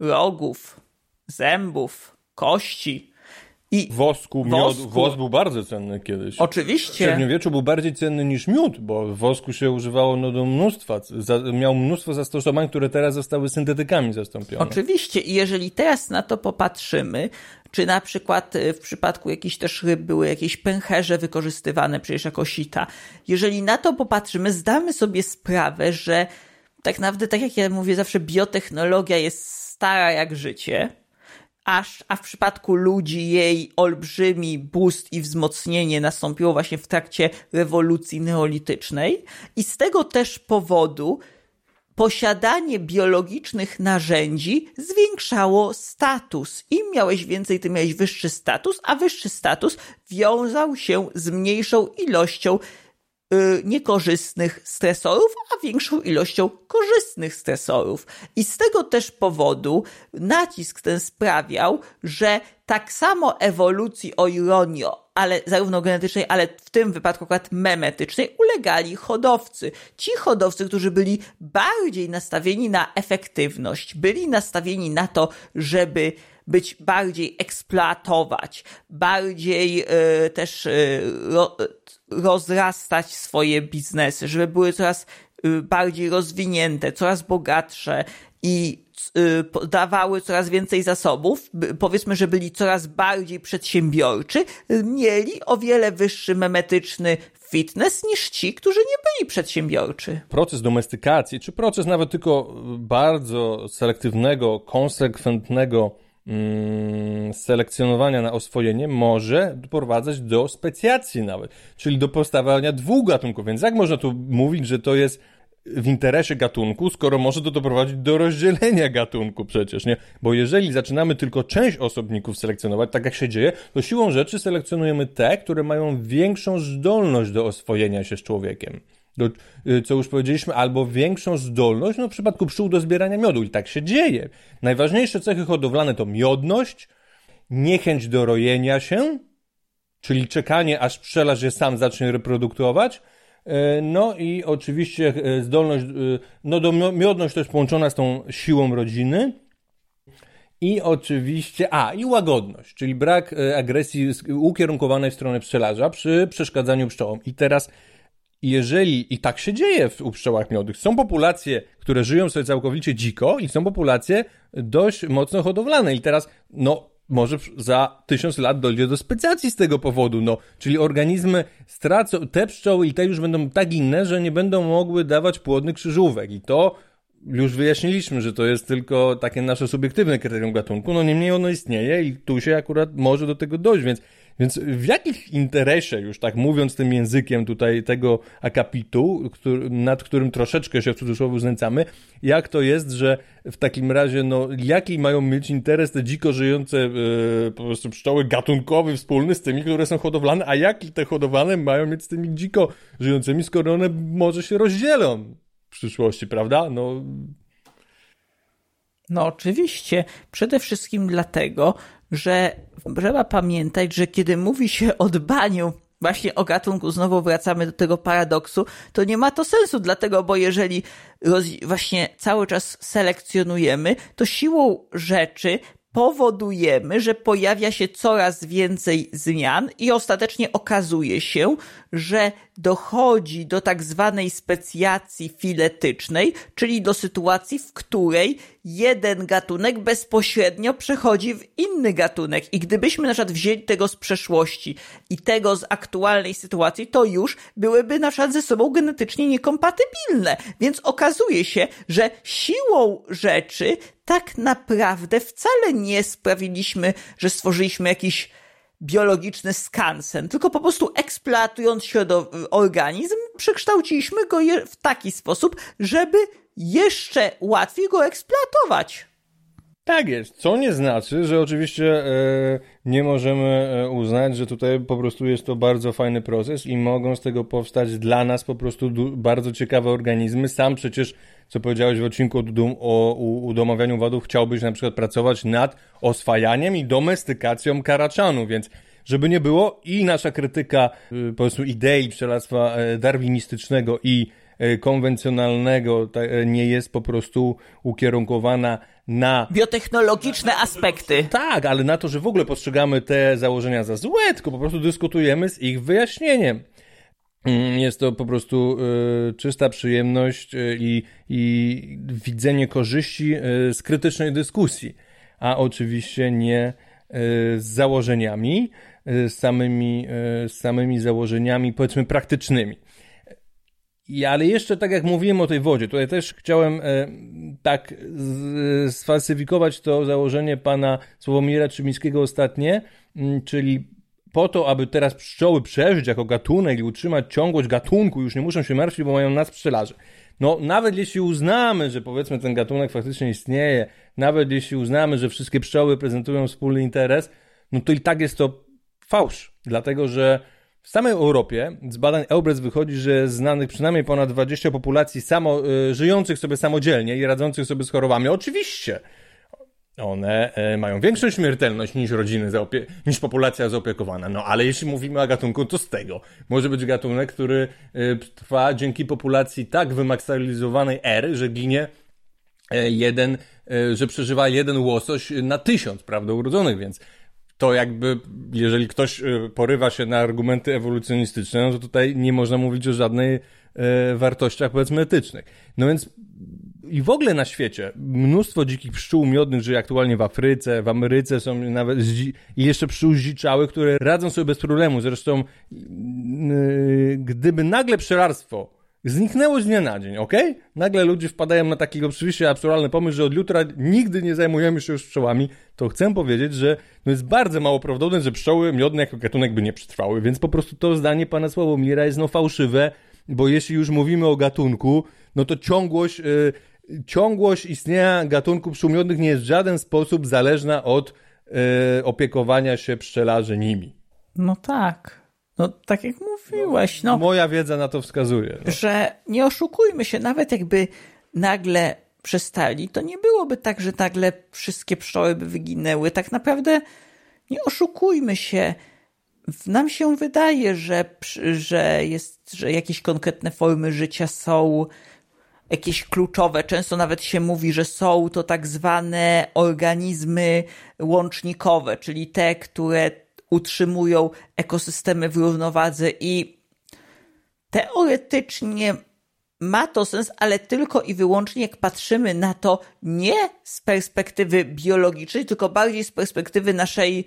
rogów, zębów, kości,
i wosku, miodu. Wosk był bardzo cenny kiedyś.
Oczywiście. W
średniowieczu był bardziej cenny niż miód, bo w wosku się używało no, do mnóstwa. Za, miał mnóstwo zastosowań, które teraz zostały syntetykami zastąpione.
Oczywiście. I jeżeli teraz na to popatrzymy, czy na przykład e, w przypadku jakichś też ryb były jakieś pęcherze wykorzystywane przecież jako sita. Jeżeli na to popatrzymy, zdamy sobie sprawę, że tak naprawdę, tak jak ja mówię zawsze, biotechnologia jest stara jak życie aż, a w przypadku ludzi jej olbrzymi boost i wzmocnienie nastąpiło właśnie w trakcie rewolucji neolitycznej i z tego też powodu posiadanie biologicznych narzędzi zwiększało status. Im miałeś więcej, tym miałeś wyższy status, a wyższy status wiązał się z mniejszą ilością niekorzystnych stresorów, a większą ilością korzystnych stresorów. I z tego też powodu nacisk ten sprawiał, że tak samo ewolucji o ironio, ale zarówno genetycznej, ale w tym wypadku akurat memetycznej, ulegali hodowcy. Ci hodowcy, którzy byli bardziej nastawieni na efektywność, byli nastawieni na to, żeby być bardziej eksploatować, bardziej y, też y, ro, rozrastać swoje biznesy, żeby były coraz y, bardziej rozwinięte, coraz bogatsze i dawały coraz więcej zasobów, powiedzmy, że byli coraz bardziej przedsiębiorczy, mieli o wiele wyższy memetyczny fitness niż ci, którzy nie byli przedsiębiorczy.
Proces domestykacji, czy proces nawet tylko bardzo selektywnego, konsekwentnego selekcjonowania na oswojenie może doprowadzać do specjacji nawet, czyli do powstawania dwóch gatunków. Więc jak można tu mówić, że to jest w interesie gatunku, skoro może to doprowadzić do rozdzielenia gatunku przecież, nie? Bo jeżeli zaczynamy tylko część osobników selekcjonować, tak jak się dzieje, to siłą rzeczy selekcjonujemy te, które mają większą zdolność do oswojenia się z człowiekiem do, y, co już powiedzieliśmy, albo większą zdolność, no w przypadku pszczół do zbierania miodu. I tak się dzieje. Najważniejsze cechy hodowlane to miodność, niechęć do rojenia się, czyli czekanie, aż pszczelarz się sam zacznie reprodukować, e, no i oczywiście e, zdolność, no do miodność też połączona z tą siłą rodziny. I oczywiście, a i łagodność, czyli brak agresji ukierunkowanej w stronę pszczelarza przy przeszkadzaniu pszczołom. I teraz jeżeli, i tak się dzieje w, u pszczołach miodnych, są populacje, które żyją sobie całkowicie dziko i są populacje dość mocno hodowlane. I teraz, no, może za tysiąc lat dojdzie do specjacji z tego powodu, no, czyli organizmy stracą, te pszczoły i te już będą tak inne, że nie będą mogły dawać płodnych krzyżówek i to już wyjaśniliśmy, że to jest tylko takie nasze subiektywne kryterium gatunku, no niemniej ono istnieje i tu się akurat może do tego dojść, więc więc w jakich interesie, już tak mówiąc tym językiem tutaj tego akapitu, który, nad którym troszeczkę się w cudzysłowie znęcamy, jak to jest, że w takim razie, no, jaki mają mieć interes te dziko żyjące yy, po prostu pszczoły gatunkowy wspólny z tymi, które są hodowlane, a jaki te hodowlane mają mieć z tymi dziko żyjącymi, skoro one może się rozdzielą w przyszłości, prawda? No...
No oczywiście. Przede wszystkim dlatego, że trzeba pamiętać, że kiedy mówi się o dbaniu właśnie o gatunku, znowu wracamy do tego paradoksu, to nie ma to sensu, dlatego, bo jeżeli właśnie cały czas selekcjonujemy, to siłą rzeczy powodujemy, że pojawia się coraz więcej zmian i ostatecznie okazuje się, że dochodzi do tak zwanej specjacji filetycznej, czyli do sytuacji, w której jeden gatunek bezpośrednio przechodzi w inny gatunek. I gdybyśmy na przykład wzięli tego z przeszłości i tego z aktualnej sytuacji, to już byłyby na przykład ze sobą genetycznie niekompatybilne. Więc okazuje się, że siłą rzeczy tak naprawdę wcale nie sprawiliśmy, że stworzyliśmy jakiś biologiczny skansen, tylko po prostu eksploatując organizm, przekształciliśmy go w taki sposób, żeby jeszcze łatwiej go eksploatować.
Tak jest, co nie znaczy, że oczywiście e, nie możemy e, uznać, że tutaj po prostu jest to bardzo fajny proces i mogą z tego powstać dla nas po prostu bardzo ciekawe organizmy. Sam przecież, co powiedziałeś w odcinku o, o udomawianiu wadów, chciałbyś na przykład pracować nad oswajaniem i domestykacją karaczanu, więc żeby nie było i nasza krytyka e, po prostu idei pszczelarstwa e, darwinistycznego i e, konwencjonalnego nie jest po prostu ukierunkowana na
biotechnologiczne aspekty.
Tak, ale na to, że w ogóle postrzegamy te założenia za złe, tylko po prostu dyskutujemy z ich wyjaśnieniem. Mm, jest to po prostu y, czysta przyjemność y, i, i widzenie korzyści y, z krytycznej dyskusji, a oczywiście nie z założeniami, z samymi, z samymi założeniami, powiedzmy, praktycznymi. I, ale jeszcze tak jak mówiłem o tej wodzie, tutaj też chciałem tak sfalsyfikować to założenie pana Sławomira Czymińskiego ostatnie, mm, czyli po to, aby teraz pszczoły przeżyć jako gatunek i utrzymać ciągłość gatunku, już nie muszą się martwić, bo mają nas pszczelarzy. No, nawet jeśli uznamy, że powiedzmy ten gatunek faktycznie istnieje, nawet jeśli uznamy, że wszystkie pszczoły prezentują wspólny interes, no to i tak jest to fałsz, dlatego że w samej Europie z badań Eubres wychodzi, że znanych przynajmniej ponad 20 populacji samo, y, żyjących sobie samodzielnie i radzących sobie z chorobami. Oczywiście one y, mają większą śmiertelność niż rodziny, zaopie- niż populacja zaopiekowana. No ale jeśli mówimy o gatunku, to z tego. Może być gatunek, który y, trwa dzięki populacji tak wymaksymalizowanej R, że ginie jeden, że przeżywa jeden łosoś na tysiąc, prawda, urodzonych, więc to jakby, jeżeli ktoś porywa się na argumenty ewolucjonistyczne, no to tutaj nie można mówić o żadnej e, wartościach, powiedzmy, etycznych. No więc i w ogóle na świecie mnóstwo dzikich pszczół miodnych żyje aktualnie w Afryce, w Ameryce są nawet i jeszcze pszczół zdziczałych, które radzą sobie bez problemu. Zresztą yy, gdyby nagle pszczelarstwo Zniknęło z dnia na dzień, ok? Nagle ludzie wpadają na taki oczywiście absurdalny pomysł, że od jutra nigdy nie zajmujemy się już pszczołami. To chcę powiedzieć, że no jest bardzo mało prawdopodobne, że pszczoły miodne jako gatunek by nie przetrwały, więc po prostu to zdanie pana Sławomira jest no fałszywe, bo jeśli już mówimy o gatunku, no to ciągłość, yy, ciągłość istnienia gatunków pszczół miodnych nie jest w żaden sposób zależna od yy, opiekowania się pszczelarzy nimi.
No tak. No, tak jak mówiłeś, no.
Moja wiedza na to wskazuje.
No. Że nie oszukujmy się, nawet jakby nagle przestali, to nie byłoby tak, że nagle wszystkie pszczoły by wyginęły. Tak naprawdę nie oszukujmy się. Nam się wydaje, że, że, jest, że jakieś konkretne formy życia są jakieś kluczowe. Często nawet się mówi, że są to tak zwane organizmy łącznikowe, czyli te, które utrzymują ekosystemy w równowadze i teoretycznie ma to sens, ale tylko i wyłącznie jak patrzymy na to nie z perspektywy biologicznej, tylko bardziej z perspektywy naszej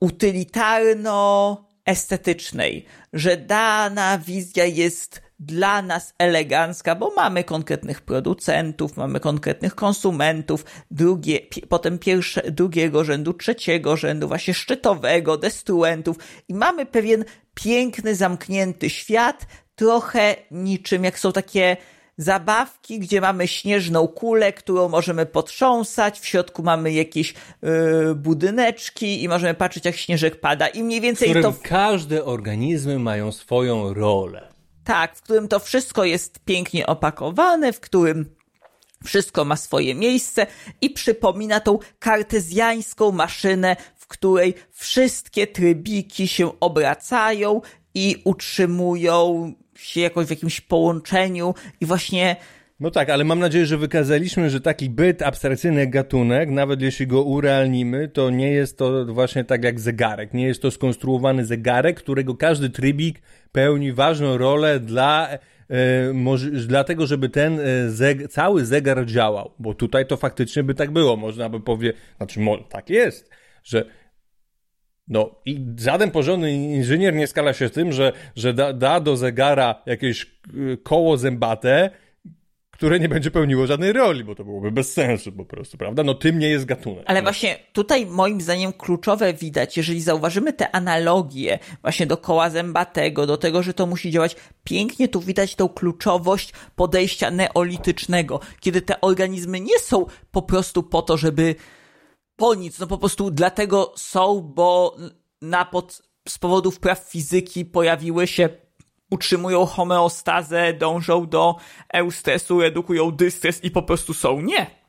utylitarno-estetycznej, że dana wizja jest dla nas elegancka, bo mamy konkretnych producentów, mamy konkretnych konsumentów, drugie, potem pierwsze, drugiego rzędu, trzeciego rzędu, właśnie szczytowego, destruentów i mamy pewien piękny, zamknięty świat, trochę niczym jak są takie zabawki, gdzie mamy śnieżną kulę, którą możemy potrząsać, w środku mamy jakieś yy, budyneczki i możemy patrzeć jak śnieżek pada i mniej więcej
w
to...
każde organizmy mają swoją rolę.
Tak, w którym to wszystko jest pięknie opakowane, w którym wszystko ma swoje miejsce i przypomina tą kartezjańską maszynę, w której wszystkie trybiki się obracają i utrzymują się jakoś w jakimś połączeniu i właśnie
no tak, ale mam nadzieję, że wykazaliśmy, że taki byt abstrakcyjny gatunek, nawet jeśli go urealnimy, to nie jest to właśnie tak jak zegarek. Nie jest to skonstruowany zegarek, którego każdy trybik pełni ważną rolę dla e, dlatego, żeby ten e, zeg, cały zegar działał, bo tutaj to faktycznie by tak było, można by powiedzieć, znaczy tak jest, że no i żaden porządny inżynier nie skala się z tym, że, że da, da do zegara jakieś e, koło zębate, które nie będzie pełniło żadnej roli, bo to byłoby bez sensu po prostu, prawda? No tym nie jest gatunek.
Ale
no.
właśnie tutaj moim zdaniem kluczowe widać, jeżeli zauważymy te analogie właśnie do koła zębatego, do tego, że to musi działać, pięknie tu widać tą kluczowość podejścia neolitycznego, kiedy te organizmy nie są po prostu po to, żeby po nic, no po prostu dlatego są, bo na pod, z powodów praw fizyki pojawiły się utrzymują homeostazę, dążą do eustresu, redukują dystres i po prostu są. Nie.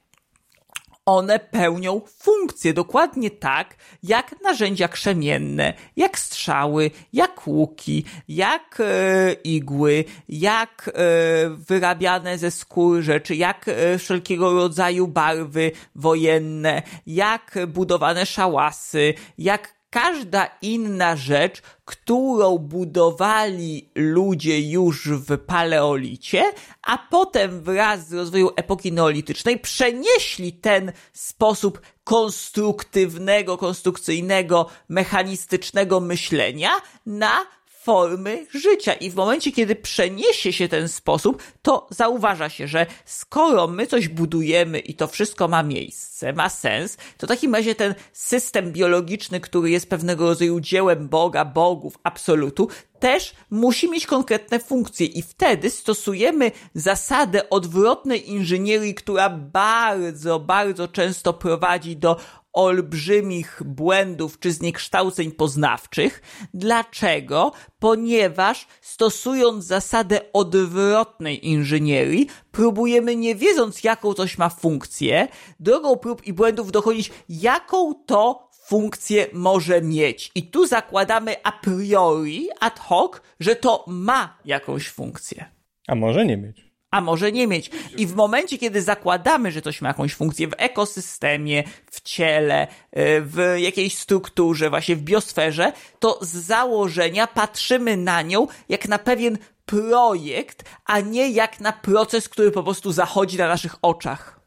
One pełnią funkcje dokładnie tak, jak narzędzia krzemienne, jak strzały, jak łuki, jak e, igły, jak e, wyrabiane ze skór rzeczy, jak e, wszelkiego rodzaju barwy wojenne, jak budowane szałasy, jak każda inna rzecz, którą budowali ludzie już w paleolicie, a potem wraz z rozwojem epoki neolitycznej przenieśli ten sposób konstruktywnego, konstrukcyjnego, mechanistycznego myślenia na formy życia. I w momencie, kiedy przeniesie się ten sposób, to zauważa się, że skoro my coś budujemy i to wszystko ma miejsce, ma sens, to w takim razie ten system biologiczny, który jest pewnego rodzaju dziełem Boga, bogów, absolutu, też musi mieć konkretne funkcje i wtedy stosujemy zasadę odwrotnej inżynierii, która bardzo, bardzo często prowadzi do olbrzymich błędów czy zniekształceń poznawczych. Dlaczego? Ponieważ stosując zasadę odwrotnej inżynierii, próbujemy nie wiedząc jaką coś ma funkcję, drogą prób i błędów dochodzić jaką to funkcję może mieć. I tu zakładamy a priori, ad hoc, że to ma jakąś funkcję.
A może nie mieć
a może nie mieć. I w momencie, kiedy zakładamy, że coś ma jakąś funkcję w ekosystemie, w ciele, y, w jakiejś strukturze, właśnie w biosferze, to z założenia patrzymy na nią jak na pewien projekt, a nie jak na proces, który po prostu zachodzi na naszych oczach.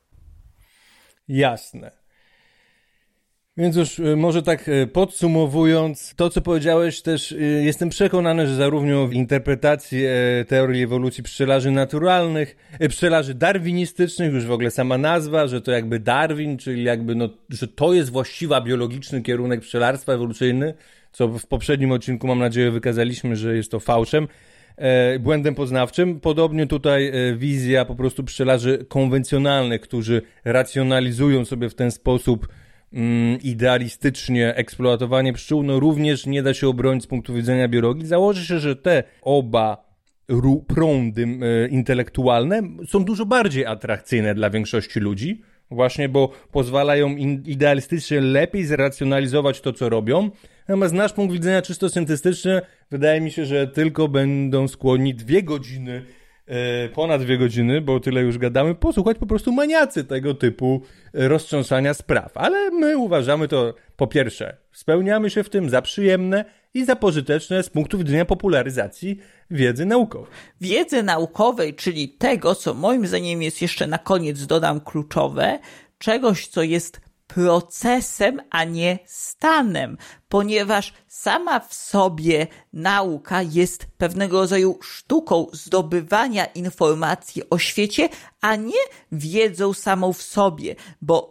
Jasne. Więc już y, może tak y, podsumowując, to co powiedziałeś też, y, jestem przekonany, że zarówno w interpretacji e, teorii ewolucji pszczelarzy naturalnych, e, pszczelarzy darwinistycznych, już w ogóle sama nazwa, że to jakby Darwin, czyli jakby no, że to jest właściwa biologiczny kierunek pszczelarstwa ewolucyjny, co w poprzednim odcinku mam nadzieję wykazaliśmy, że jest to fałszem, e, błędem poznawczym. Podobnie tutaj wizja po prostu pszczelarzy konwencjonalnych, którzy racjonalizują sobie w ten sposób idealistycznie eksploatowanie pszczół, no również nie da się obronić z punktu widzenia biologii. Założy się, że te oba prądy e, intelektualne są dużo bardziej atrakcyjne dla większości ludzi, właśnie bo pozwalają idealistycznie lepiej zracjonalizować to, co robią. Natomiast nasz punkt widzenia czysto syntestyczny wydaje mi się, że tylko będą skłonni dwie godziny ponad dwie godziny, bo tyle już gadamy, posłuchać po prostu maniacy tego typu e, roztrząsania spraw. Ale my uważamy to po pierwsze, spełniamy się w tym za przyjemne i za pożyteczne z punktu widzenia popularyzacji wiedzy naukowej.
Wiedzy naukowej, czyli tego, co moim zdaniem jest jeszcze na koniec, dodam kluczowe, czegoś, co jest procesem, a nie stanem, ponieważ sama w sobie nauka jest pewnego rodzaju sztuką zdobywania informacji o świecie, a nie wiedzą samą w sobie, bo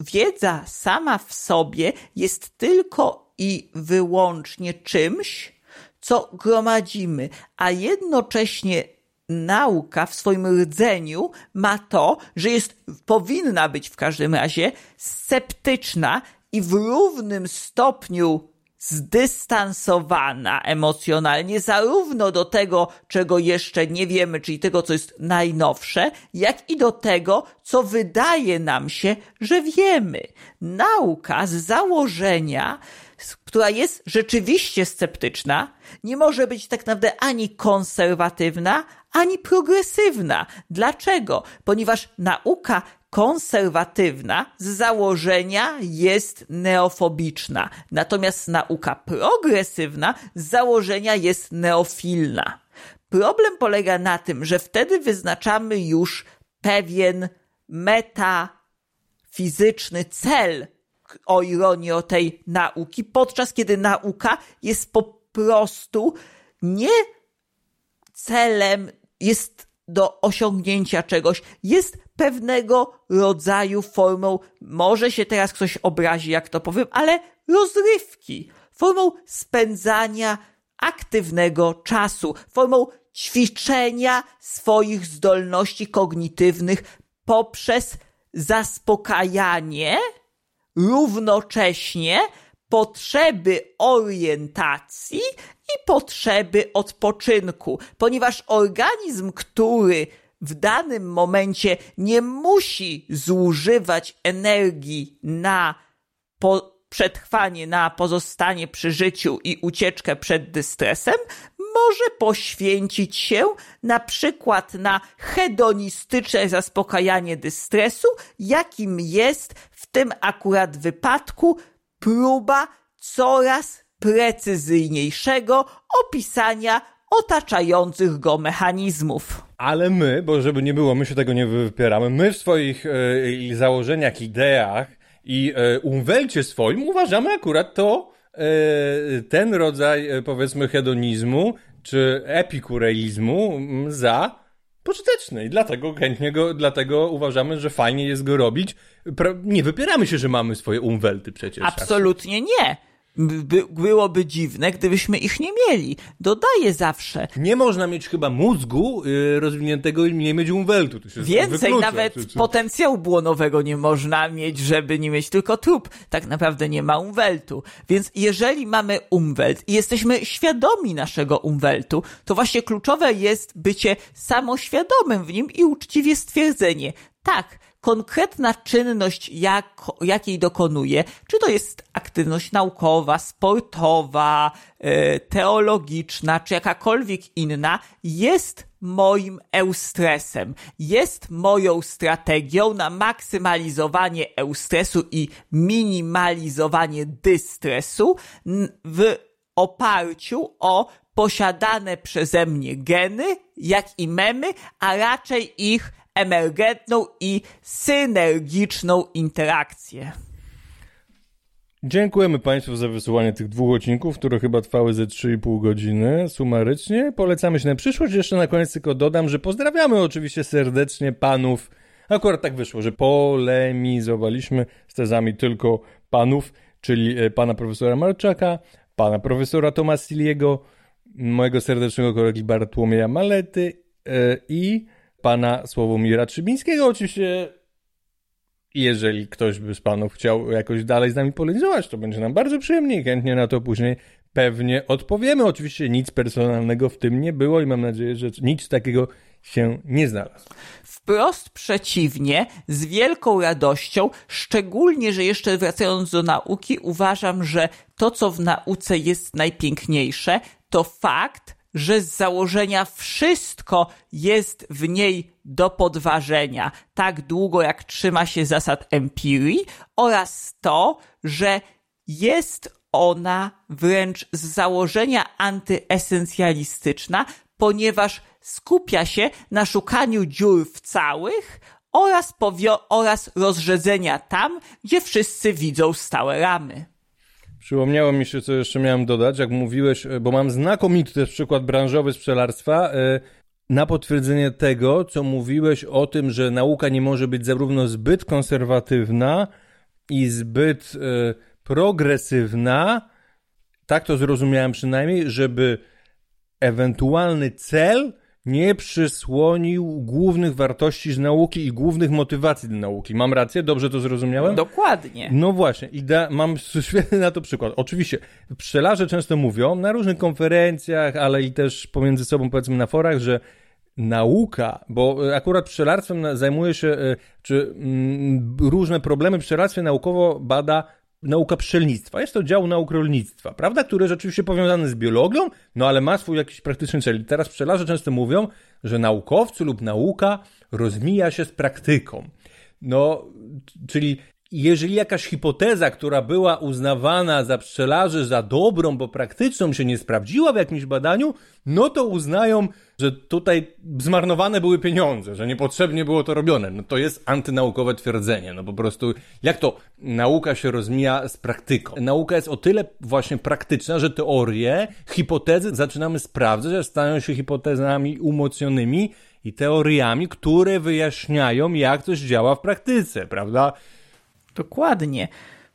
wiedza sama w sobie jest tylko i wyłącznie czymś, co gromadzimy, a jednocześnie nauka w swoim rdzeniu ma to, że jest, powinna być w każdym razie sceptyczna i w równym stopniu zdystansowana emocjonalnie zarówno do tego, czego jeszcze nie wiemy, czyli tego, co jest najnowsze, jak i do tego, co wydaje nam się, że wiemy. Nauka z założenia, która jest rzeczywiście sceptyczna, nie może być tak naprawdę ani konserwatywna, ani progresywna. Dlaczego? Ponieważ nauka konserwatywna z założenia jest neofobiczna, natomiast nauka progresywna z założenia jest neofilna. problem polega na tym, że wtedy wyznaczamy już pewien metafizyczny cel, o ironii o tej nauki, podczas kiedy nauka jest po prostu nie celem, jest do osiągnięcia czegoś, jest pewnego rodzaju formą, może się teraz ktoś obrazi, jak to powiem, ale rozrywki, formą spędzania aktywnego czasu, formą ćwiczenia swoich zdolności kognitywnych poprzez zaspokajanie równocześnie potrzeby orientacji i potrzeby odpoczynku, ponieważ organizm, który w danym momencie nie musi zużywać energii na przetrwanie, na pozostanie przy życiu i ucieczkę przed dystresem, może poświęcić się na przykład na hedonistyczne zaspokajanie dystresu, jakim jest w tym akurat wypadku próba coraz precyzyjniejszego opisania otaczających go mechanizmów.
Ale my, bo żeby nie było, my się tego nie wypieramy, my w swoich e, założeniach, ideach i e, umwelcie swoim uważamy akurat to, e, ten rodzaj, powiedzmy, hedonizmu czy epikureizmu za pożyteczny i dlatego chętnie go, dlatego uważamy, że fajnie jest go robić. Nie wypieramy się, że mamy swoje umwelty przecież.
Absolutnie nie by, byłoby dziwne, gdybyśmy ich nie mieli. Dodaję zawsze.
Nie można mieć chyba mózgu yy, rozwiniętego i nie mieć umweltu.
Więcej, wyklucza, nawet czy, czy... potencjału błonowego nie można mieć, żeby nie mieć tylko trup. Tak naprawdę nie ma umweltu. Więc jeżeli mamy umwelt i jesteśmy świadomi naszego umweltu, to właśnie kluczowe jest bycie samoświadomym w nim i uczciwie stwierdzenie. Tak, konkretna czynność, jak, jakiej dokonuje, czy to jest aktywność naukowa, sportowa, e, teologiczna, czy jakakolwiek inna, jest moim eustresem. Jest moją strategią na maksymalizowanie eustresu i minimalizowanie dystresu w oparciu o posiadane przeze mnie geny, jak i memy, a raczej ich emergentną i synergiczną interakcję.
Dziękujemy Państwu za wysłuchanie tych dwóch odcinków, które chyba trwały ze 3,5 godziny sumarycznie. Polecamy się na przyszłość. Jeszcze na koniec tylko dodam, że pozdrawiamy oczywiście serdecznie panów. Akurat tak wyszło, że polemizowaliśmy z tezami tylko panów, czyli e, pana profesora Marczaka, pana profesora Tomasiliego, mojego serdecznego kolegi Bartłomieja Malety e, i pana Sławomira Trzybińskiego. Oczywiście, jeżeli ktoś by z panów chciał jakoś dalej z nami polemizować, to będzie nam bardzo przyjemnie i chętnie na to później pewnie odpowiemy. Oczywiście nic personalnego w tym nie było i mam nadzieję, że nic takiego się nie znalazł.
Wprost przeciwnie, z wielką radością, szczególnie, że jeszcze wracając do nauki, uważam, że to, co w nauce jest najpiękniejsze, to fakt, że z założenia wszystko jest w niej do podważenia, tak długo jak trzyma się zasad empirii, oraz to, że jest ona wręcz z założenia antyesencjalistyczna, ponieważ skupia się na szukaniu dziur w całych oraz, oraz rozrzedzenia tam, gdzie wszyscy widzą stałe ramy.
Przypomniało mi się, co jeszcze miałem dodać, jak mówiłeś, e, bo mam znakomity też przykład branżowy z pszczelarstwa, e, na potwierdzenie tego, co mówiłeś o tym, że nauka nie może być zarówno zbyt konserwatywna i zbyt e, progresywna, tak to zrozumiałem przynajmniej, żeby ewentualny cel nie przysłonił głównych wartości z nauki i głównych motywacji do nauki. Mam rację? Dobrze to zrozumiałem?
Dokładnie.
No właśnie. I da, mam świetny na to przykład. Oczywiście, pszczelarze często mówią na różnych konferencjach, ale i też pomiędzy sobą, powiedzmy, na forach, że nauka, bo akurat pszczelarstwem zajmuje się, e, czy mm, różne problemy pszczelarstwie naukowo bada nauka pszczelnictwa. Jest to dział nauk rolnictwa, prawda? Który jest oczywiście powiązany z biologią, no ale ma swój jakiś praktyczny cel. Teraz pszczelarze często mówią, że naukowcy lub nauka rozmija się z praktyką. No, czyli jeżeli jakaś hipoteza, która była uznawana za pszczelarzy za dobrą, bo praktyczną się nie sprawdziła w jakimś badaniu, no to uznają, że tutaj zmarnowane były pieniądze, że niepotrzebnie było to robione. No to jest antynaukowe twierdzenie. No po prostu jak to nauka się rozmija z praktyką? Nauka jest o tyle właśnie praktyczna, że teorie, hipotezy zaczynamy sprawdzać, że stają się hipotezami umocnionymi i teoriami, które wyjaśniają, jak coś działa w praktyce, prawda?
Dokładnie.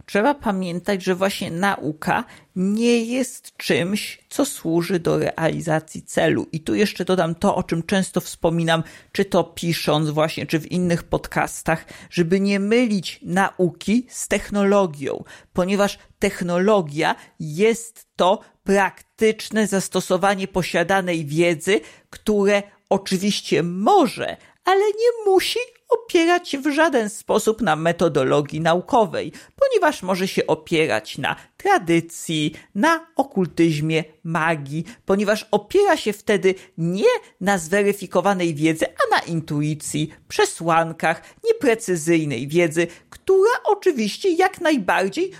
Trzeba pamiętać, że właśnie nauka nie jest czymś, co służy do realizacji celu. I tu jeszcze dodam to, o czym często wspominam, czy to pisząc właśnie, czy w innych podcastach, żeby nie mylić nauki z technologią, ponieważ technologia jest to praktyczne zastosowanie posiadanej wiedzy, które oczywiście może, ale nie musi opierać się w żaden sposób na metodologii naukowej, ponieważ może się opierać na tradycji, na okultyzmie, magii, ponieważ opiera się wtedy nie na zweryfikowanej wiedzy, a na intuicji, przesłankach, nieprecyzyjnej wiedzy, która oczywiście jak najbardziej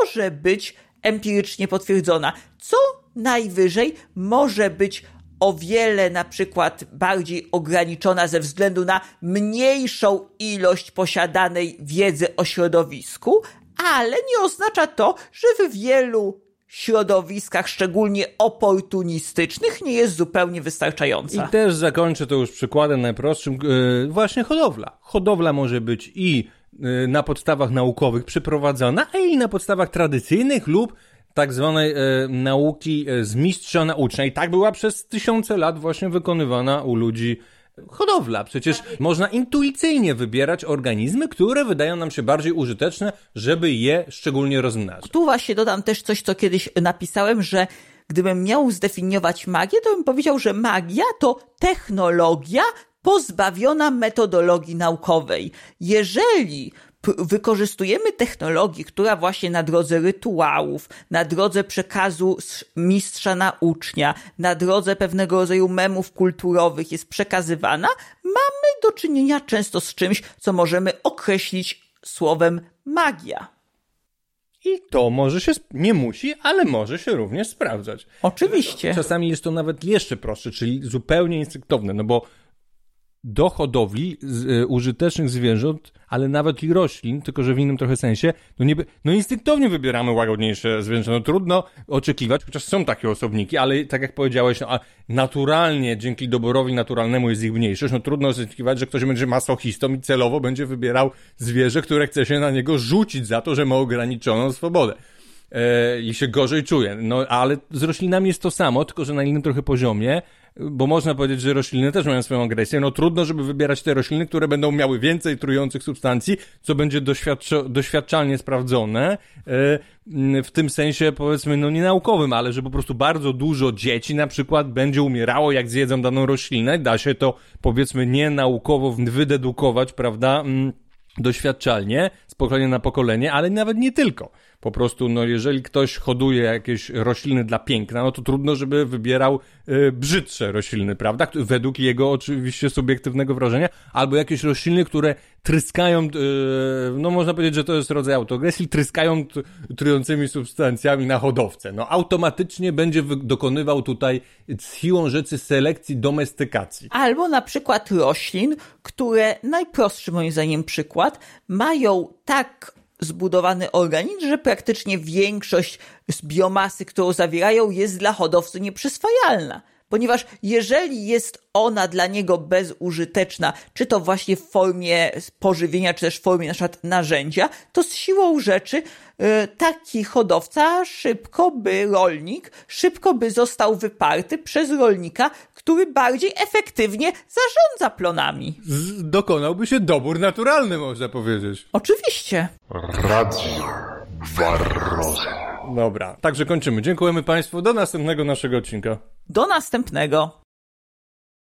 może być empirycznie potwierdzona, co najwyżej może być o wiele na przykład bardziej ograniczona ze względu na mniejszą ilość posiadanej wiedzy o środowisku, ale nie oznacza to, że w wielu środowiskach, szczególnie oportunistycznych, nie jest zupełnie wystarczająca.
I też zakończę to już przykładem najprostszym, yy, właśnie hodowla. Hodowla może być i yy, na podstawach naukowych przeprowadzona, a i na podstawach tradycyjnych lub tak zwanej e, nauki e, z mistrza naucznej. Tak była przez tysiące lat właśnie wykonywana u ludzi hodowla. Przecież można intuicyjnie wybierać organizmy, które wydają nam się bardziej użyteczne, żeby je szczególnie rozmnażać.
Tu właśnie dodam też coś, co kiedyś napisałem, że gdybym miał zdefiniować magię, to bym powiedział, że magia to technologia pozbawiona metodologii naukowej. Jeżeli wykorzystujemy technologię, która właśnie na drodze rytuałów, na drodze przekazu mistrza na ucznia, na drodze pewnego rodzaju memów kulturowych jest przekazywana, mamy do czynienia często z czymś, co możemy określić słowem magia.
I to może się, nie musi, ale może się również sprawdzać.
Oczywiście.
Czasami jest to nawet jeszcze prostsze, czyli zupełnie instynktowne, no bo do hodowli z, y, użytecznych zwierząt, ale nawet i roślin, tylko że w innym trochę sensie, no, nie, no instynktownie wybieramy łagodniejsze zwierzęta. No trudno oczekiwać, chociaż są takie osobniki, ale tak jak powiedziałeś, no, a naturalnie, dzięki doborowi naturalnemu jest ich mniejszość, no trudno oczekiwać, że ktoś będzie masochistą i celowo będzie wybierał zwierzę, które chce się na niego rzucić za to, że ma ograniczoną swobodę e, i się gorzej czuje. No ale z roślinami jest to samo, tylko że na innym trochę poziomie bo można powiedzieć, że rośliny też mają swoją agresję, no trudno, żeby wybierać te rośliny, które będą miały więcej trujących substancji, co będzie doświadczalnie sprawdzone, e, w tym sensie powiedzmy, no nie naukowym, ale że po prostu bardzo dużo dzieci na przykład będzie umierało, jak zjedzą daną roślinę, da się to powiedzmy nie naukowo wydedukować, prawda, mm, doświadczalnie, z pokolenia na pokolenie, ale nawet nie tylko. Po prostu, no jeżeli ktoś hoduje jakieś rośliny dla piękna, no to trudno, żeby wybierał y, brzydsze rośliny, prawda? Według jego oczywiście subiektywnego wrażenia, albo jakieś rośliny, które tryskają, y, no można powiedzieć, że to jest rodzaj autoagresji, tryskają trującymi substancjami na hodowcę. No automatycznie będzie dokonywał tutaj z siłą rzeczy selekcji, domestykacji.
Albo na przykład roślin, które, najprostszy moim zdaniem przykład, mają tak zbudowany organizm, że praktycznie większość z biomasy, którą zawierają, jest dla hodowcy nieprzyswajalna. Ponieważ jeżeli jest ona dla niego bezużyteczna, czy to właśnie w formie pożywienia, czy też w formie na przykład narzędzia, to z siłą rzeczy yy, taki hodowca szybko by, rolnik, szybko by został wyparty przez rolnika, który bardziej efektywnie zarządza plonami.
Z dokonałby się dobór naturalny, można powiedzieć.
Oczywiście. Radio Barroza.
Dobra, także kończymy. Dziękujemy Państwu. Do następnego naszego odcinka.
Do następnego.